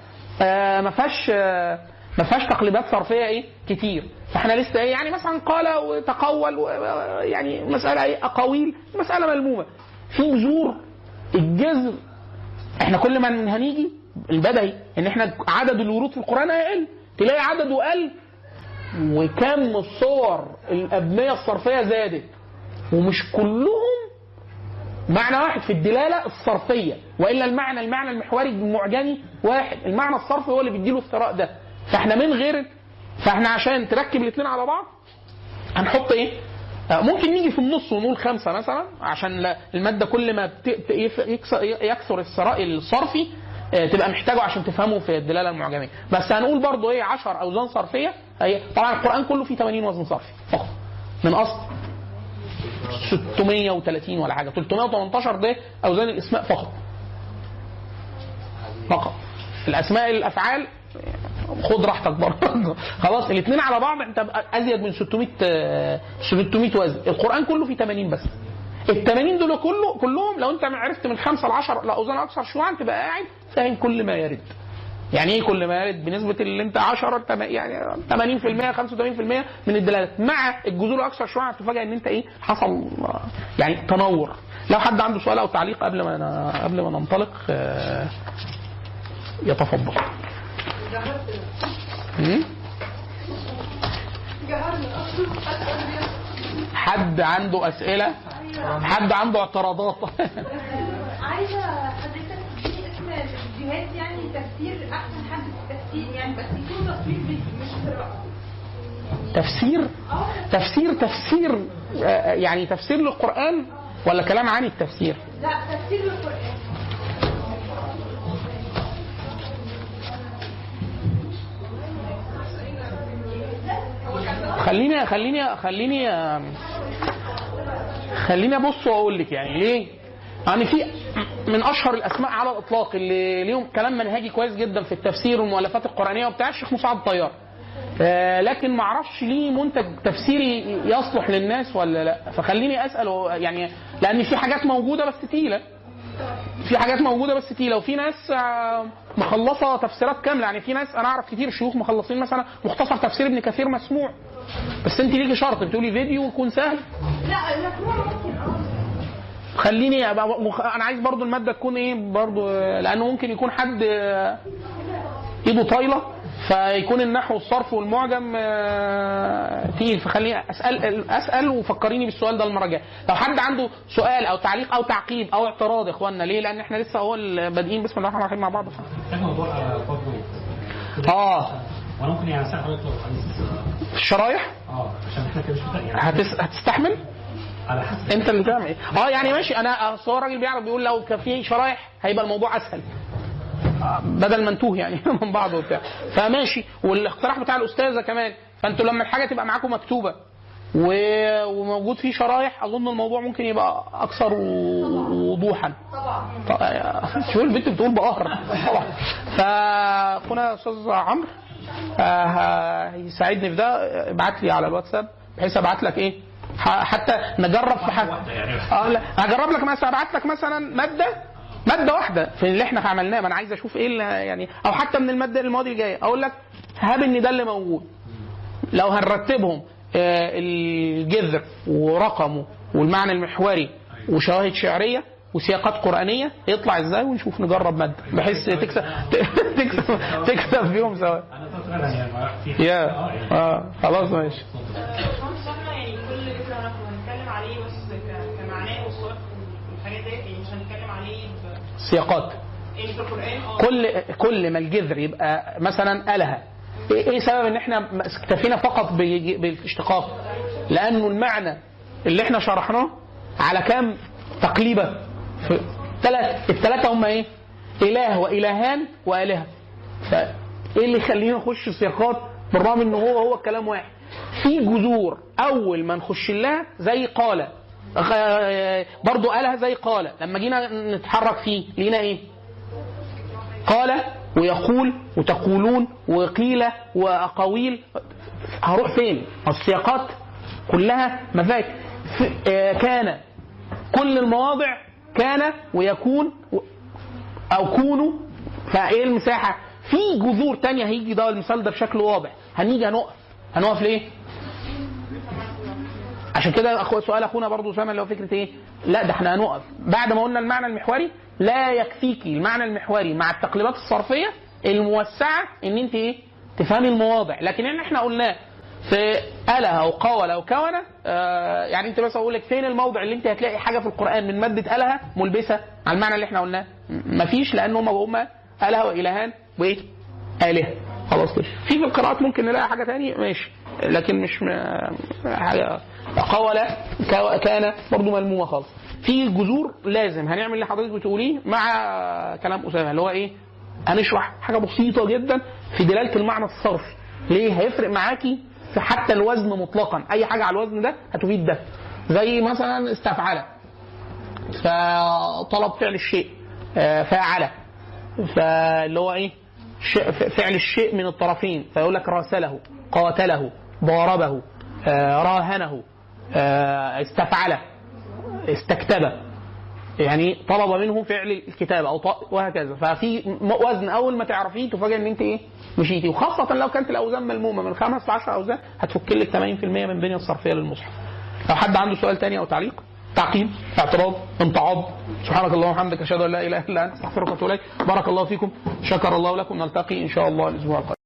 آه ما فيهاش آه ما فيهاش تقليبات صرفية إيه؟ كتير. فإحنا لسه إيه؟ يعني مثلا قال وتقول يعني مسألة إيه؟ أقاويل. مسألة ملمومة. في جذور الجذر. إحنا كل ما هنيجي البدهي إن إحنا عدد الورود في القرآن هيقل تلاقي عدده قل وكم الصور الأبنية الصرفية زادت. ومش كلهم معنى واحد في الدلالة الصرفية. وإلا المعنى المعنى المحوري المعجمي واحد. المعنى الصرفي هو اللي بيديله الثراء ده. فاحنا من غير فاحنا عشان تركب الاثنين على بعض هنحط إيه؟ آه، ممكن نيجي في النص ونقول خمسة مثلا عشان المادة كل ما يكثر الثراء الصرفي آه، تبقى محتاجة عشان تفهمه في الدلالة المعجميه بس هنقول برضو إيه 10 أوزان صرفية هي طبعا القرآن كله فيه 80 وزن صرفي فقط. من أصل 630 ولا حاجة. 318 ده أوزان الإسماء فقط. فقط. الأسماء الأفعال خد راحتك برضه. خلاص الاثنين على بعض انت أزيد من 600 آه، 600 وزن. القرآن كله فيه 80 بس. ال 80 دول كله كلهم لو انت عرفت من 5 ل 10 لاوزان أكثر شيوعا تبقى قاعد فاهم كل ما يرد. يعني إيه كل ما يرد؟ بنسبة اللي انت 10 تم- يعني 80% 85% من الدلالات. مع الجذور الاكثر شيوعا تفاجئ إن انت إيه حصل آه، يعني تنور. لو حد عنده سؤال أو تعليق قبل ما قبل ما ننطلق آه، يتفضل؟ حد عنده أسئلة؟ حد عنده اعتراضات؟ عايزة حضرتك تديني اسم الفيديوهات يعني تفسير أحسن حد في التفسير يعني بس يكون تصوير فيديو مش قراءه تفسير؟ تفسير تفسير آه، يعني تفسير للقرآن ولا كلام عن التفسير؟ لا تفسير للقرآن. خليني خليني خليني خليني أبص وأقول لك يعني ليه؟ يعني في من أشهر الأسماء على الإطلاق اللي ليهم كلام منهجي كويس جدا في التفسير والمؤلفات القرآنية وبتاع الشيخ مساعد طيار. آه، لكن ما أعرفش ليه منتج تفسيري يصلح للناس ولا لا. فخليني أسأل يعني لأن في حاجات موجودة بس تقيلة. في حاجات موجودة بس تقيله وفي ناس آه، مخلصة تفسيرات كاملة. يعني في ناس أنا أعرف كتير شيوخ مخلصين مثلا مختصر تفسير ابن كثير مسموع. بس أنت ليكي شرط بتقولي فيديو يكون سهل. لا المكروه ممكن آه. خليني مخ... أنا عايز برضو المادة تكون إيه برضو لأنه ممكن يكون حد آه، إيده طايلة. فيكون النحو والصرف والمعجم آه، تقيل. فخليني اسال أسأل وفكريني بالسؤال ده المرة الجاية. لو حد عنده سؤال أو تعليق أو تعقيب أو اعتراض يا اخوانا ليه؟ لأن إحنا لسه هو بادئين. بسم الله الرحمن الرحيم مع بعض. آه. وأنا ممكن يعني أسأل حضرتك لو عايز. الشرايح آه عشان إحنا كده مش يعني هتس... هتستحمل؟ على حسب. أنت اللي تعمل إيه؟ آه يعني ماشي. أنا أصل هو الراجل بيعرف بيقول لو كان في شرايح هيبقى الموضوع أسهل. آه، بدل ما نتوه يعني من بعض وبتاع. فماشي. والاقتراح بتاع الأستاذة كمان. فأنتوا لما الحاجة تبقى معاكم مكتوبة. و- وموجود فيه شرايح أظن الموضوع ممكن يبقى أكثر وضوحا. طبعا. طبعا. شوف البنت بتقول بقهر. طبعا. فأخونا أستاذ عمرو آه، هيساعدني في ده. ابعت لي على الواتساب. بحيث أبعت لك إيه؟ حتى نجرب في حاجة. آه لا. هجرب لك مثلا أبعت لك مثلا مادة مادة واحدة في اللي إحنا عملناه. ما أنا عايز أشوف إيه اللي يعني أو حتى من المادة المواد الجاية. أقول لك هاب إن ده اللي موجود. لو هنرتبهم آه، الجذر ورقمه والمعنى المحوري وشواهد شعرية وسياقات قرآنية يطلع إزاي ونشوف نجرب مادة؟ بحيث تكسب تكسب تكسب فيهم سوا. أنا فعلا يعني يا آه خلاص ماشي خمس إحنا يعني كل ذكر إحنا هنتكلم عليه بس ك- كمعناه والصرف والحاجات ديت يعني مش هنتكلم عليه ب- سياقات. آه. كل كل ما الجذر يبقى مثلا إيه إيه سبب إن إحنا اكتفينا فقط بالاشتقاق؟ لأنه المعنى اللي إحنا شرحناه على كام تقليبه ثلاث الثلاثه هم إيه؟ إله وإلهان وآلهة. فإيه اللي يخلينا نخش سياقات بالرغم ان هو هو الكلام واحد؟ في جذور أول ما نخش لها زي قال برضو آلهة زي قال. لما جينا نتحرك فيه لقينا إيه؟ قال ويقول وتقولون وقيل وأقاويل. هروح فين؟ السياقات كلها ف- آه، كان. كل المواضع كان ويكون أو كونوا فإيه المساحة؟ في جذور تانية هيجي ده المثال ده بشكل واضح. هنيجي هنقف. هنقف ليه؟ عشان كده أخو سؤال أخونا برضو اسامه اللي هو فكرة إيه؟ لا ده إحنا هنقف بعد ما قلنا المعنى المحوري لا يكفيكي المعنى المحوري مع التقليبات الصرفية الموسعة إن أنت إيه؟ تفهمي المواضع لكن إن إحنا قلناه في أله أو قول أو كون آه يعني أنت بس أقول لك فين الموضع اللي أنت هتلاقي حاجة في القرآن من مادة أله ملبسة على المعنى اللي إحنا قلناه مفيش لأن هم هم أله وإلهان وإيه؟ آلهة خلاص كده. في في القراءات ممكن نلاقي حاجة تانية؟ ماشي. لكن مش حاجة قول كا- كان برضو ملمومة خالص. في جذور لازم هنعمل اللي حضرتك بتقوليه مع كلام أسامة اللي هو إيه؟ هنشرح حاجة بسيطة جدا في دلالة المعنى الصرفي ليه؟ هيفرق معاكي في حتى الوزن مطلقا. أي حاجة على الوزن ده هتفيد ده. زي مثلا استفعل فطلب فعل الشيء آه، فاعل فاللي هو إيه؟ فعل الشيء من الطرفين فيقول لك راسله قاتله ضاربه آه، راهنه آه، استفعل استكتب يعني طلب منه فعل الكتابه أو وهكذا. ففي وزن أول ما تعرفيه تفاجئ إن أنت إيه؟ مشيتي. وخاصة لو كانت الأوزان ملمومة من خمس ل 10 أوزان هتفك لك 80% من البنيه الصرفية للمصحف. لو حد عنده سؤال تاني أو تعليق؟ تعقيب اعتراض امتعاض سبحانك اللهم وبحمدك أشهد أن لا إله إلا أنت أستغفرك وأتوب إليك. بارك الله فيكم شكر الله لكم نلتقي إن شاء الله الأسبوع القادم.